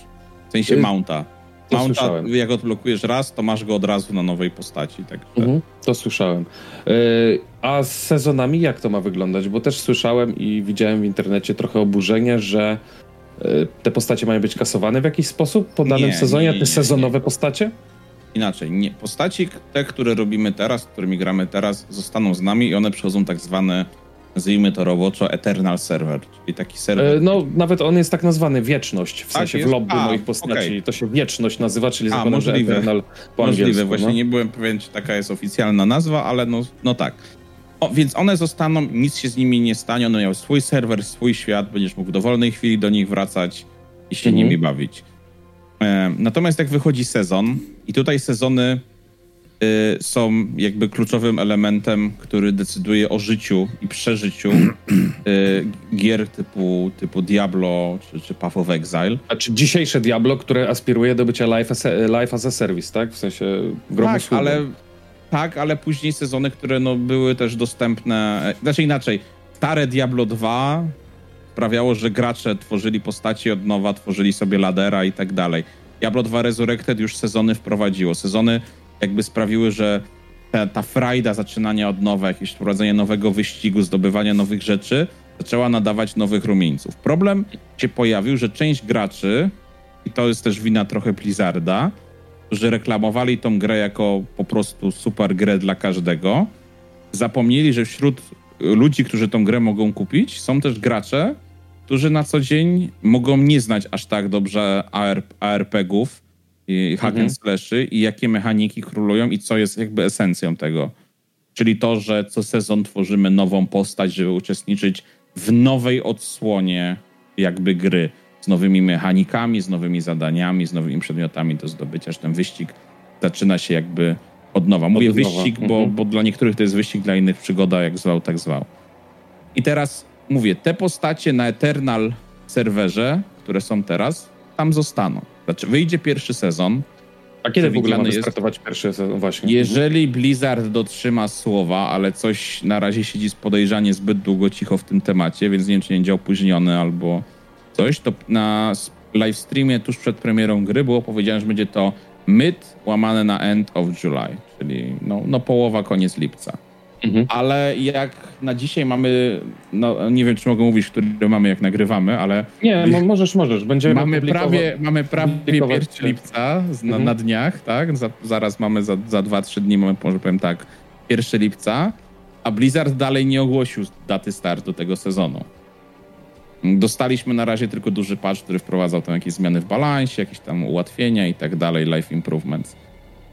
W sensie Y, mounta. To Mounta, słyszałem. jak odblokujesz raz, to masz go od razu na nowej postaci. Także Mhm, to słyszałem. Yy, a z sezonami jak to ma wyglądać? Bo też słyszałem i widziałem w internecie trochę oburzenie, że yy, te postacie mają być kasowane w jakiś sposób po danym Nie, sezonie, nie, a nie, te sezonowe postacie? inaczej. Nie, postaci, te, które robimy teraz, którymi gramy teraz, zostaną z nami i one przechodzą tak zwane, nazwijmy to roboczo, Eternal Server, czyli taki serwer. Yy, no, nawet on jest tak nazwany wieczność, w Tak sensie w lobby A, moich postaci. okej. To się wieczność nazywa, czyli A, zakładam, możliwe. Eternal po Możliwe, właśnie no. nie byłem pewien, czy taka jest oficjalna nazwa, ale no, no tak. O, więc one zostaną, nic się z nimi nie stanie, one miały swój serwer, swój świat, będziesz mógł w dowolnej chwili do nich wracać i się Mhm. nimi bawić. E, natomiast jak wychodzi sezon, i tutaj sezony są jakby kluczowym elementem, który decyduje o życiu i przeżyciu y, gier typu, typu Diablo czy, czy Path of Exile. A czy dzisiejsze Diablo, które aspiruje do bycia life as, a, life as a service, tak? W sensie grą Tak, ale tak, ale później sezony, które no, były też dostępne. Znaczy inaczej, stare Diablo 2 sprawiało, że gracze tworzyli postaci od nowa, tworzyli sobie ladera i tak dalej. Diablo 2 Resurrected już sezony wprowadziło. Sezony jakby sprawiły, że ta, ta frajda zaczynania od nowa, jakieś wprowadzenie nowego wyścigu, zdobywania nowych rzeczy, zaczęła nadawać nowych rumieńców. Problem się pojawił, że część graczy, i to jest też wina trochę Blizzarda, że reklamowali tą grę jako po prostu super grę dla każdego. Zapomnieli, że wśród ludzi, którzy tą grę mogą kupić, są też gracze, którzy na co dzień mogą nie znać aż tak dobrze AR, ARPGów i hack mhm. and slashy i jakie mechaniki królują i co jest jakby esencją tego. Czyli to, że co sezon tworzymy nową postać, żeby uczestniczyć w nowej odsłonie jakby gry z nowymi mechanikami, z nowymi zadaniami, z nowymi przedmiotami do zdobycia, że ten wyścig zaczyna się jakby od nowa. Mówię od wyścig, bo, mhm. bo dla niektórych to jest wyścig, dla innych przygoda, jak zwał, tak zwał. I teraz mówię, te postacie na Eternal serwerze, które są teraz, tam zostaną. Znaczy, wyjdzie pierwszy sezon. A kiedy w ogóle mamy jest, startować pierwszy sezon? Właśnie. Jeżeli Blizzard dotrzyma słowa, ale coś na razie siedzi podejrzanie zbyt długo cicho w tym temacie, więc nie wiem, czy nie będzie opóźniony albo coś, to na live streamie tuż przed premierą gry było powiedziane, że będzie to mid łamane na end of July, czyli no, no połowa, koniec lipca. Mhm. Ale jak na dzisiaj mamy, no nie wiem, czy mogę mówić, który mamy, jak nagrywamy, ale... Nie, możesz, możesz. Będziemy mamy prawie, mamy prawie 1 lipca na, mhm. na, dniach, tak? Za, zaraz mamy, za, za 2-3 dni mamy, może powiem tak, 1 lipca, a Blizzard dalej nie ogłosił daty startu tego sezonu. Dostaliśmy na razie tylko duży patch, który wprowadzał tam jakieś zmiany w balansie, jakieś tam ułatwienia i tak dalej, life improvements.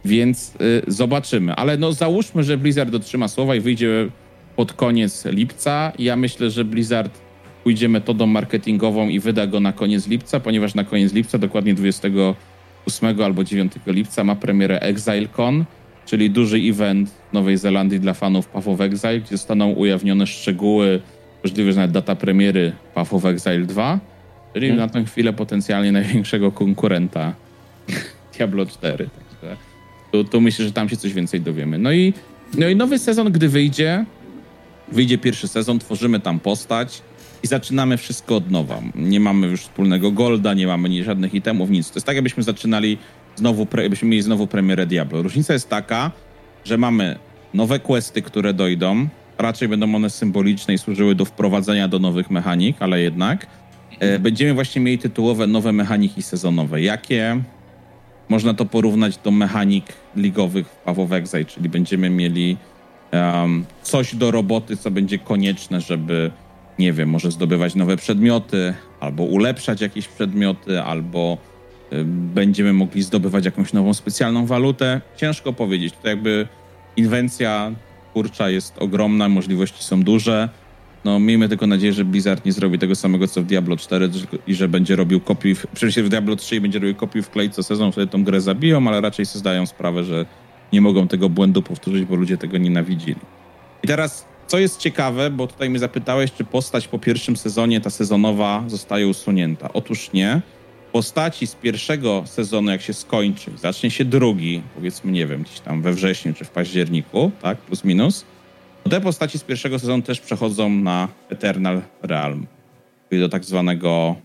Więc y, zobaczymy. Ale no załóżmy, że Blizzard dotrzyma słowa i wyjdzie pod koniec lipca. Ja myślę, że Blizzard pójdzie metodą marketingową i wyda go na koniec lipca, ponieważ na koniec lipca, dokładnie 28 albo 9 lipca ma premierę ExileCon, czyli duży event Nowej Zelandii dla fanów Path of Exile, gdzie zostaną ujawnione szczegóły możliwe, że nawet data premiery Path of Exile 2, czyli hmm. na tę chwilę potencjalnie największego konkurenta <laughs> Diablo 4. Także tu, tu myślę, że tam się coś więcej dowiemy. No i, no i nowy sezon, gdy wyjdzie, wyjdzie pierwszy sezon, tworzymy tam postać i zaczynamy wszystko od nowa. Nie mamy już wspólnego golda, nie mamy żadnych itemów, nic. To jest tak, jakbyśmy zaczynali znowu, pre, jakbyśmy mieli znowu premierę Diablo. Różnica jest taka, że mamy nowe questy, które dojdą, raczej będą one symboliczne i służyły do wprowadzenia do nowych mechanik, ale jednak e, będziemy właśnie mieli tytułowe nowe mechaniki sezonowe. Jakie? Można to porównać do mechanik ligowych w Path of czyli będziemy mieli um, coś do roboty, co będzie konieczne, żeby, nie wiem, może zdobywać nowe przedmioty, albo ulepszać jakieś przedmioty, albo y, będziemy mogli zdobywać jakąś nową specjalną walutę. Ciężko powiedzieć. To jakby inwencja kurcza jest ogromna, możliwości są duże. No, miejmy tylko nadzieję, że Blizzard nie zrobi tego samego co w Diablo 4 i że będzie robił kopiuj, w, przecież w Diablo 3 będzie robił kopiuj w klej co sezon, wtedy tą grę zabiją, ale raczej sobie zdają sprawę, że nie mogą tego błędu powtórzyć, bo ludzie tego nienawidzili. I teraz, co jest ciekawe, bo tutaj mnie zapytałeś, czy postać po pierwszym sezonie, ta sezonowa, zostaje usunięta. Otóż nie postaci z pierwszego sezonu, jak się skończy, zacznie się drugi, powiedzmy, nie wiem, gdzieś tam we wrześniu czy w październiku, tak, plus minus, te postaci z pierwszego sezonu też przechodzą na Eternal Realm, czyli do tak zwanego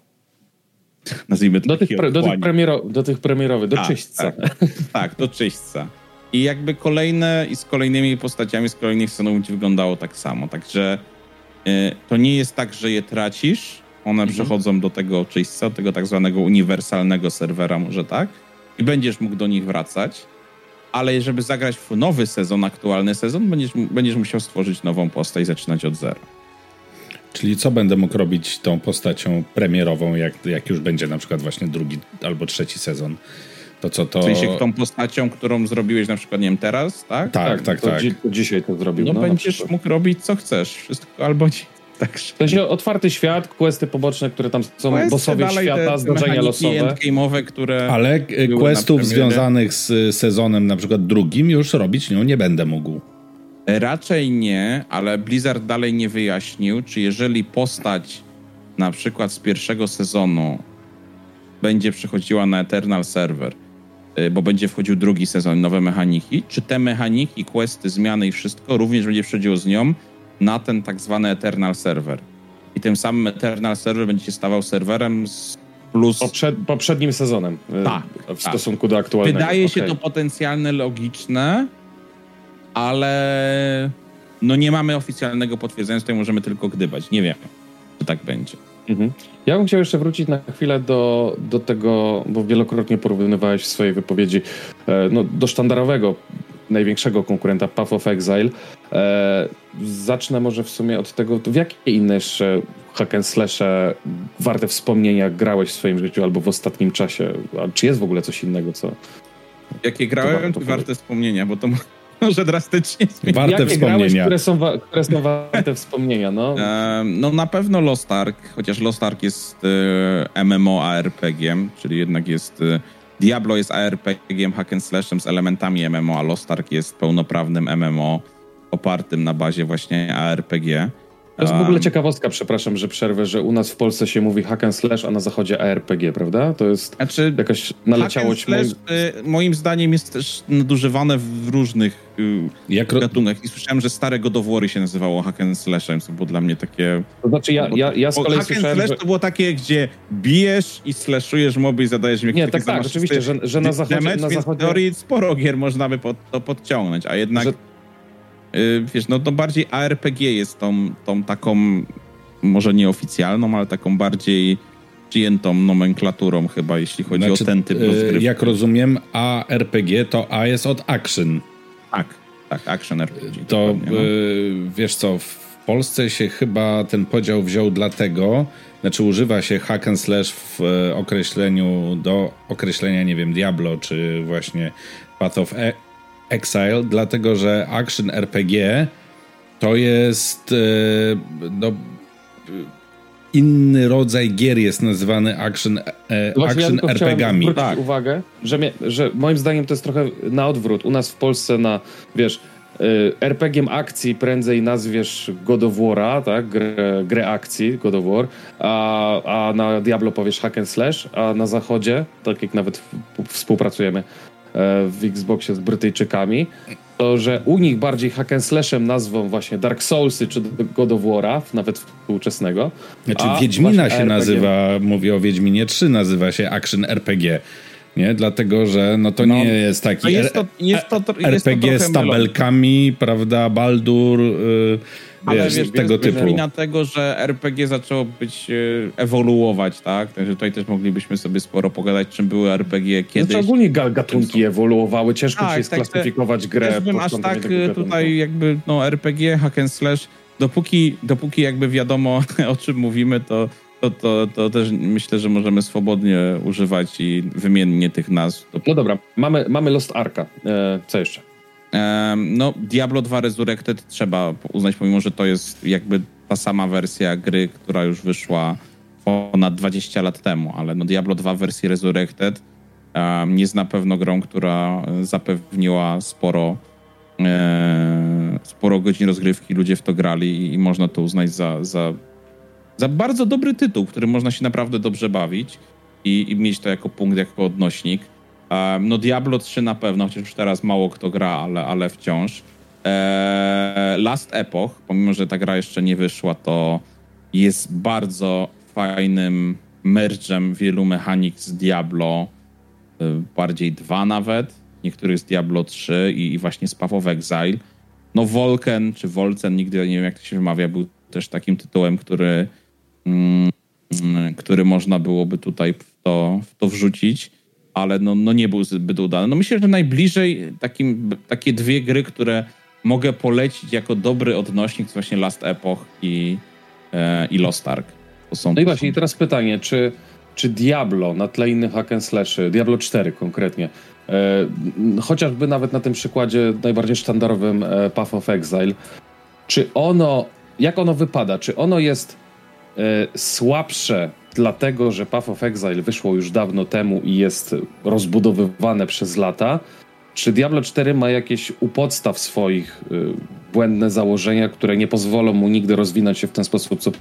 nazwijmy to do tych, pre, do tych, premiero, do tych premierowych, do tak, czyśćca. Tak, tak, do czyśćca. I jakby kolejne i z kolejnymi postaciami z kolejnych sezonów będzie wyglądało tak samo. Także y, to nie jest tak, że je tracisz, one mhm. przechodzą do tego czyśćca, tego tak zwanego uniwersalnego serwera, może tak, i będziesz mógł do nich wracać. Ale żeby zagrać w nowy sezon, aktualny sezon, będziesz, będziesz musiał stworzyć nową postać i zaczynać od zera. Czyli co będę mógł robić tą postacią premierową, jak, jak już będzie na przykład właśnie drugi albo trzeci sezon? To co to... W sensie tą postacią, którą zrobiłeś na przykład, nie wiem, teraz, tak? Tak, tak, tak. tak. Dzi dzisiaj to zrobił. No, no będziesz mógł robić co chcesz, wszystko albo ci tak w sensie otwarty świat, questy poboczne, które tam są, questy bossowie świata, zdarzenia losowe. game'owe, które Ale questów związanych z sezonem na przykład drugim już robić nią nie będę mógł. Raczej nie, ale Blizzard dalej nie wyjaśnił, czy jeżeli postać na przykład z pierwszego sezonu będzie przechodziła na Eternal Server, y, bo będzie wchodził drugi sezon, nowe mechaniki, czy te mechaniki, questy, zmiany i wszystko również będzie przechodziło z nią, na ten tak zwany Eternal Server. I tym samym Eternal Server będzie się stawał serwerem z plus... Poprzed, poprzednim sezonem y, tak, w tak. stosunku do aktualnego. Wydaje okay. się to potencjalne, logiczne, ale no nie mamy oficjalnego potwierdzenia, tutaj możemy tylko gdybać. Nie wiemy, czy tak będzie. Mhm. Ja bym chciał jeszcze wrócić na chwilę do, do tego, bo wielokrotnie porównywałeś w swojej wypowiedzi e, no, do sztandarowego, największego konkurenta Path of Exile. E, zacznę może w sumie od tego, w jakie inne jeszcze hack and slashe warte wspomnienia grałeś w swoim życiu albo w ostatnim czasie? A czy jest w ogóle coś innego, co... Jakie grałem, to warte wspomnienia, bo to <laughs> może drastycznie zmienić. Warte Jakie wspomnienia. Grałeś, które, są które są warte wspomnienia, no? <laughs> no na pewno Lost Ark, chociaż Lost Ark jest e, MMO ARPG, czyli jednak jest... E, Diablo jest ARPG hack and slashem z elementami MMO, a Lost Ark jest pełnoprawnym MMO opartym na bazie właśnie ARPG. To jest w ogóle ciekawostka, przepraszam, że przerwę, że u nas w Polsce się mówi hack and slash, a na zachodzie ARPG, prawda? To jest znaczy, jakaś naleciałość... Hack and slash, y, moim zdaniem jest też nadużywane w różnych y, Jak... gatunkach. I słyszałem, że stare godowory się nazywało hack and slashem, co było dla mnie takie... To znaczy ja, ja, ja z kolei hack słyszałem, and slash że... to było takie, gdzie bijesz i slashujesz moby i zadajesz mi jakieś Nie, tak, tak, oczywiście, że, że na zachodzie... Damage, na zachodzie... teorii sporo gier można by pod, to podciągnąć, a jednak... Że wiesz, no to bardziej ARPG jest tą, tą taką, może nieoficjalną, ale taką bardziej przyjętą nomenklaturą chyba, jeśli chodzi znaczy, o ten typ y, rozgrywki. Jak rozumiem, ARPG to A jest od action. Tak, tak, action RPG. To no. Y, wiesz co, w Polsce się chyba ten podział wziął dlatego, znaczy używa się hack and slash w określeniu do określenia, nie wiem, Diablo, czy właśnie Path of e Exile, dlatego że Action RPG to jest e, no, inny rodzaj gier jest nazywany action, e, action ja RPGami. Tak. uwagę, że, mnie, że moim zdaniem to jest trochę na odwrót. U nas w Polsce na, wiesz, e, RPG akcji prędzej nazwiesz God of War'a, tak? Grę, grę akcji God of War, a, a na Diablo powiesz hack and slash, a na zachodzie, tak jak nawet współpracujemy, w Xboxie z Brytyjczykami, to że u nich bardziej hack and slashem nazwą właśnie Dark Soulsy czy God of War'a, nawet współczesnego. Znaczy Wiedźmina się RPG... nazywa, mówię o Wiedźminie 3, nazywa się Action RPG. Nie? Dlatego, że no to no, nie jest taki jest to, jest to, jest RPG z tabelkami, prawda, Baldur... Yy, ale wiesz, wiesz tego typu. wina tego, że RPG zaczęło być, e, ewoluować, tak? Także tutaj też moglibyśmy sobie sporo pogadać, czym były RPG kiedyś. Znaczy ogólnie gatunki ewoluowały, ciężko tak, się tak, sklasyfikować grę. Też bym aż tak tutaj jakby, no RPG, hack and slash, dopóki, dopóki jakby wiadomo <laughs> o czym mówimy, to to, to, to też myślę, że możemy swobodnie używać i wymiennie tych nazw. No dobra, mamy, mamy Lost Arka. E, co jeszcze? No, Diablo 2 Resurrected trzeba uznać, pomimo że to jest jakby ta sama wersja gry, która już wyszła ponad 20 lat temu, ale no Diablo 2 w wersji Resurrected um, jest na pewno grą, która zapewniła sporo e, sporo godzin rozgrywki, ludzie w to grali i, i można to uznać za, za, za bardzo dobry tytuł, który można się naprawdę dobrze bawić i, i mieć to jako punkt, jako odnośnik. No Diablo 3 na pewno, chociaż już teraz mało kto gra, ale, ale wciąż. Eee, Last Epoch, pomimo, że ta gra jeszcze nie wyszła, to jest bardzo fajnym mergem wielu mechanik z Diablo, e, bardziej dwa nawet, niektórych z Diablo 3 i, i właśnie z Path of Exile. No Volken, czy Volcen, nigdy nie wiem jak to się wymawia, był też takim tytułem, który, mm, który można byłoby tutaj w to, w to wrzucić ale no, no nie był zbyt udany. No myślę, że najbliżej takim, takie dwie gry, które mogę polecić jako dobry odnośnik, to właśnie Last Epoch i, e, i Lost Ark. To są, no i właśnie, i teraz pytanie, czy, czy Diablo na tle innych hack and slashy, Diablo 4 konkretnie, e, chociażby nawet na tym przykładzie najbardziej sztandarowym e, Path of Exile, czy ono, jak ono wypada? Czy ono jest e, słabsze dlatego, że Path of Exile wyszło już dawno temu i jest rozbudowywane przez lata, czy Diablo 4 ma jakieś u podstaw swoich y, błędne założenia, które nie pozwolą mu nigdy rozwinąć się w ten sposób, co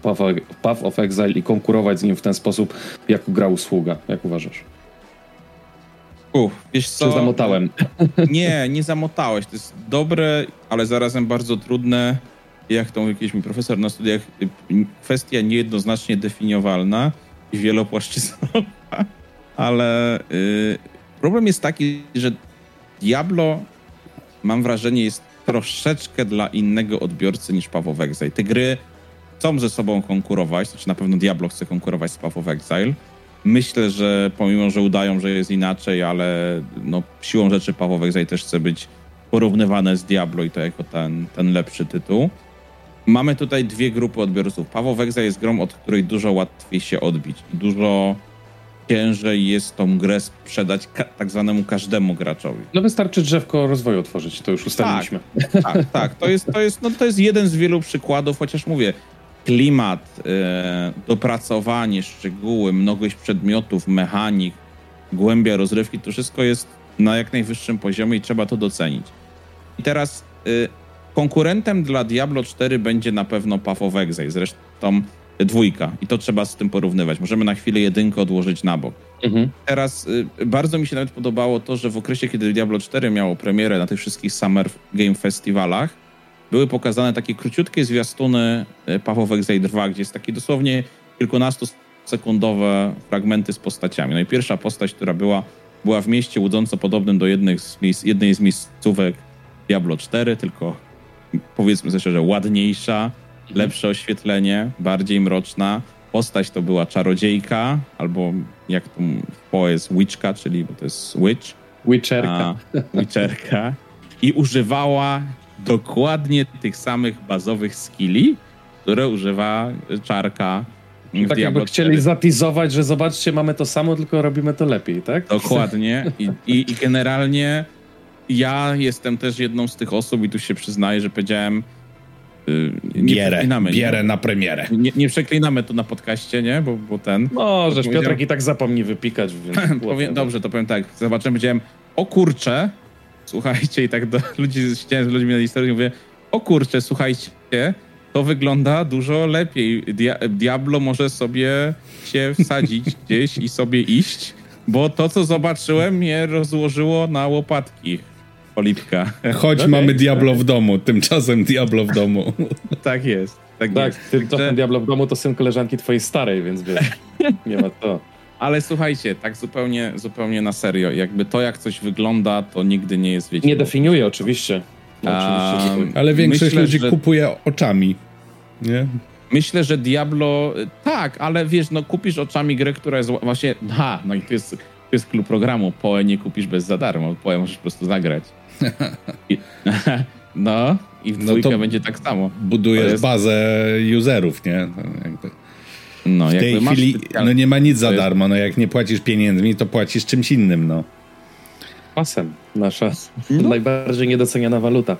Path of Exile i konkurować z nim w ten sposób, jak gra usługa? Jak uważasz? Uf, wiesz co? Czy zamotałem? Nie, nie zamotałeś. To jest dobre, ale zarazem bardzo trudne jak to jakiś mi profesor na studiach, y, kwestia niejednoznacznie definiowalna i wielopłaszczyznowa, <laughs> ale y, problem jest taki, że Diablo, mam wrażenie, jest troszeczkę dla innego odbiorcy niż Paweł Exile. Te gry chcą ze sobą konkurować, znaczy na pewno Diablo chce konkurować z Path Exile. Myślę, że pomimo, że udają, że jest inaczej, ale no, siłą rzeczy Path Exile też chce być porównywane z Diablo i to jako ten, ten lepszy tytuł. Mamy tutaj dwie grupy odbiorców. Of Exile jest grą, od której dużo łatwiej się odbić. Dużo ciężej jest tą grę sprzedać ka- tak zwanemu każdemu graczowi. No wystarczy drzewko rozwoju otworzyć, to już ustaliliśmy. Tak, tak. To jest, to, jest, no, to jest jeden z wielu przykładów, chociaż mówię, klimat, e, dopracowanie, szczegóły, mnogość przedmiotów, mechanik, głębia rozrywki, to wszystko jest na jak najwyższym poziomie i trzeba to docenić. I teraz e, konkurentem dla Diablo 4 będzie na pewno Path of Exile, zresztą dwójka i to trzeba z tym porównywać. Możemy na chwilę jedynkę odłożyć na bok. Mhm. Teraz y, bardzo mi się nawet podobało to, że w okresie, kiedy Diablo 4 miało premierę na tych wszystkich Summer Game Festivalach, były pokazane takie króciutkie zwiastuny y, Path of Exile 2, gdzie jest takie dosłownie kilkunastosekundowe fragmenty z postaciami. No i pierwsza postać, która była, była w mieście łudząco podobnym do jednych z miejsc, jednej z miejscówek Diablo 4, tylko powiedzmy sobie szczerze, ładniejsza, lepsze oświetlenie, bardziej mroczna. Postać to była czarodziejka, albo jak to w PoE jest witchka, czyli bo to jest witch. Witcherka. A, witcherka. I używała dokładnie tych samych bazowych skilli, które używa czarka w tak jakby Diablo chcieli 4. zatizować, że zobaczcie, mamy to samo, tylko robimy to lepiej, tak? Dokładnie. I, i, I generalnie ja jestem też jedną z tych osób, i tu się przyznaję, że powiedziałem. Yy, nie Bierę, przeklinamy, bierę na premierę. Nie, nie przeklinamy tu na podcaście, nie? Bo, bo ten. No, żeż Powiedziałem- Piotrek i tak zapomni wypikać, <laughs> więc... Powiem, dobrze, to powiem tak. Zobaczyłem, powiedziałem, o kurcze, słuchajcie, i tak do <laughs> ludzi, z ludźmi na historii, mówię, o kurcze, słuchajcie, to wygląda dużo lepiej. Dia Diablo może sobie się wsadzić <laughs> gdzieś i sobie iść, bo to, co zobaczyłem, mnie rozłożyło na łopatki. Polipka. Choć Okej. mamy Diablo w domu, tymczasem Diablo w domu. <laughs> tak jest. Tak, Tak, jest. ty, to Że- ten Diablo w domu to syn koleżanki twojej starej, więc wiesz, <laughs> nie ma to. Ale słuchajcie, tak zupełnie, zupełnie na serio. Jakby to, jak coś wygląda, to nigdy nie jest, wiecie... Nie definiuje oczywiście. No, A, oczywiście Ale większość Myślę, ludzi że- kupuje oczami. Nie? Myślę, że Diablo. Tak, ale wiesz, no kupisz oczami grę, która jest ła- właśnie. Ha, no i to jest, to jest klub programu. Poe nie kupisz bez za darmo. Poe możesz po prostu zagrać. <laughs> No, i w No dwójkę to- będzie tak samo. Budujesz jest- bazę userów, nie? Jakby No, w tej chwili no nie ma nic za darmo. No jak nie płacisz pieniędzmi, to płacisz czymś innym, no. Pasem, nasza No. najbardziej niedoceniana waluta.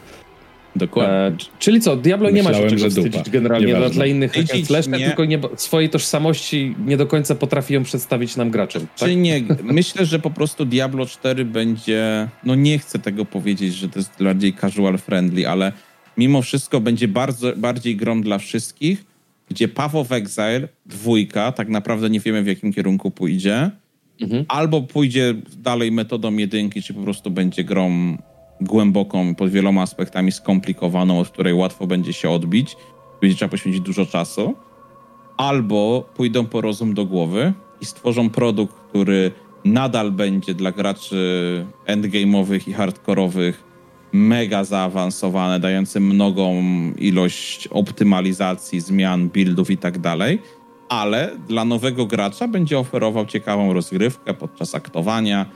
Dokładnie. E, czyli co, Diablo nie ma się Myślałem, czego wstydzić generalnie Nieważne. dla innych Slashne, nie. tylko nie, swojej tożsamości nie do końca potrafi ją przedstawić nam graczom. Tak? Czy nie? Myślę, że po prostu Diablo 4 będzie. No nie chcę tego powiedzieć, że to jest bardziej casual friendly, ale mimo wszystko będzie bardzo, bardziej grą dla wszystkich, gdzie Path of Exile, dwójka, tak naprawdę nie wiemy w jakim kierunku pójdzie. Mhm. Albo pójdzie dalej metodą jedynki, czy po prostu będzie grą głęboką, pod wieloma aspektami skomplikowaną, od której łatwo będzie się odbić. Będzie trzeba poświęcić dużo czasu. Albo pójdą po rozum do głowy i stworzą produkt, który nadal będzie dla graczy endgame'owych i hardkorowych mega zaawansowany, dający mnogą ilość optymalizacji, zmian, buildów i tak dalej, ale dla nowego gracza będzie oferował ciekawą rozgrywkę podczas aktowania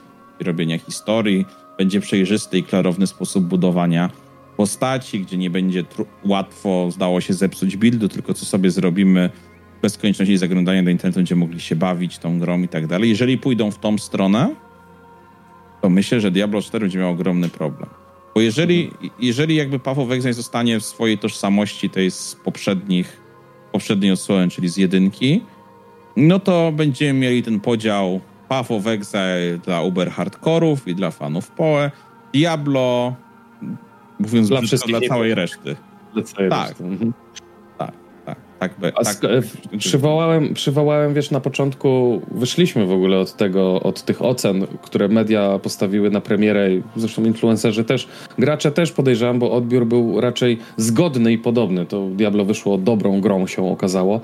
robienia historii. Będzie przejrzysty i klarowny sposób budowania postaci, gdzie nie będzie łatwo, zdało się, zepsuć buildu, tylko co sobie zrobimy bez konieczności zaglądania do internetu, będziemy mogli się bawić tą grą i tak dalej. Jeżeli pójdą w tą stronę, to myślę, że Diablo 4 będzie miał ogromny problem. Bo jeżeli, jeżeli jakby Path of zostanie w swojej tożsamości tej z poprzednich, poprzedniej odsłony, czyli z jedynki, no to będziemy mieli ten podział Path of Exile dla uber hardkorów i dla fanów PoE, Diablo, mówiąc Dla dla, wszystkich dla całej reszty. Tak. Mhm. Tak, tak, tak. A tak e, przywołałem, przywołałem, wiesz, na początku wyszliśmy w ogóle od tego, od tych ocen, które media postawiły na premierę, zresztą influencerzy też, gracze też podejrzewam, bo odbiór był raczej zgodny i podobny. To Diablo wyszło dobrą grą, się okazało.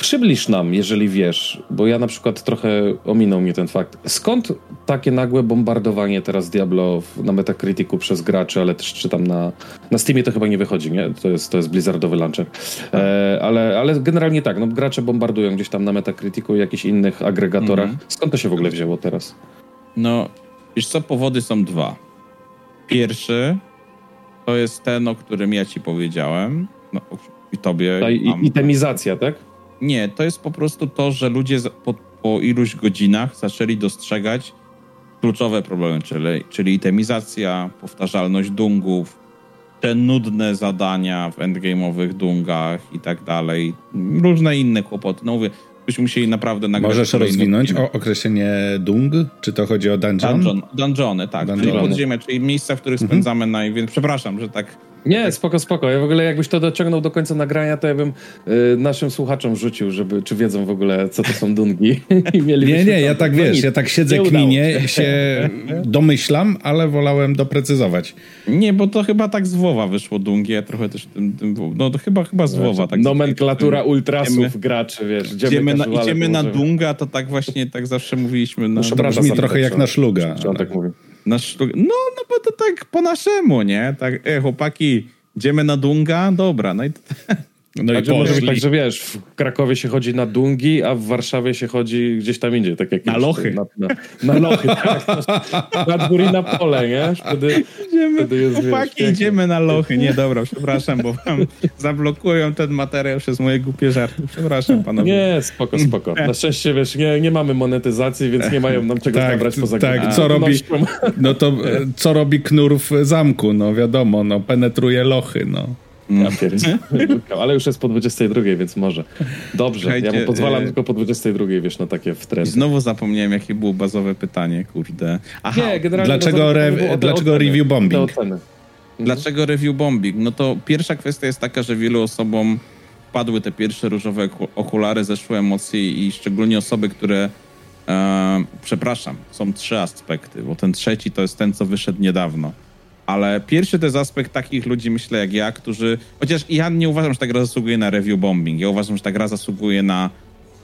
Przybliż nam, jeżeli wiesz, bo ja na przykład trochę ominął mnie ten fakt. Skąd takie nagłe bombardowanie teraz Diablo na Metacriticu przez graczy, ale też czytam na, na Steamie to chyba nie wychodzi, nie? To jest, to jest Blizzardowy launcher. E, ale, ale generalnie tak, no gracze bombardują gdzieś tam na Metacriticu i jakichś innych agregatorach. -hmm. Skąd to się w ogóle wzięło teraz? No, wiesz co, powody są dwa. Pierwszy to jest ten, o którym ja ci powiedziałem. No, i tobie. Ta i, itemizacja, tak? Nie, to jest po prostu to, że ludzie po, po iluś godzinach zaczęli dostrzegać kluczowe problemy, czyli, czyli itemizacja, powtarzalność dungów, te nudne zadania w endgame'owych dungach i tak dalej, różne inne kłopoty. No mówię, byśmy musieli naprawdę nagrać... Możesz rozwinąć o określenie dung? Czy to chodzi o dungeon? Dungeon, dungeony, tak. Dungeony. Czyli podziemia, czyli miejsca, w których mhm. spędzamy najwięcej... Przepraszam, że tak nie, spoko, spoko. Ja w ogóle jakbyś to dociągnął do końca nagrania, to ja bym y, naszym słuchaczom rzucił, żeby, czy wiedzą w ogóle, co to są dungi. <laughs> Nie, nie, ja tak wiesz, ja tak siedzę, kminie, się domyślam, ale wolałem doprecyzować. Nie, bo to chyba tak z WoWa wyszło dungi, ja trochę też tym, tym no to chyba, chyba z WoWa. Tak Nomenklatura ultrasów idziemy, graczy, wiesz. Idziemy, idziemy na, idziemy na dunga, to tak właśnie, tak zawsze mówiliśmy. No, no brzmi trochę jak na szluga. On tak mówi? Sztuk... No, no bo to tak po naszemu, nie? Tak, e, chłopaki, idziemy na Dunga? Dobra, no i... <laughs> No i może być tak, że wiesz, w Krakowie się chodzi na dungi, a w Warszawie się chodzi gdzieś tam indziej, tak jak na lochy. Na, na, na lochy, tak. Na dwór i na pole, nie? Wtedy, idziemy, wtedy jest, chłopaki, wiesz, idziemy na lochy. Nie, dobra, przepraszam, bo wam zablokują ten materiał przez moje głupie żarty. Przepraszam panowie. Nie, spoko, spoko. Na szczęście, wiesz, nie, nie mamy monetyzacji, więc nie mają nam czego tak, zabrać poza Tak, co robi, no to co robi knur w zamku, no wiadomo, no penetruje lochy, no. Ja <laughs> Ale już jest po 22, więc może. Dobrze, Słuchajcie, ja mu pozwalam e... tylko po 22, wiesz, na takie wtręty. Znowu zapomniałem, jakie było bazowe pytanie, kurde. Aha, Nie, dlaczego, re... dlaczego review bombing? Mhm. Dlaczego review bombing? No to pierwsza kwestia jest taka, że wielu osobom padły te pierwsze różowe okulary, zeszły emocje i szczególnie osoby, które e, przepraszam, są trzy aspekty, bo ten trzeci to jest ten, co wyszedł niedawno ale pierwszy to jest aspekt takich ludzi, myślę, jak ja, którzy. Chociaż ja nie uważam, że ta gra zasługuje na review bombing. Ja uważam, że ta gra zasługuje na.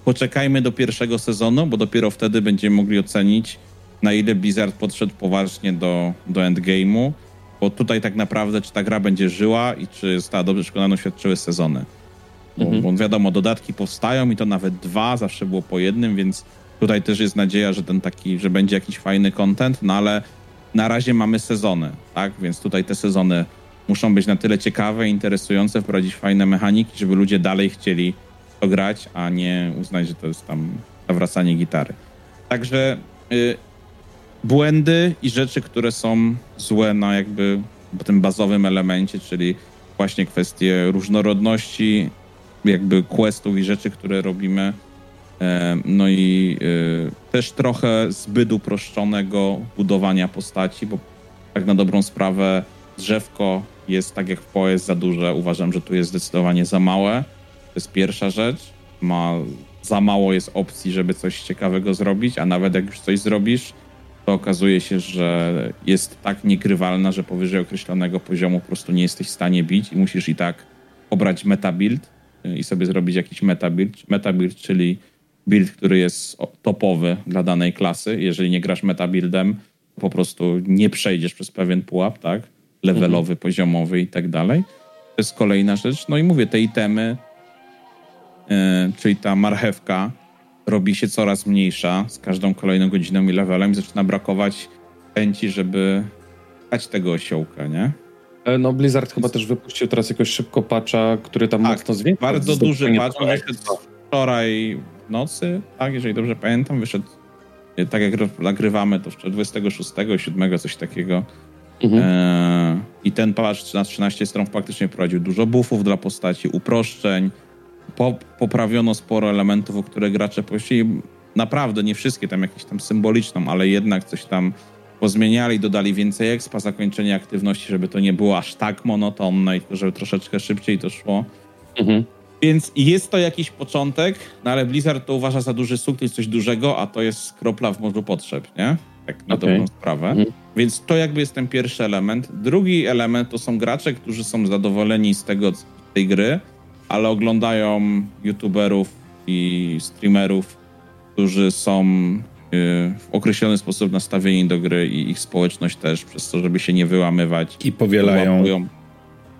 Poczekajmy do pierwszego sezonu, bo dopiero wtedy będziemy mogli ocenić, na ile Blizzard podszedł poważnie do, do endgame'u. Bo tutaj tak naprawdę, czy ta gra będzie żyła i czy została dobrze przekonana, świadczyły sezony. Bo, mhm. bo wiadomo, dodatki powstają i to nawet dwa, zawsze było po jednym, więc tutaj też jest nadzieja, że ten taki, że będzie jakiś fajny content, no ale na razie mamy sezony, tak? Więc tutaj te sezony muszą być na tyle ciekawe, interesujące, wprowadzić fajne mechaniki, żeby ludzie dalej chcieli to grać, a nie uznać, że to jest tam zawracanie gitary. Także y, błędy i rzeczy, które są złe na jakby tym bazowym elemencie, czyli właśnie kwestie różnorodności, jakby questów i rzeczy, które robimy, no i e, też trochę zbyt uproszczonego budowania postaci, bo tak na dobrą sprawę drzewko jest tak jak w PoE jest za duże. Uważam, że tu jest zdecydowanie za małe. To jest pierwsza rzecz. Ma za mało jest opcji, żeby coś ciekawego zrobić, a nawet jak już coś zrobisz, to okazuje się, że jest tak niegrywalna, że powyżej określonego poziomu po prostu nie jesteś w stanie bić i musisz i tak obrać metabuild e, i sobie zrobić jakiś metabuild, metabuild czyli build, który jest topowy dla danej klasy. Jeżeli nie grasz metabuildem, po prostu nie przejdziesz przez pewien pułap, tak? Levelowy, mhm. poziomowy i tak dalej. To jest kolejna rzecz. No i mówię, te itemy, yy, czyli ta marchewka, robi się coraz mniejsza z każdą kolejną godziną i levelem i zaczyna brakować chęci, żeby dać tego osiołka, nie? E, no Blizzard chyba też wypuścił teraz jakoś szybko patcha, który tam tak, mocno zwiększył. Bardzo duży patch, wczoraj nocy, tak, jeżeli dobrze pamiętam, wyszedł, e, tak jak nagrywamy, to 26, 7, coś takiego. Mhm. E, I ten patch na 13 stron faktycznie wprowadził dużo buffów dla postaci, uproszczeń, po, poprawiono sporo elementów, o które gracze prosili. Naprawdę, nie wszystkie, tam jakieś tam symboliczną, ale jednak coś tam pozmieniali, dodali więcej expa, zakończenie aktywności, żeby to nie było aż tak monotonne i żeby troszeczkę szybciej to szło. Mhm. Więc jest to jakiś początek, no ale Blizzard to uważa za duży sukces, coś dużego, a to jest kropla w morzu potrzeb, nie? Tak na okay. dobrą sprawę. Mhm. Więc to jakby jest ten pierwszy element. Drugi element to są gracze, którzy są zadowoleni z tego, z tej gry, ale oglądają youtuberów i streamerów, którzy są w określony sposób nastawieni do gry i ich społeczność też, przez to, żeby się nie wyłamywać. I powielają.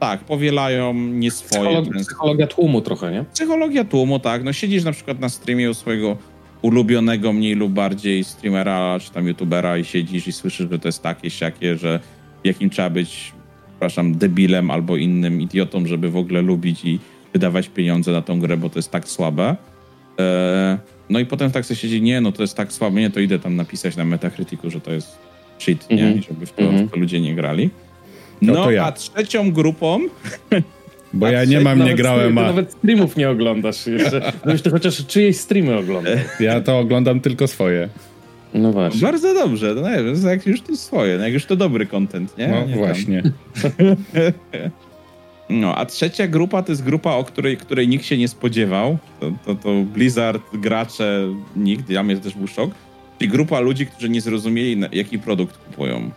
Tak, powielają nie swoje. Psycholog, psychologia tłumu trochę, nie? Psychologia tłumu, tak. No siedzisz na przykład na streamie u swojego ulubionego mniej lub bardziej streamera, czy tam youtubera i siedzisz i słyszysz, że to jest takie, siakie, że jakim trzeba być, przepraszam, debilem albo innym idiotą, żeby w ogóle lubić i wydawać pieniądze na tą grę, bo to jest tak słabe. Eee, no i potem tak sobie siedzi, nie, no to jest tak słabe, nie, to idę tam napisać na Metacriticu, że to jest shit, nie, mm -hmm. żeby w to, mm -hmm. w to, ludzie nie grali. No, no ja. a trzecią grupą... <laughs> Bo ja nie mam, nie grałem, a... Nawet streamów nie oglądasz jeszcze. Gdybyś to chociaż czyjeś streamy oglądał. Ja to oglądam tylko swoje. No właśnie. Bardzo dobrze, no nie wiem, jak już to swoje, no jak już to dobry content, nie? No nie właśnie. <laughs> No, a trzecia grupa to jest grupa, o której, której nikt się nie spodziewał. To, to, to Blizzard, gracze, nikt, dla mnie to też był szok. Czyli grupa ludzi, którzy nie zrozumieli, jaki produkt kupują.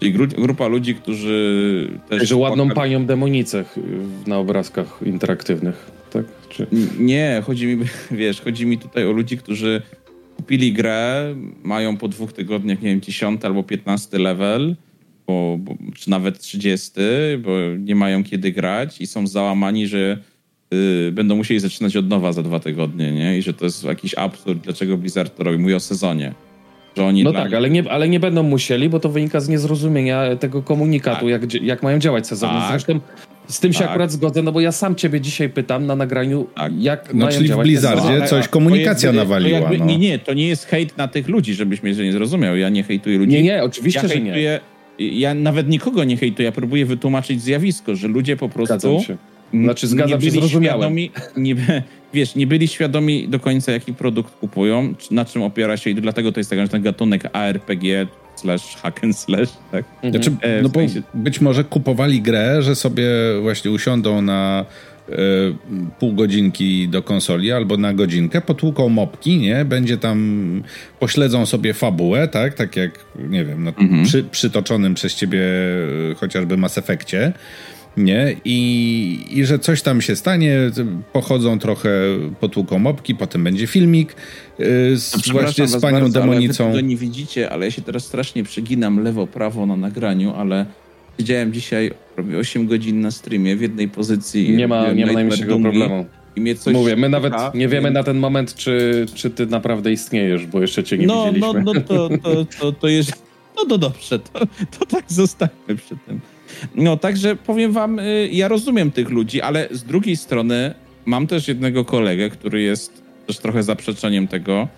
Czyli gru, grupa ludzi, którzy też... Że ładną panią demonicę na obrazkach interaktywnych, tak? Czy... Nie, chodzi mi, <laughs> wiesz, chodzi mi tutaj o ludzi, którzy kupili grę, mają po dwóch tygodniach, nie wiem, 10 albo 15 level, bo, bo, czy nawet 30, bo nie mają kiedy grać i są załamani, że y, będą musieli zaczynać od nowa za dwa tygodnie, nie? I że to jest jakiś absurd, dlaczego Blizzard to robi. Mówię o sezonie. Że oni no tak, ale nie, ale nie będą musieli, bo to wynika z niezrozumienia tego komunikatu, tak. jak, jak mają działać sezony. Tak. Zresztą z tym się tak. akurat zgodzę, no bo ja sam ciebie dzisiaj pytam na nagraniu, tak. jak no, mają czyli działać w Blizzardzie coś komunikacja jakby, nawaliła. Jakby, no. Nie, nie, to nie jest hejt na tych ludzi, żebyś mnie nie zrozumiał. Ja nie hejtuję ludzi. Nie, nie, oczywiście, ja że nie ja nawet nikogo nie hejtuję, ja próbuję wytłumaczyć zjawisko, że ludzie po prostu... Znaczy zgadzam się, zrozumiałem. Świadomi, nie, wiesz, nie byli świadomi do końca, jaki produkt kupują, na czym opiera się i dlatego to jest tak, że ten gatunek ARPG slash hack and slash, tak? Mhm. Znaczy, e, no bo być może kupowali grę, że sobie właśnie usiądą na E, pół godzinki do konsoli albo na godzinkę, potłuką mopki, nie? Będzie tam, pośledzą sobie fabułę, tak? Tak jak, nie wiem, no, mhm. przy, przytoczonym przez ciebie e, chociażby Mass Effectie, nie? I, I że coś tam się stanie, pochodzą trochę potłuką mopki, potem będzie filmik yy, z, właśnie z panią bardzo, demonicą. Ale wy tego nie widzicie, ale ja się teraz strasznie przyginam lewo, prawo na nagraniu, ale Siedziałem dzisiaj prawie 8 godzin na streamie w jednej pozycji. Nie ma, nie ma najmniejszego problemu. I mnie coś Mówię, my nawet nie wiemy na ten moment, czy, czy ty naprawdę istniejesz, bo jeszcze cię nie no, widzieliśmy. No, no to, to, to, <laughs> to jest... No to dobrze, to, to tak zostańmy przy tym. No, także powiem wam, y, ja rozumiem tych ludzi, ale z drugiej strony mam też jednego kolegę, który jest też trochę zaprzeczeniem tego,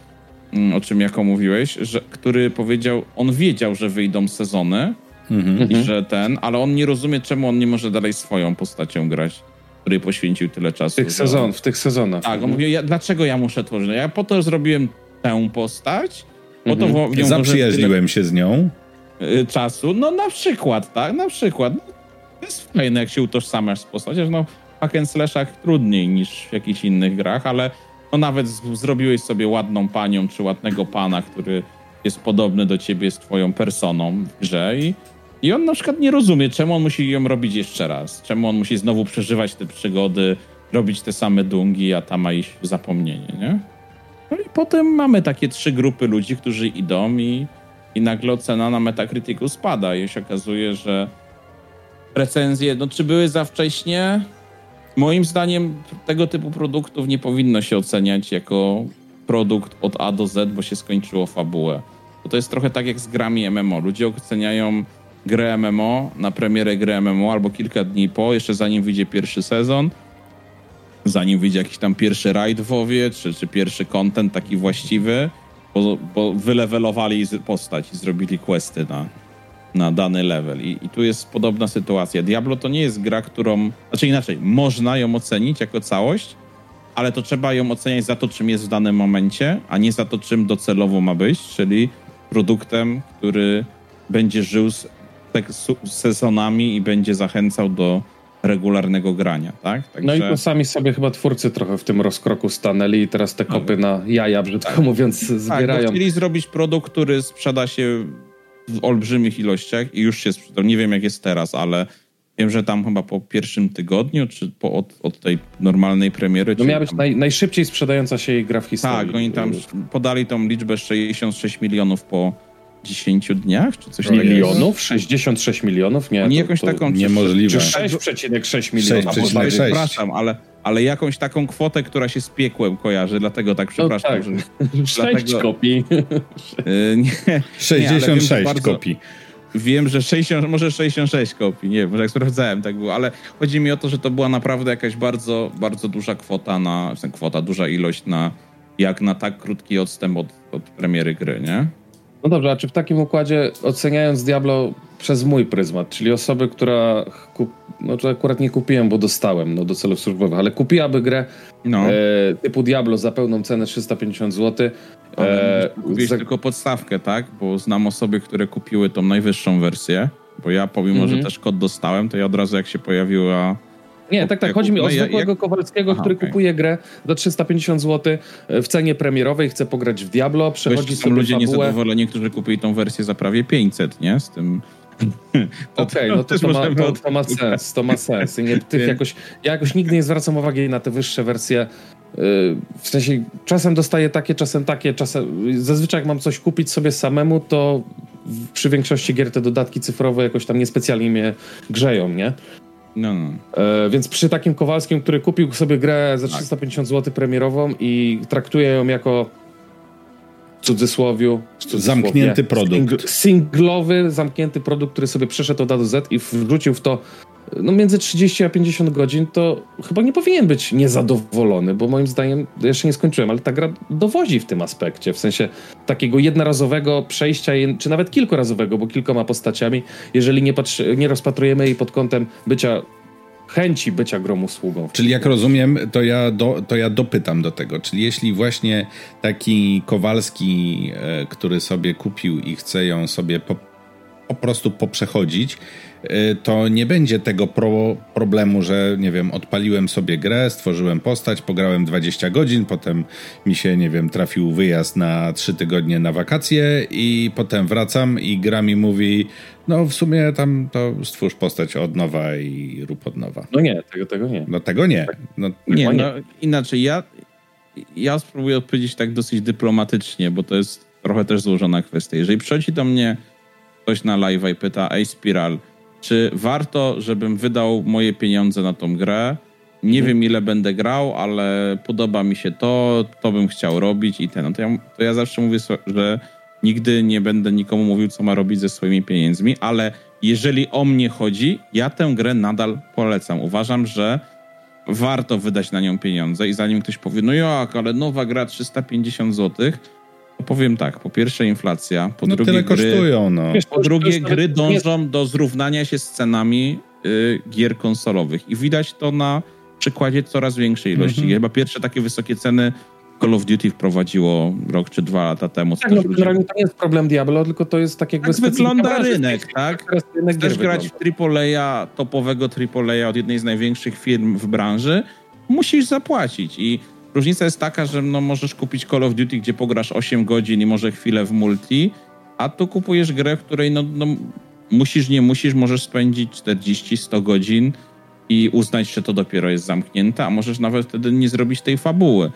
mm, o czym jako mówiłeś, że, który powiedział, on wiedział, że wyjdą sezony, Mhm. I że ten, ale on nie rozumie, czemu on nie może dalej swoją postacią grać, której poświęcił tyle czasu. Tych, sezon, w tych sezonach. Tak, on mówi, ja, dlaczego ja muszę tworzyć? Ja po to zrobiłem tę postać, po to mhm. w nią Zaprzyjaźniłem się z nią. Y, czasu, no na przykład, tak, na przykład. No, to jest fajne, jak się utożsamiasz z postacią, no w hack and slashach trudniej niż w jakichś innych grach, ale no nawet zrobiłeś sobie ładną panią czy ładnego pana, który jest podobny do ciebie z twoją personą w grze i i on na przykład nie rozumie, czemu on musi ją robić jeszcze raz. Czemu on musi znowu przeżywać te przygody, robić te same dungi, a tam ma iść w zapomnienie, nie? No i potem mamy takie trzy grupy ludzi, którzy idą i, i nagle ocena na Metacriticu spada i się okazuje, że recenzje, no czy były za wcześnie? Moim zdaniem tego typu produktów nie powinno się oceniać jako produkt od A do Z, bo się skończyło fabułę. Bo to jest trochę tak jak z grami MMO. Ludzie oceniają grę MMO, na premierę gry MMO albo kilka dni po, jeszcze zanim wyjdzie pierwszy sezon, zanim wyjdzie jakiś tam pierwszy raid w WoWie, czy, czy pierwszy content taki właściwy, bo, bo wylewelowali postać i zrobili questy na, na dany level. I, I tu jest podobna sytuacja. Diablo to nie jest gra, którą, znaczy inaczej, można ją ocenić jako całość, ale to trzeba ją oceniać za to, czym jest w danym momencie, a nie za to, czym docelowo ma być, czyli produktem, który będzie żył z sezonami i będzie zachęcał do regularnego grania, tak? Także... No i to sami sobie chyba twórcy trochę w tym rozkroku stanęli i teraz te kopy na jaja, brzydko tak. mówiąc, zbierają. Tak, chcieli zrobić produkt, który sprzeda się w olbrzymich ilościach i już się sprzedał. Nie wiem, jak jest teraz, ale Wiem, że tam chyba po pierwszym tygodniu, czy po, od, od tej normalnej premiery. No miała być naj, najszybciej sprzedająca się jej gra w historii. Tak, oni tam podali tą liczbę 66 milionów po 10 dniach, czy coś takiego. Milionów? 66 milionów? Nie, Oni to, jakąś to taką... Niemożliwe. Czy 6,6 milionów? 6,6. Przepraszam, ale, ale jakąś taką kwotę, która się z piekłem kojarzy, dlatego tak przepraszam. No tak. Że, 6 dlatego, kopii. Yy, <laughs> nie, 66 nie, bardzo, kopii. Wiem, że 60, może 66 kopii, nie wiem, jak sprawdzałem, tak było, ale chodzi mi o to, że to była naprawdę jakaś bardzo, bardzo duża kwota na, kwota, duża ilość na, jak na tak krótki odstęp od, od premiery gry, nie? No dobrze, a czy w takim układzie oceniając Diablo przez mój pryzmat, czyli osoby, która kup... no to akurat nie kupiłem, bo dostałem no, do celów służbowych, ale kupiłaby grę no. e, typu Diablo za pełną cenę 350 zł. E, kupiłeś za... tylko podstawkę, tak? Bo znam osoby, które kupiły tą najwyższą wersję, bo ja pomimo, mhm. że też kod dostałem, to ja od razu jak się pojawiła nie, tak, tak. Chodzi mi o zwykłego jak... Kowalskiego, Aha, który okay. kupuje grę za 350 zł w cenie premierowej, chce pograć w Diablo, przechodzi sobie ludzie fabułę. niezadowoleni, którzy kupili tą wersję za prawie 500, nie? Z tym... <laughs> Okej, okay, no to, to, ma, to, to, ma sens, to ma sens. Nie, <laughs> tych jakoś, ja jakoś nigdy nie zwracam uwagi na te wyższe wersje. Y, w sensie czasem dostaję takie, czasem takie, czasem... Zazwyczaj jak mam coś kupić sobie samemu, to przy większości gier te dodatki cyfrowe jakoś tam niespecjalnie mnie grzeją, nie? No, no. E, więc przy takim Kowalskim, który kupił sobie grę za 350 zł premierową i traktuje ją jako w cudzysłowiu, zamknięty produkt. singlowy, zamknięty produkt, który sobie przeszedł od A do Z i wrzucił w to no między 30 a 50 godzin, to chyba nie powinien być niezadowolony, bo moim zdaniem, jeszcze nie skończyłem, ale ta gra dowozi w tym aspekcie, w sensie takiego jednorazowego przejścia, czy nawet kilkurazowego, bo kilkoma postaciami, jeżeli nie, patrzy, nie rozpatrujemy jej pod kątem bycia chęci bycia grom usługą. Czyli jak rozumiem, to ja, do, to ja dopytam do tego. Czyli jeśli właśnie taki Kowalski, e, który sobie kupił i chce ją sobie po, po prostu poprzechodzić, Y, to nie będzie tego pro, problemu, że nie wiem, odpaliłem sobie grę, stworzyłem postać, pograłem 20 godzin, potem mi się, nie wiem, trafił wyjazd na 3 tygodnie na wakacje i potem wracam i gra mi mówi, no w sumie tam to stwórz postać od nowa i rób od nowa. No nie, tego, tego nie. No tego nie. No, nie, no inaczej, ja, ja spróbuję odpowiedzieć tak dosyć dyplomatycznie, bo to jest trochę też złożona kwestia. Jeżeli przychodzi do mnie ktoś na live i pyta, ej Spiral, czy warto, żebym wydał moje pieniądze na tą grę. Nie wiem, ile będę grał, ale podoba mi się to, to bym chciał robić i ten. No to, ja, to ja zawsze mówię, że nigdy nie będę nikomu mówił, co ma robić ze swoimi pieniędzmi, ale jeżeli o mnie chodzi, ja tę grę nadal polecam. Uważam, że warto wydać na nią pieniądze i zanim ktoś powie, no jak, ale nowa gra 350 złotych, Powiem tak, po pierwsze inflacja, po no drugie tyle gry, kosztują, no. Po drugie gry dążą do zrównania się z cenami y, gier konsolowych i widać to na przykładzie coraz większej ilości. Mhm. Chyba pierwsze takie wysokie ceny Call of Duty wprowadziło rok czy dwa lata temu. Tak, no, generalnie to nie jest problem Diablo, tylko to jest tak jakby... Tak wygląda rynek, tak? Chcesz grać w AAA, topowego AAA od jednej z największych firm w branży, musisz zapłacić i Różnica jest taka, że no, możesz kupić Call of Duty, gdzie pograsz 8 godzin i może chwilę w multi, a tu kupujesz grę, w której no, no musisz, nie musisz, możesz spędzić 40-100 godzin i uznać, że to dopiero jest zamknięte, a możesz nawet wtedy nie zrobić tej fabuły.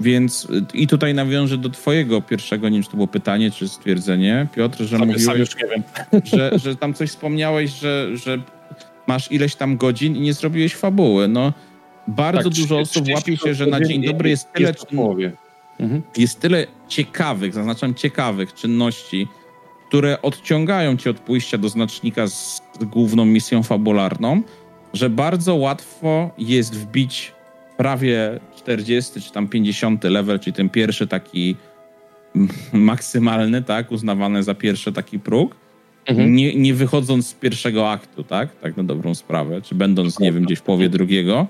Więc i tutaj nawiążę do twojego pierwszego, nie wiem, czy to było pytanie, czy stwierdzenie, Piotr, że sam, mówiłeś, sam już nie wiem. <laughs> Że, że tam coś wspomniałeś, że, że masz ileś tam godzin i nie zrobiłeś fabuły. No, bardzo tak, dużo osób łapie się, że na dzień dobry jest tyle, jest, mhm. jest tyle ciekawych, zaznaczam ciekawych czynności, które odciągają cię od pójścia do znacznika z główną misją fabularną, że bardzo łatwo jest wbić prawie 40 czy tam 50 level, czyli ten pierwszy taki maksymalny, tak, uznawany za pierwszy taki próg, mhm. nie, nie wychodząc z pierwszego aktu, tak, tak na dobrą sprawę, czy będąc, nie wiem, gdzieś w połowie drugiego,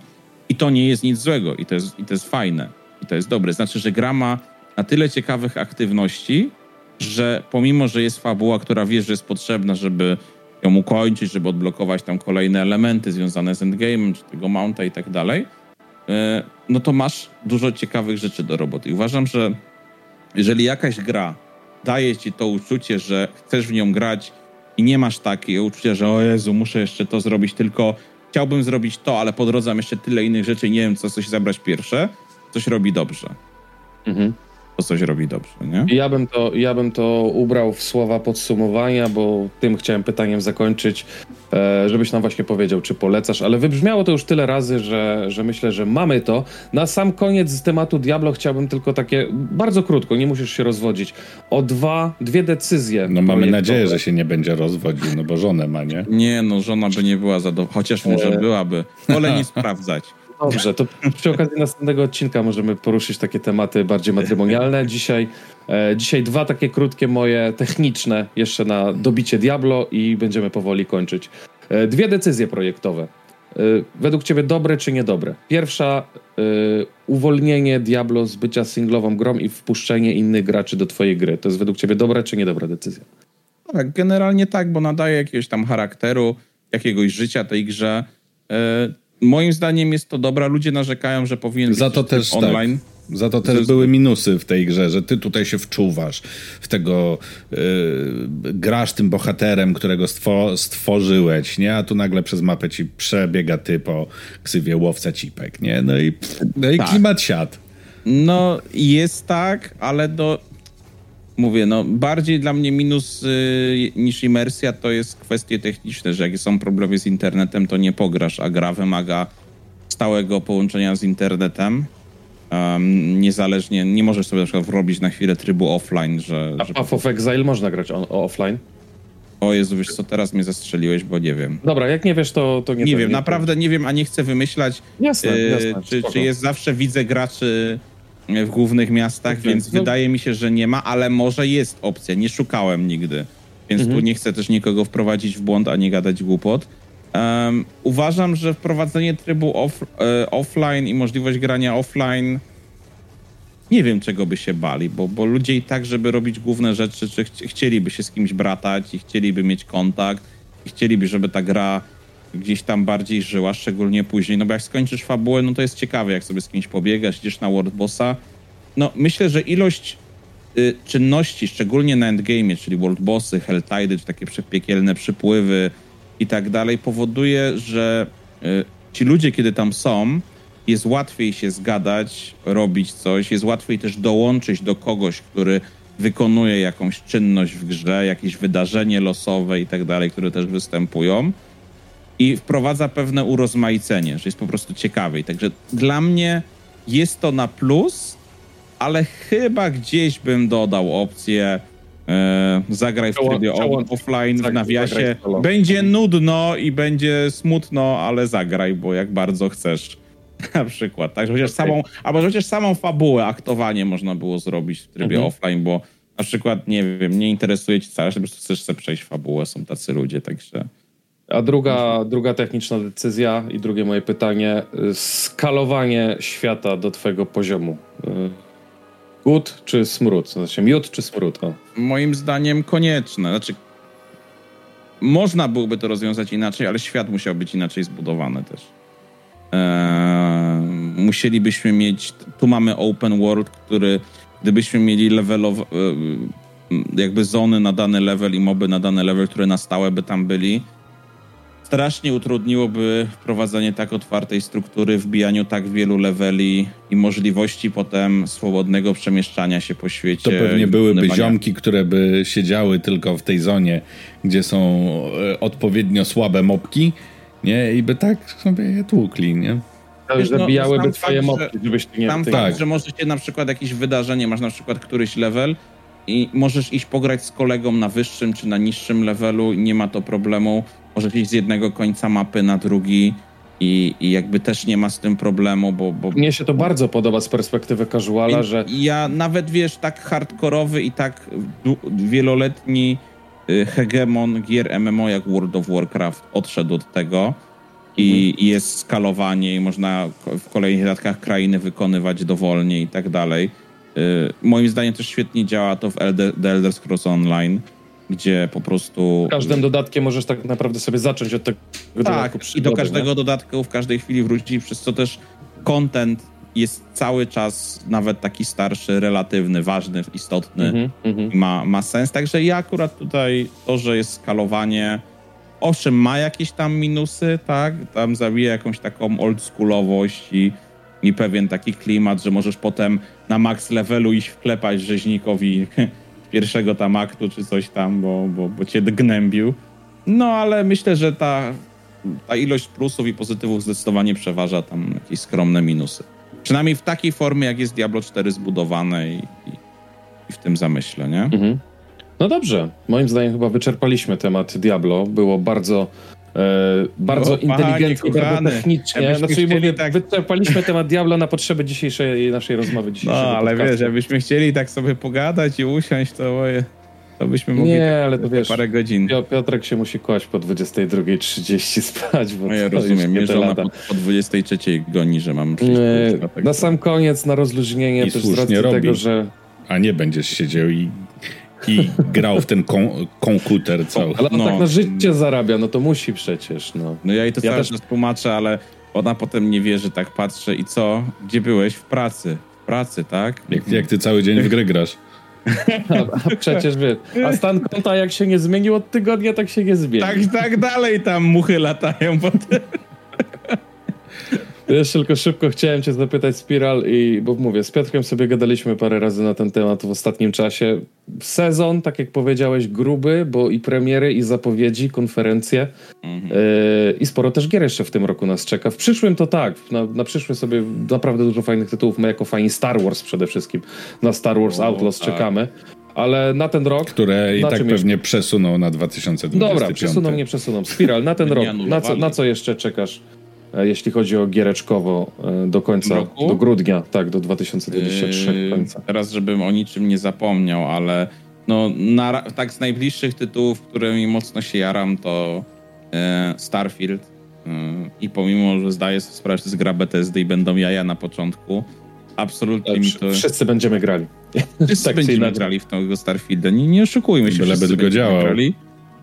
i to nie jest nic złego i to jest, i to jest fajne i to jest dobre. Znaczy, że gra ma na tyle ciekawych aktywności, że pomimo, że jest fabuła, która wiesz, że jest potrzebna, żeby ją ukończyć, żeby odblokować tam kolejne elementy związane z endgame'em, czy tego mounta i tak dalej, e, no to masz dużo ciekawych rzeczy do roboty. I uważam, że jeżeli jakaś gra daje ci to uczucie, że chcesz w nią grać i nie masz takiego uczucia, że o Jezu, muszę jeszcze to zrobić, tylko chciałbym zrobić to, ale po drodze mam jeszcze tyle innych rzeczy i nie wiem, co coś zabrać pierwsze, coś robi dobrze. Mhm to coś robi dobrze, nie? Ja bym, to, ja bym to ubrał w słowa podsumowania, bo tym chciałem pytaniem zakończyć, e, żebyś nam właśnie powiedział, czy polecasz, ale wybrzmiało to już tyle razy, że, że myślę, że mamy to. Na sam koniec z tematu Diablo chciałbym tylko takie, bardzo krótko, nie musisz się rozwodzić, o dwa, dwie decyzje. No mamy nadzieję, że się nie będzie rozwodził, no bo żonę ma, nie? Nie, no żona by nie była zadowolona, chociaż może e... byłaby. Wolę nie sprawdzać. Dobrze, to przy okazji następnego odcinka możemy poruszyć takie tematy bardziej matrymonialne. Dzisiaj, e, dzisiaj dwa takie krótkie moje techniczne jeszcze na dobicie Diablo i będziemy powoli kończyć. E, dwie decyzje projektowe. E, według ciebie dobre czy niedobre? Pierwsza, e, uwolnienie Diablo z bycia singlową grą i wpuszczenie innych graczy do twojej gry. To jest według ciebie dobra czy niedobra decyzja? Tak, generalnie tak, bo nadaje jakiegoś tam charakteru, jakiegoś życia tej grze. Moim zdaniem jest to dobra. Ludzie narzekają, że powinien Za to też tak. online. Tak. Za to też były minusy w tej grze, że ty tutaj się wczuwasz w tego, yy, grasz tym bohaterem, którego stwo stworzyłeś, nie? A tu nagle przez mapę ci przebiega typ o ksywie łowca cipek, nie? No i, no i tak. klimat siad. No jest tak, ale do mówię, no bardziej dla mnie minus y, niż imersja to jest kwestie techniczne, że jak są problemy z internetem, to nie pograsz, a gra wymaga stałego połączenia z internetem. Um, niezależnie, nie możesz sobie na przykład wrobić na chwilę trybu offline, że... A Path of Exile można grać on, offline? O Jezu, wiesz co, teraz mnie zastrzeliłeś, bo nie wiem. Dobra, jak nie wiesz, to, to nie Nie wiem, nie naprawdę nie wiem, a nie chcę wymyślać. Jasne, y, jasne. Czy, czy jest zawsze widzę graczy w głównych miastach, okay. więc no. wydaje mi się, że nie ma, ale może jest opcja. Nie szukałem nigdy, więc mhm. tu nie chcę też nikogo wprowadzić w błąd, a nie gadać głupot. Um, uważam, że wprowadzenie trybu off, e, offline i możliwość grania offline nie wiem, czego by się bali, bo, bo ludzie i tak, żeby robić główne rzeczy, czy ch chcieliby się z kimś bratać i chcieliby mieć kontakt i chcieliby, żeby ta gra gdzieś tam bardziej żyła, szczególnie później, no bo jak skończysz fabułę, no to jest ciekawe, jak sobie z kimś pobiegasz, idziesz na World Bossa. No myślę, że ilość y, czynności, szczególnie na endgame, czyli World Bossy, Helltide, czy takie piekielne przypływy i tak dalej, powoduje, że y, ci ludzie, kiedy tam są, jest łatwiej się zgadać, robić coś, jest łatwiej też dołączyć do kogoś, który wykonuje jakąś czynność w grze, jakieś wydarzenie losowe i tak dalej, które też występują i wprowadza pewne urozmaicenie, że jest po prostu ciekawiej. Także dla mnie jest to na plus, ale chyba gdzieś bym dodał opcję e, zagraj w trybie offline w nawiasie. Będzie nudno i będzie smutno, ale zagraj, bo jak bardzo chcesz. <laughs> Na przykład, tak, chociaż okay. samą, albo chociaż samą fabułę, aktowanie można było zrobić w trybie mhm. offline, bo na przykład, nie wiem, nie interesuje ci całość, po prostu chcesz sobie przejść fabułę, są tacy ludzie, także... A druga, druga techniczna decyzja i drugie moje pytanie. Skalowanie świata do twojego poziomu. Gut czy smród? Znaczy miód czy smród? O. Moim zdaniem konieczne. Znaczy, można byłoby to rozwiązać inaczej, ale świat musiał być inaczej zbudowany też. Eee, musielibyśmy mieć, tu mamy open world, który gdybyśmy mieli levelowe, jakby zony na dany level i moby na dany level, które na stałe by tam byli, strasznie utrudniłoby wprowadzenie tak otwartej struktury, wbijaniu tak wielu leveli i możliwości potem swobodnego przemieszczania się po świecie. To pewnie byłyby ziomki, które by siedziały tylko w tej zonie, gdzie są e, odpowiednio słabe mopki, nie? I by tak sobie je tłukli, nie? Wiesz, zabijałyby no, twoje mopki, żebyś nie... Tam fakt, tak. że możecie na przykład jakieś wydarzenie, masz na przykład któryś level i możesz iść pograć z kolegą na wyższym czy na niższym levelu nie ma to problemu możesz iść z jednego końca mapy na drugi i, i jakby też nie ma z tym problemu, bo... bo Mnie się to bardzo podoba z perspektywy casuala, że... Ja nawet, wiesz, tak hardkorowy i tak wieloletni y, hegemon gier MMO jak World of Warcraft odszedł od tego i, mhm. jest skalowanie i można w kolejnych dodatkach krainy wykonywać dowolnie i tak dalej. Y, moim zdaniem też świetnie działa to w Elder, The Elder Scrolls Online, gdzie po prostu... Każdym dodatkiem możesz tak naprawdę sobie zacząć od tego tak, i do każdego nie? dodatku w każdej chwili wrócić, przez co też content jest cały czas nawet taki starszy, relatywny, ważny, istotny. Mm -hmm. ma, ma sens. Także ja akurat tutaj to, że jest skalowanie, owszem, ma jakieś tam minusy, tak? Tam zabija jakąś taką oldschoolowość i, i pewien taki klimat, że możesz potem na max levelu iść wklepać rzeźnikowi <laughs> pierwszego tam aktu czy coś tam, bo, bo, bo cię gnębił. No ale myślę, że ta, ta ilość plusów i pozytywów zdecydowanie przeważa tam jakieś skromne minusy. Przynajmniej w takiej formie, jak jest Diablo 4 zbudowane i, i, i w tym zamyśle, nie? Mhm. No dobrze. Moim zdaniem chyba wyczerpaliśmy temat Diablo. Było bardzo bardzo o, inteligentnie, bardzo technicznie. Znaczy, mówię, tak... wyczerpaliśmy temat Diablo na potrzeby dzisiejszej naszej rozmowy. No, ale podcastu. wiesz, jakbyśmy chcieli tak sobie pogadać i usiąść, to, to byśmy mogli Nie, ale to wiesz, parę godzin. Piotrek się musi kłaść po 22.30 spać. Bo no ja rozumiem, mnie żona po, po 23.00 goni, że mam przyjść. Tak na sam koniec, na rozluźnienie, I też z racji robi. tego, że... A nie będziesz siedział i i grał w ten kon komputer cały. Ale on no. tak na życie zarabia, no to musi przecież, no. No ja jej to ja cały też... czas tłumaczę, ale ona potem nie wierzy, tak patrzę i co? Gdzie byłeś? W pracy. W pracy, tak? Jak, jak ty cały dzień w gry grasz. A, a, przecież wiesz, a stan konta jak się nie zmienił od tygodnia, tak się nie zmieni. Tak, tak dalej tam muchy latają potem. Jeszcze tylko szybko chciałem cię zapytać, Spiral, i bo mówię, z Piotrkiem sobie gadaliśmy parę razy na ten temat w ostatnim czasie. Sezon, tak jak powiedziałeś, gruby, bo i premiery, i zapowiedzi, konferencje mhm. yy, i sporo też gier jeszcze w tym roku nas czeka. W przyszłym to tak, na, na przyszły sobie naprawdę dużo fajnych tytułów. My jako fani Star Wars przede wszystkim, na Star Wars o, Outlaws tak. czekamy. Ale na ten rok. Które i tak pewnie jeszcze? przesuną na 2025. Dobra, przesuną, nie przesuną. Spiral, na ten <laughs> rok. Na co, na co jeszcze czekasz? E, jeśli chodzi o giereczkowo e, do końca, roku? do grudnia, tak, do 2023 yy, końca. Teraz, żebym o niczym nie zapomniał, ale no, na, tak z najbliższych tytułów, którymi mocno się jaram, to e, Starfield. E, I pomimo, że zdaję sobie sprawę, że jest gra BTSD i będą jaja na początku, absolutnie tak, mi to... Wszyscy będziemy grali. <laughs> Wszyscy tak będziemy grali w tego Starfielda. Nie, nie oszukujmy się, Byleby tylko działał. Grali.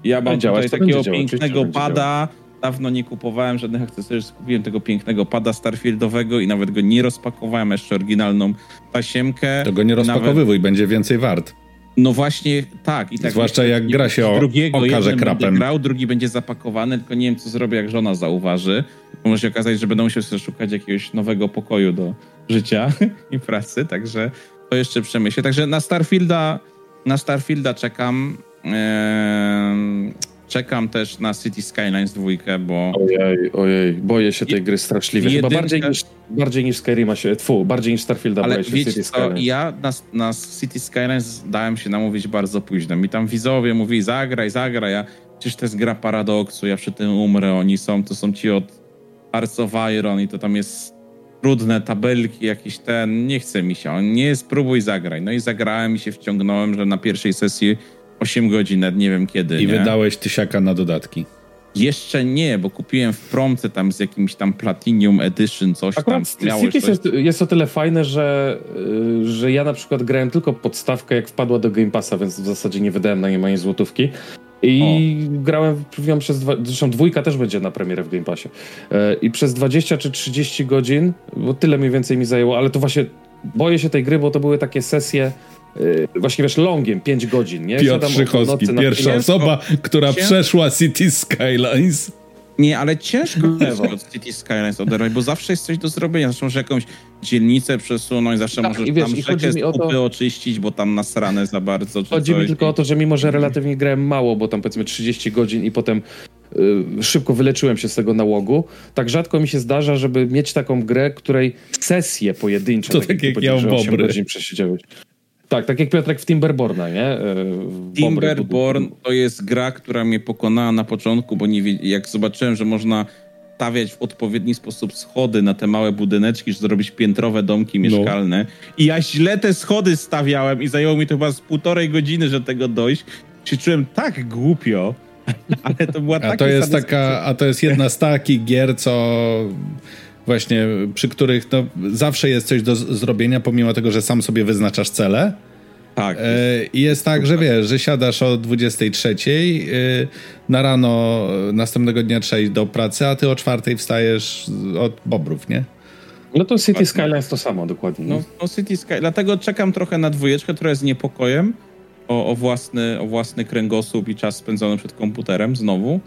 Ja mam tutaj takiego pięknego pada, dawno nie kupowałem żadnych akcesoriów, kupiłem tego pięknego pada Starfieldowego i nawet go nie rozpakowałem, jeszcze oryginalną tasiemkę. To go nie rozpakowywuj, nawet... będzie więcej wart. No właśnie tak. I tak Zwłaszcza jak gra się o, drugiego, okaże krapem. grał, drugi będzie zapakowany, tylko nie wiem co zrobię, jak żona zauważy. Bo może się okazać, że będą musiał sobie szukać jakiegoś nowego pokoju do życia <laughs> i pracy, także to jeszcze przemyślę. Także na Starfielda, na Starfielda czekam. Eee, Czekam też na City Skylines 2, bo... Ojej, ojej, boję się tej gry straszliwie. Chyba bardziej niż, bardziej niż Skyrima się... Tfu, bardziej niż Starfielda Ale boję się wiecie City co, Skylines. ja na, na City Skylines dałem się namówić bardzo późno. Mi tam widzowie mówili, zagraj, zagraj, ja... Przecież to jest gra paradoksu, ja przy tym umrę, oni są, to są ci od Hearts of Iron i to tam jest trudne tabelki, jakiś ten, nie chce mi się, on nie spróbuj zagraj. No i zagrałem i się wciągnąłem, że na pierwszej sesji 8 godzin, nie wiem kiedy. I nie? wydałeś tysiaka na dodatki. Jeszcze nie, bo kupiłem w promce tam z jakimś tam Platinum Edition, coś Akurat tam. Cities jest, jest o tyle fajne, że, y, że ja na przykład grałem tylko podstawkę, jak wpadła do Game Passa, więc w zasadzie nie wydałem na nie ani złotówki. I o. grałem w nią przez dwa, zresztą dwójka też będzie na premierę w Game Passie. E, I przez 20 czy 30 godzin, bo tyle mniej więcej mi zajęło, ale to właśnie boję się tej gry, bo to były takie sesje Yy, właśnie wiesz, longiem 5 godzin, nie? Piotr Szychowski, pierwsza osoba, która ciężko. przeszła City Skylines. Nie, ale ciężko jest od City Skylines oderwać, bo zawsze jest coś do zrobienia. Zresztą, że jakąś dzielnicę przesunąć, zawsze tak, możesz wiesz, tam rzekę z to... oczyścić, bo tam nasrane za bardzo. chodzi coś. mi tylko o to, że mimo, że relatywnie grałem mało, bo tam powiedzmy 30 godzin i potem y, szybko wyleczyłem się z tego nałogu, tak rzadko mi się zdarza, żeby mieć taką grę, której sesje pojedyncze, to tak, tak jak ja Bobry. godzin przesiedziałeś. Tak, tak jak Piotrek w Timberborna, nie? E, Timberborn to jest gra, która mnie pokonała na początku, bo nie, jak zobaczyłem, że można stawiać w odpowiedni sposób schody na te małe budyneczki, żeby zrobić piętrowe domki no. mieszkalne. No. I ja źle te schody stawiałem i zajęło mi to chyba z półtorej godziny, że tego dojść. Się czułem tak głupio, <laughs> ale to była taka... A to jest taka, a to jest jedna z takich gier, co właśnie przy których no, zawsze jest coś do zrobienia, pomimo tego, że sam sobie wyznaczasz cele. Tak. E, I jest tak, że wiesz, że siadasz o 23 e, na rano następnego dnia trzeba iść do pracy, a ty o czwartej wstajesz od bobrów, nie? No to City Skylines to samo, dokładnie. No, no City Sky, dlatego czekam trochę na dwójeczkę, która jest niepokojem o, o, własny, o własny kręgosłup i czas spędzony przed komputerem znowu.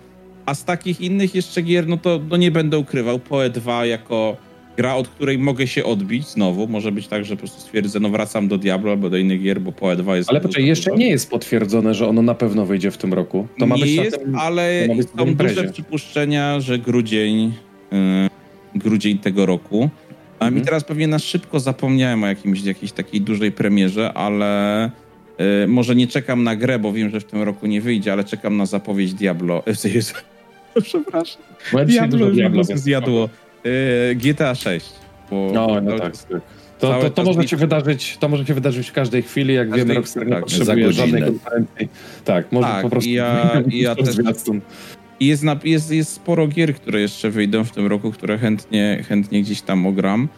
A z takich innych jeszcze gier, no to no nie będę ukrywał, PoE 2 jako gra, od której mogę się odbić znowu. Może być tak, że po prostu stwierdzę, no wracam do Diablo albo do innych gier, bo PoE 2 jest... Ale poczekaj, jeszcze nie jest potwierdzone, że ono na pewno wyjdzie w tym roku. To ma nie być jest, tym, ale być są imprezie. duże przypuszczenia, że grudzień, yy, grudzień tego roku. A Mhm. mi teraz pewnie na szybko zapomniałem o jakimś, jakiejś takiej dużej premierze, ale może nie czekam na grę, bo wiem, że w tym roku nie wyjdzie, ale czekam na zapowiedź Diablo. <laughs> Jezu, Przepraszam. Diablo już Diablo, zjadło. Yy, GTA 6. Bo No, no tak. To, to, to, może się wydarzyć, to może się wydarzyć w każdej chwili, jak Każdej- wiemy, Rockstar nie tak, potrzebuje za żadnej konferencji. Tak, może Tak, po prostu... ja- <laughs> ja też-. I jest, jest, jest sporo gier, które jeszcze wyjdą w tym roku, które chętnie, chętnie gdzieś tam ogram.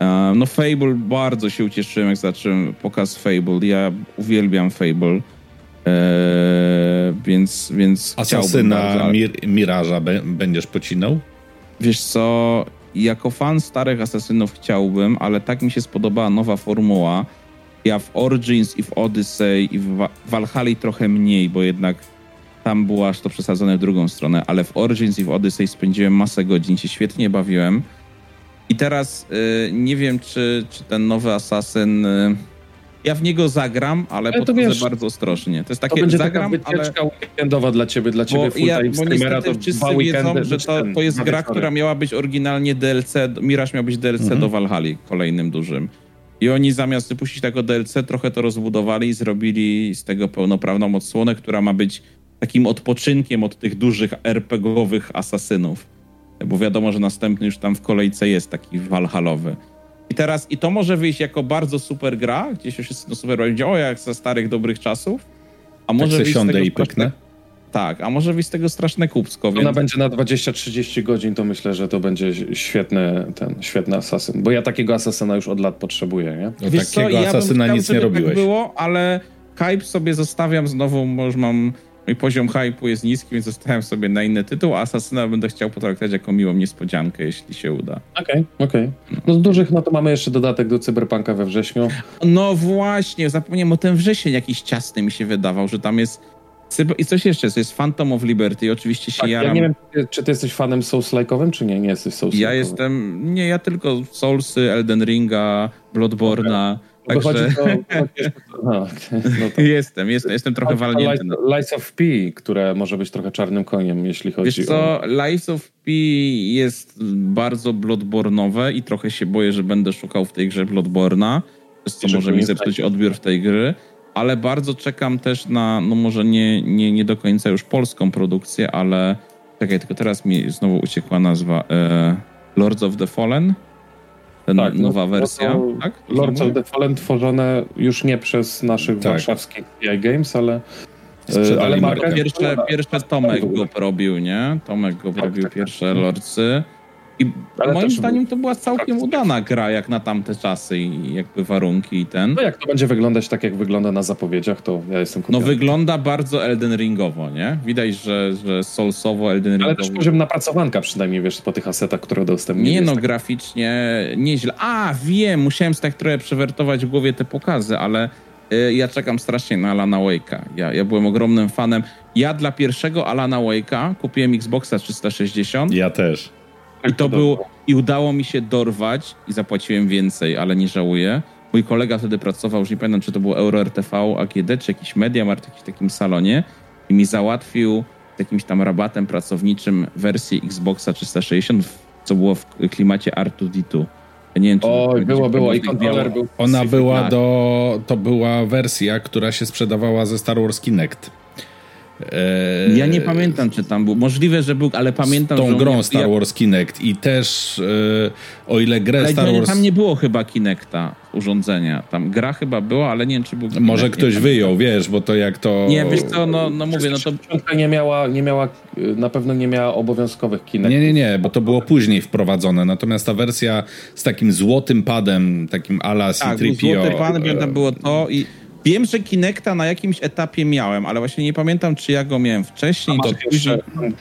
E, No Fable, bardzo się ucieszyłem, jak zacząłem pokaz Fable. Ja uwielbiam Fable. E, więc, więc Asasyna bardzo, ale- Mir Miraża będziesz pocinał? Wiesz co, jako fan starych Asasynów chciałbym, ale tak mi się spodobała nowa formuła. Ja w Origins i w Odyssey i w Valhalla trochę mniej, bo jednak tam było aż to przesadzone w drugą stronę, ale w Origins i w Odyssey spędziłem masę godzin, się świetnie bawiłem. I teraz y, nie wiem, czy, czy ten nowy Asasyn... Y, ja w niego zagram, ale, Ale to podchodzę wiesz, bardzo ostrożnie. To jest To takie, będzie zagram, taka ale... wycieczka weekendowa dla ciebie, dla ciebie Bo, ja, bo streamera, niestety to wszyscy wiedzą, że to, to jest gra, wieczory. która miała być oryginalnie DLC, Miraż miał być DLC Mhm. do Valhalla, kolejnym dużym. I oni zamiast wypuścić tego DLC, trochę to rozbudowali i zrobili z tego pełnoprawną odsłonę, która ma być takim odpoczynkiem od tych dużych RPG-owych asasynów. Bo wiadomo, że następny już tam w kolejce jest taki Valhallowy. I teraz, i to może wyjść jako bardzo super gra, gdzie się wszyscy no super będzie, o jak ze starych, dobrych czasów. A Tak może se wyjść z tego i straszne- pyknę? Tak, a może wyjść z tego straszne kupsko, Ona więc... będzie na 20-30 godzin, to myślę, że to będzie świetny, ten, świetny asasyn. Bo ja takiego asasyna już od lat potrzebuję, nie? No, Wiesz co, takiego ja bym asasyna chciał, nic nie żeby robiłeś. Tak było, ale hype sobie zostawiam znowu, bo już mam. Mój poziom hype'u jest niski, więc zostawiam sobie na inny tytuł, a Asasyna będę chciał potraktować jako miłą niespodziankę, jeśli się uda. Okej, okej. No z dużych, no to mamy jeszcze dodatek do Cyberpunka we wrześniu. No właśnie, zapomniałem o ten wrzesień jakiś ciasny mi się wydawał, że tam jest. cyber- I coś jeszcze jest, jest Phantom of Liberty, oczywiście się Tak, ja jaram. nie wiem, czy- ty jesteś fanem Souls-like'owym, czy nie? Nie jesteś Souls-like'owym. Ja jestem. Nie, ja tylko Soulsy, Elden Ringa, Bloodborne'a. Wychodzi Także <laughs> <laughs> no tak. jestem, jestem, jestem trochę o walnięty. Lies, Lies of P, które może być trochę czarnym koniem, jeśli chodzi Wiesz co, Lies of P jest bardzo bloodbornowe i trochę się boję, że będę szukał w tej grze Bloodborna, przez co może mi zepsuć odbiór w tej gry, ale bardzo czekam też na, no może nie, nie, nie do końca już polską produkcję, ale czekaj, tylko teraz mi znowu uciekła nazwa e, Lords of the Fallen? Tak, no, nowa no wersja, to tak? Lords of the Fallen tworzone już nie przez naszych Tak. warszawskich EA Games, ale... Sprzedali ale markę. Pierwsze, pierwsze Tomek go robił, nie? Tomek go Tak, robił tak, tak. pierwsze Lordsy. I Ale moim też zdaniem to była całkiem udana gra, jak na tamte czasy i jakby warunki i ten. No jak to będzie wyglądać tak, jak wygląda na zapowiedziach, to ja jestem No kupiony. wygląda bardzo Elden Ringowo, nie? Widać, że, że Soulsowo Elden Ale Ringowo. też poziom napracowanka przynajmniej, wiesz, po tych asetach, które udostępnili. Nie no, tak- graficznie nieźle. A, wiem, musiałem tak trochę przewiertować w głowie te pokazy, ale y, ja czekam strasznie na Alana Wake'a. Ja, ja byłem ogromnym fanem. Ja dla pierwszego Alana Wake'a kupiłem Xboxa 360 Ja też. I to było, i udało mi się dorwać i zapłaciłem więcej, ale nie żałuję. Mój kolega wtedy pracował, już nie pamiętam, czy to było Euro RTV, AGD, czy jakiś Mediamarkt, w jakimś takim salonie i mi załatwił z jakimś tam rabatem pracowniczym wersję Xboxa 360, w- co było w klimacie R2D2. Ja nie wiem, czy Oj, było, było. I kontroler był... Ona była do. To była wersja, która się sprzedawała ze Star Wars Kinect. Ja nie pamiętam, czy tam był. Możliwe, że był, ale pamiętam, z że tą grą nie- Star Wars Kinect i też e, o ile grę Ale Star nie- Wars tam nie było chyba Kinecta urządzenia. Tam gra chyba była, ale nie wiem, czy był Kinect. może nie ktoś pamiętam. wyjął, wiesz, bo to jak to Nie, wiesz co, no, no mówię, no to 360 nie miała, nie miała, y, na pewno nie miała obowiązkowych kinek. Nie, nie, nie, bo to było później wprowadzone. Natomiast ta wersja z takim złotym padem, takim ala tak, był C-3PO. złoty pan, e, tam było to i Wiem, że Kinecta na jakimś etapie miałem, ale właśnie nie pamiętam, czy ja go miałem wcześniej. A To masz jeszcze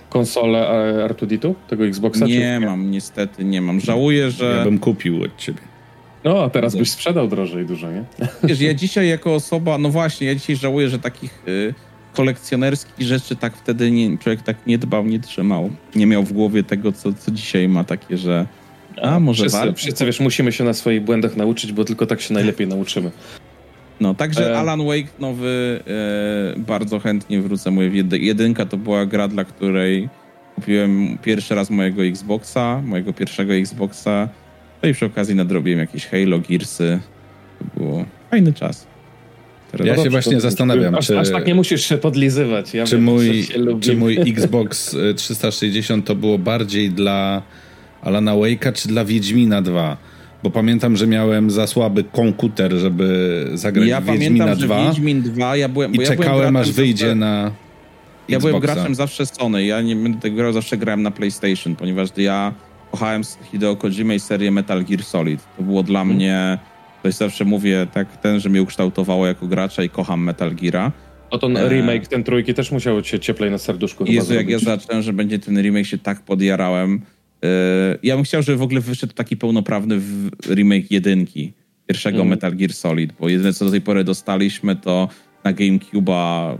konsolę e, R2D2, tego Xboxa? nie czy... mam, niestety nie mam. Żałuję, że... Ja bym kupił od ciebie. No, a teraz byś sprzedał drożej dużo, nie? <laughs> Wiesz, ja dzisiaj jako osoba, no właśnie, ja dzisiaj żałuję, że takich y, kolekcjonerskich rzeczy tak wtedy nie, człowiek tak nie dbał, nie trzymał. Nie miał w głowie tego, co, co dzisiaj ma takie, że a może wszyscy, warto. wszyscy, wiesz, musimy się na swoich błędach nauczyć, bo tylko tak się najlepiej nauczymy. No, także E. Alan Wake nowy e, bardzo chętnie wrócę. Mówię, jedy, jedynka to była gra, dla której kupiłem pierwszy raz mojego Xboxa, mojego pierwszego Xboxa. No i przy okazji nadrobiłem jakieś Halo, Gearsy. To było fajny czas. Teraz Ja się właśnie zastanawiam, aż, czy, aż tak nie musisz się podlizywać. Ja czy, wiem, mój, czy mój <laughs> Xbox y, 360 to było bardziej dla Alana Wake'a, czy dla Wiedźmina 2? Bo pamiętam, że miałem za słaby komputer, żeby zagrać ja w Wiedźmina pamiętam, że 2 Wiedźmin 2, ja byłem, i ja czekałem, aż wyjdzie zawsze, na Ja byłem graczem zawsze Sony, ja nie będę tego grał, zawsze grałem na PlayStation, ponieważ ja kochałem Hideo Kojima i serię Metal Gear Solid. To było dla Mhm. mnie, to jest zawsze mówię, tak ten, że mnie ukształtowało jako gracza i kocham Metal Geara. No ten E. remake, ten trójki też musiał cię cieplej na serduszku chyba Jezu, jak ja zacząłem, że będzie ten remake, się tak podjarałem. Yy, ja bym chciał, żeby w ogóle wyszedł taki pełnoprawny remake jedynki, pierwszego Mm. Metal Gear Solid, bo jedyne co do tej pory dostaliśmy to na GameCube'a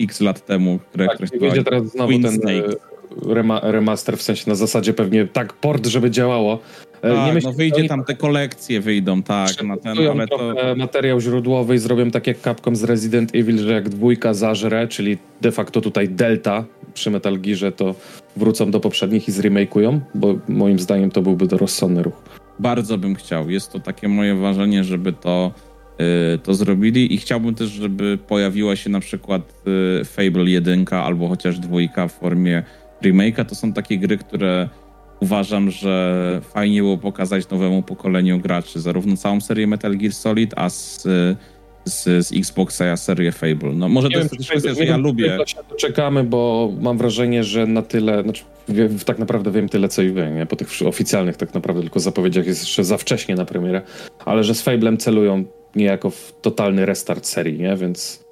x lat temu, które Tak, i wyjdzie teraz znowu Twin ten e, rema, remaster, w sensie na zasadzie pewnie tak port, żeby działało. E, Tak, myślę, no wyjdzie że tam te kolekcje wyjdą, tak, na ten, ale to... materiał źródłowy i zrobią tak jak Capcom z Resident Evil, że jak dwójka zażre, czyli de facto tutaj Delta przy Metal Gearze, to wrócą do poprzednich i zremake'ują, bo moim zdaniem to byłby to rozsądny ruch. Bardzo bym chciał. Jest to takie moje wrażenie, żeby to, y, to zrobili i chciałbym też, żeby pojawiła się na przykład y, Fable 1 albo chociaż dwójka w formie remake'a. To są takie gry, które uważam, że fajnie było pokazać nowemu pokoleniu graczy, zarówno całą serię Metal Gear Solid, a z, z, z Xboxa, a serię Fable. No może to jest też kwestia, że ja lubię. Doczekamy, bo mam wrażenie, że na tyle, znaczy wie, tak naprawdę wiem tyle, co i wy, nie? Po tych oficjalnych tak naprawdę tylko zapowiedziach jest jeszcze za wcześnie na premierę, ale że z Fablem celują niejako w totalny restart serii, nie? Więc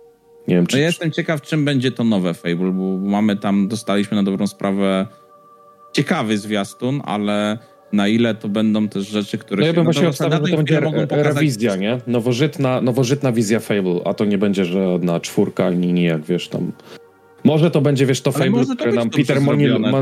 nie wiem, czy... No ja jestem ciekaw, czym będzie to nowe Fable, bo mamy tam, dostaliśmy na dobrą sprawę ciekawy zwiastun, ale na ile to będą też rzeczy, które No ja bym właśnie obstawiał, że to będzie re- rewizja, nie? Nowożytna, nowożytna wizja Fable, a to nie będzie żadna czwórka, ani nie jak wiesz tam... Może to będzie, wiesz, to Ale Fable, które nam Peter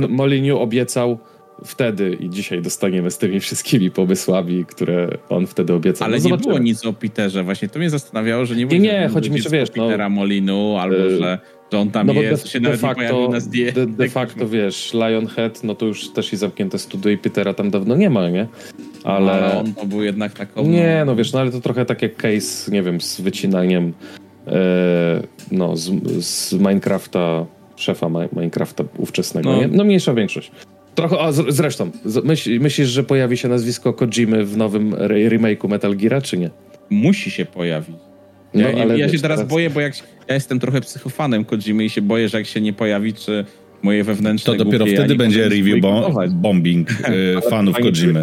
Molyneux obiecał wtedy i dzisiaj dostaniemy z tymi wszystkimi pomysłami, które on wtedy obiecał. Ale no nie było nic o Peterze. Właśnie to mnie zastanawiało, że nie było Nie, nie, chodzi mi, że wiesz, no- Petera Molinu, albo E, że, że on tam No jest, de, się de, nawet nie pojawił facto, na zdjęciu. de, de facto, wiesz, Lionhead, no to już też i zamknięte studio i Petera tam dawno nie ma, nie? Ale... ale on to był jednak taką... Nie, no wiesz, no ale to trochę tak jak case, nie wiem, z wycinaniem e, no, z, z Minecrafta, szefa Mi- Minecrafta ówczesnego, No. nie? No mniejsza większość. Trochę, a zresztą, myśl, myślisz, że pojawi się nazwisko Kojimy w nowym re, remake'u Metal Geara, czy nie? Musi się pojawić. No, Ja, nie, ale ja się teraz, teraz- boję, bo jak ja jestem trochę psychofanem Kojimy i się boję, że jak się nie pojawi, czy moje wewnętrzne To dopiero głupie wtedy będzie review bo bombing <laughs> y, fanów Kojimy.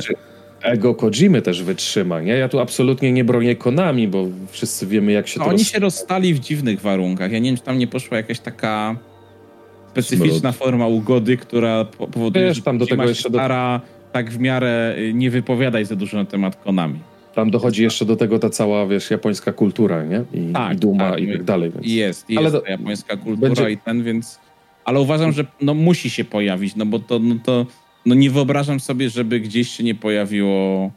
Ego Kojimy też wytrzyma, nie? Ja tu absolutnie nie bronię Konami, bo wszyscy wiemy, jak się No, to oni roz... się rozstali w dziwnych warunkach. Ja nie wiem, czy tam nie poszła jakaś taka specyficzna forma ugody, która po- powoduje, Wiesz, że tam do tego się jeszcze do- stara tak w miarę y, nie wypowiadać za dużo na temat Konami. Tam dochodzi jeszcze do tego ta cała, wiesz, japońska kultura, nie? I, Tak, i duma tak. i tak dalej. Więc... Jest, jest Ale do- ta japońska kultura będzie- i ten, więc... Ale uważam, że no, musi się pojawić, no bo to, no to no nie wyobrażam sobie, żeby gdzieś się nie pojawiło...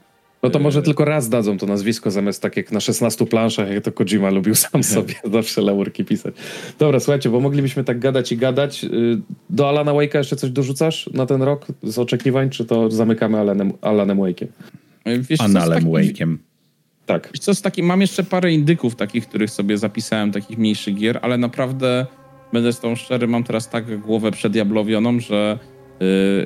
No to może tylko raz dadzą to nazwisko, zamiast tak jak na 16 planszach, jak to Kojima lubił sam sobie <laughs> zawsze laurki pisać. Dobra, słuchajcie, bo moglibyśmy tak gadać i gadać. Y, Do Alana Wake'a jeszcze coś dorzucasz na ten rok z oczekiwań, czy to zamykamy Alanem, Alanem Wake'iem? Wiesz, Analem Wake'iem. Tak. Wiesz co, z takim, mam jeszcze parę indyków takich, których sobie zapisałem, takich mniejszych gier, ale naprawdę, będę z tą szczery, mam teraz tak głowę przedjablowioną, że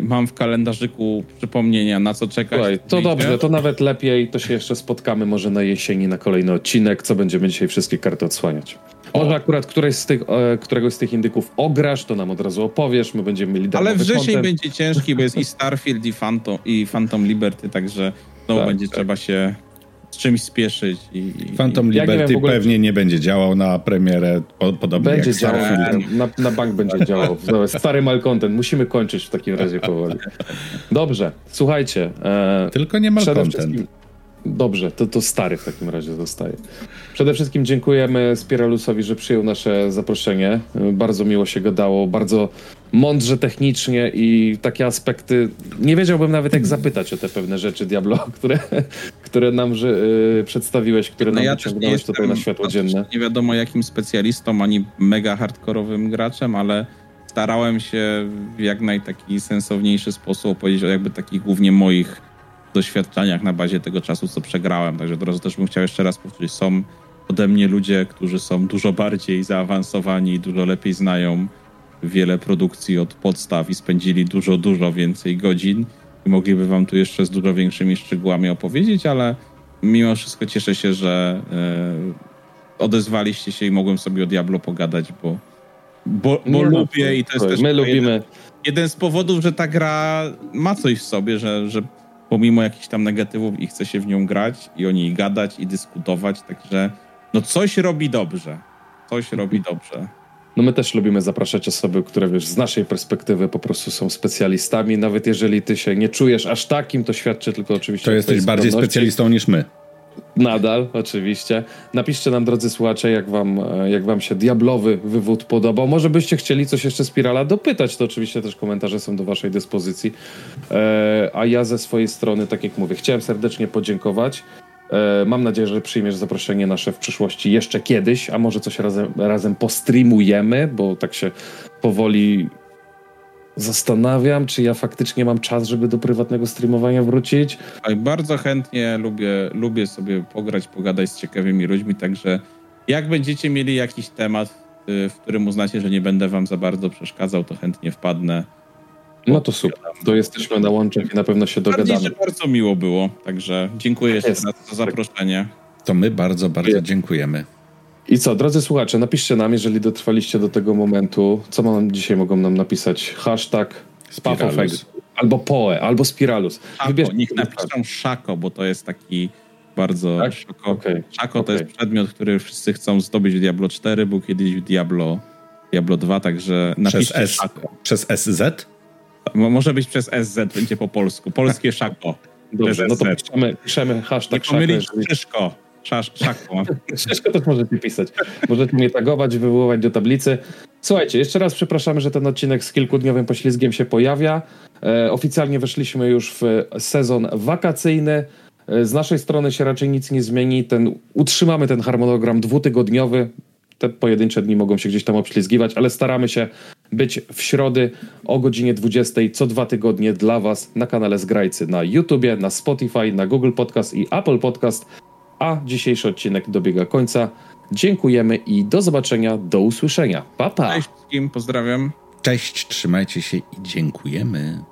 mam w kalendarzyku przypomnienia, na co czekać. Słuchaj, to dobrze, to nawet lepiej, to się jeszcze spotkamy może na jesieni na kolejny odcinek, co będziemy dzisiaj wszystkie karty odsłaniać. Może akurat któreś z tych, e, któregoś z tych indyków ograsz, to nam od razu opowiesz, my będziemy mieli Ale wrzesień content. będzie ciężki, bo jest i <laughs> Starfield, i Phantom, i Phantom Liberty, także znowu Tak, będzie tak. trzeba się czymś spieszyć. I, Phantom Liberty nie wiem, ogóle... pewnie nie będzie działał na premierę, podobnie będzie jak działał, na, na, bank będzie działał. <laughs> Stary malcontent, musimy kończyć w takim razie powoli. Dobrze, słuchajcie. E, Tylko nie malcontent. Dobrze, to, to stary w takim razie zostaje. Przede wszystkim dziękujemy Spiralusowi, że przyjął nasze zaproszenie. Bardzo miło się go dało, bardzo mądrze technicznie i takie aspekty. Nie wiedziałbym nawet jak zapytać o te pewne rzeczy Diablo, <laughs> które, które nam że, yy, przedstawiłeś, które no nam ja wyciągnąłeś tutaj na światło dzienne. Nie wiadomo jakim specjalistą ani mega hardkorowym graczem, ale starałem się w jak najtaki sensowniejszy sposób opowiedzieć o jakby takich głównie moich doświadczeniach na bazie tego czasu, co przegrałem. Także drodzy, też bym chciał jeszcze raz powtórzyć, są ode mnie ludzie, którzy są dużo bardziej zaawansowani i dużo lepiej znają wiele produkcji od podstaw i spędzili dużo, dużo więcej godzin mogliby wam tu jeszcze z dużo większymi szczegółami opowiedzieć, ale mimo wszystko cieszę się, że e, odezwaliście się i mogłem sobie o Diablo pogadać, bo, bo, bo no, lubię i to jest też my lubimy. Jeden, jeden z powodów, że ta gra ma coś w sobie, że, że pomimo jakichś tam negatywów i chce się w nią grać i o niej gadać i dyskutować, także no coś robi dobrze. Coś robi dobrze. No my też lubimy zapraszać osoby, które wiesz, z naszej perspektywy po prostu są specjalistami. Nawet jeżeli ty się nie czujesz aż takim, to świadczy tylko oczywiście. To jesteś bardziej specjalistą niż my. Nadal, oczywiście. Napiszcie nam, drodzy słuchacze, jak wam, jak wam się diablowy wywód podobał. Może byście chcieli coś jeszcze Spirala dopytać, to oczywiście też komentarze są do waszej dyspozycji. E, a ja ze swojej strony, tak jak mówię, chciałem serdecznie podziękować. E, mam nadzieję, że przyjmiesz zaproszenie nasze w przyszłości jeszcze kiedyś, a może coś razem, razem postreamujemy, bo tak się powoli zastanawiam, czy ja faktycznie mam czas, żeby do prywatnego streamowania wrócić. Bardzo chętnie lubię, lubię sobie pograć, pogadać z ciekawymi ludźmi, także jak będziecie mieli jakiś temat, y, w którym uznacie, że nie będę wam za bardzo przeszkadzał, to chętnie wpadnę. No to super. To jesteśmy na łączach i na pewno się dogadamy. Bardziej, bardzo miło było, także dziękuję jeszcze raz za zaproszenie. To my bardzo, bardzo dziękujemy. I co, drodzy słuchacze, napiszcie nam, jeżeli dotrwaliście do tego momentu, co mam dzisiaj mogą nam napisać. Hashtag Spafofeg, albo Poe, albo Spiralus. Szako, Wybierz... niech napiszą Szako, bo to jest taki bardzo... Tak? Szako, okay. Szako to okay. jest przedmiot, który wszyscy chcą zdobyć w Diablo 4, był kiedyś w Diablo, Diablo 2, także napiszcie przez S, Szako. Przez SZ? Może być przez SZ, będzie po polsku. Polskie <laughs> Szako. Dobrze, no to piszemy, piszemy hashtag Nie pomylić Szako. Szyszko. Szaku. Szyszko <laughs> też możecie pisać. Możecie mnie tagować, wywoływać do tablicy. Słuchajcie, jeszcze raz przepraszamy, że ten odcinek z kilkudniowym poślizgiem się pojawia. E, oficjalnie weszliśmy już w sezon wakacyjny. E, z naszej strony się raczej nic nie zmieni. Ten, utrzymamy ten harmonogram dwutygodniowy. Te pojedyncze dni mogą się gdzieś tam obślizgiwać, ale staramy się być w środy o godzinie 20 co dwa tygodnie dla Was na kanale Zgrajcy na YouTubie, na Spotify, na Google Podcast i Apple Podcast. A dzisiejszy odcinek dobiega końca. Dziękujemy i do zobaczenia, do usłyszenia. Pa, pa. Cześć wszystkim, pozdrawiam. Cześć, trzymajcie się i dziękujemy.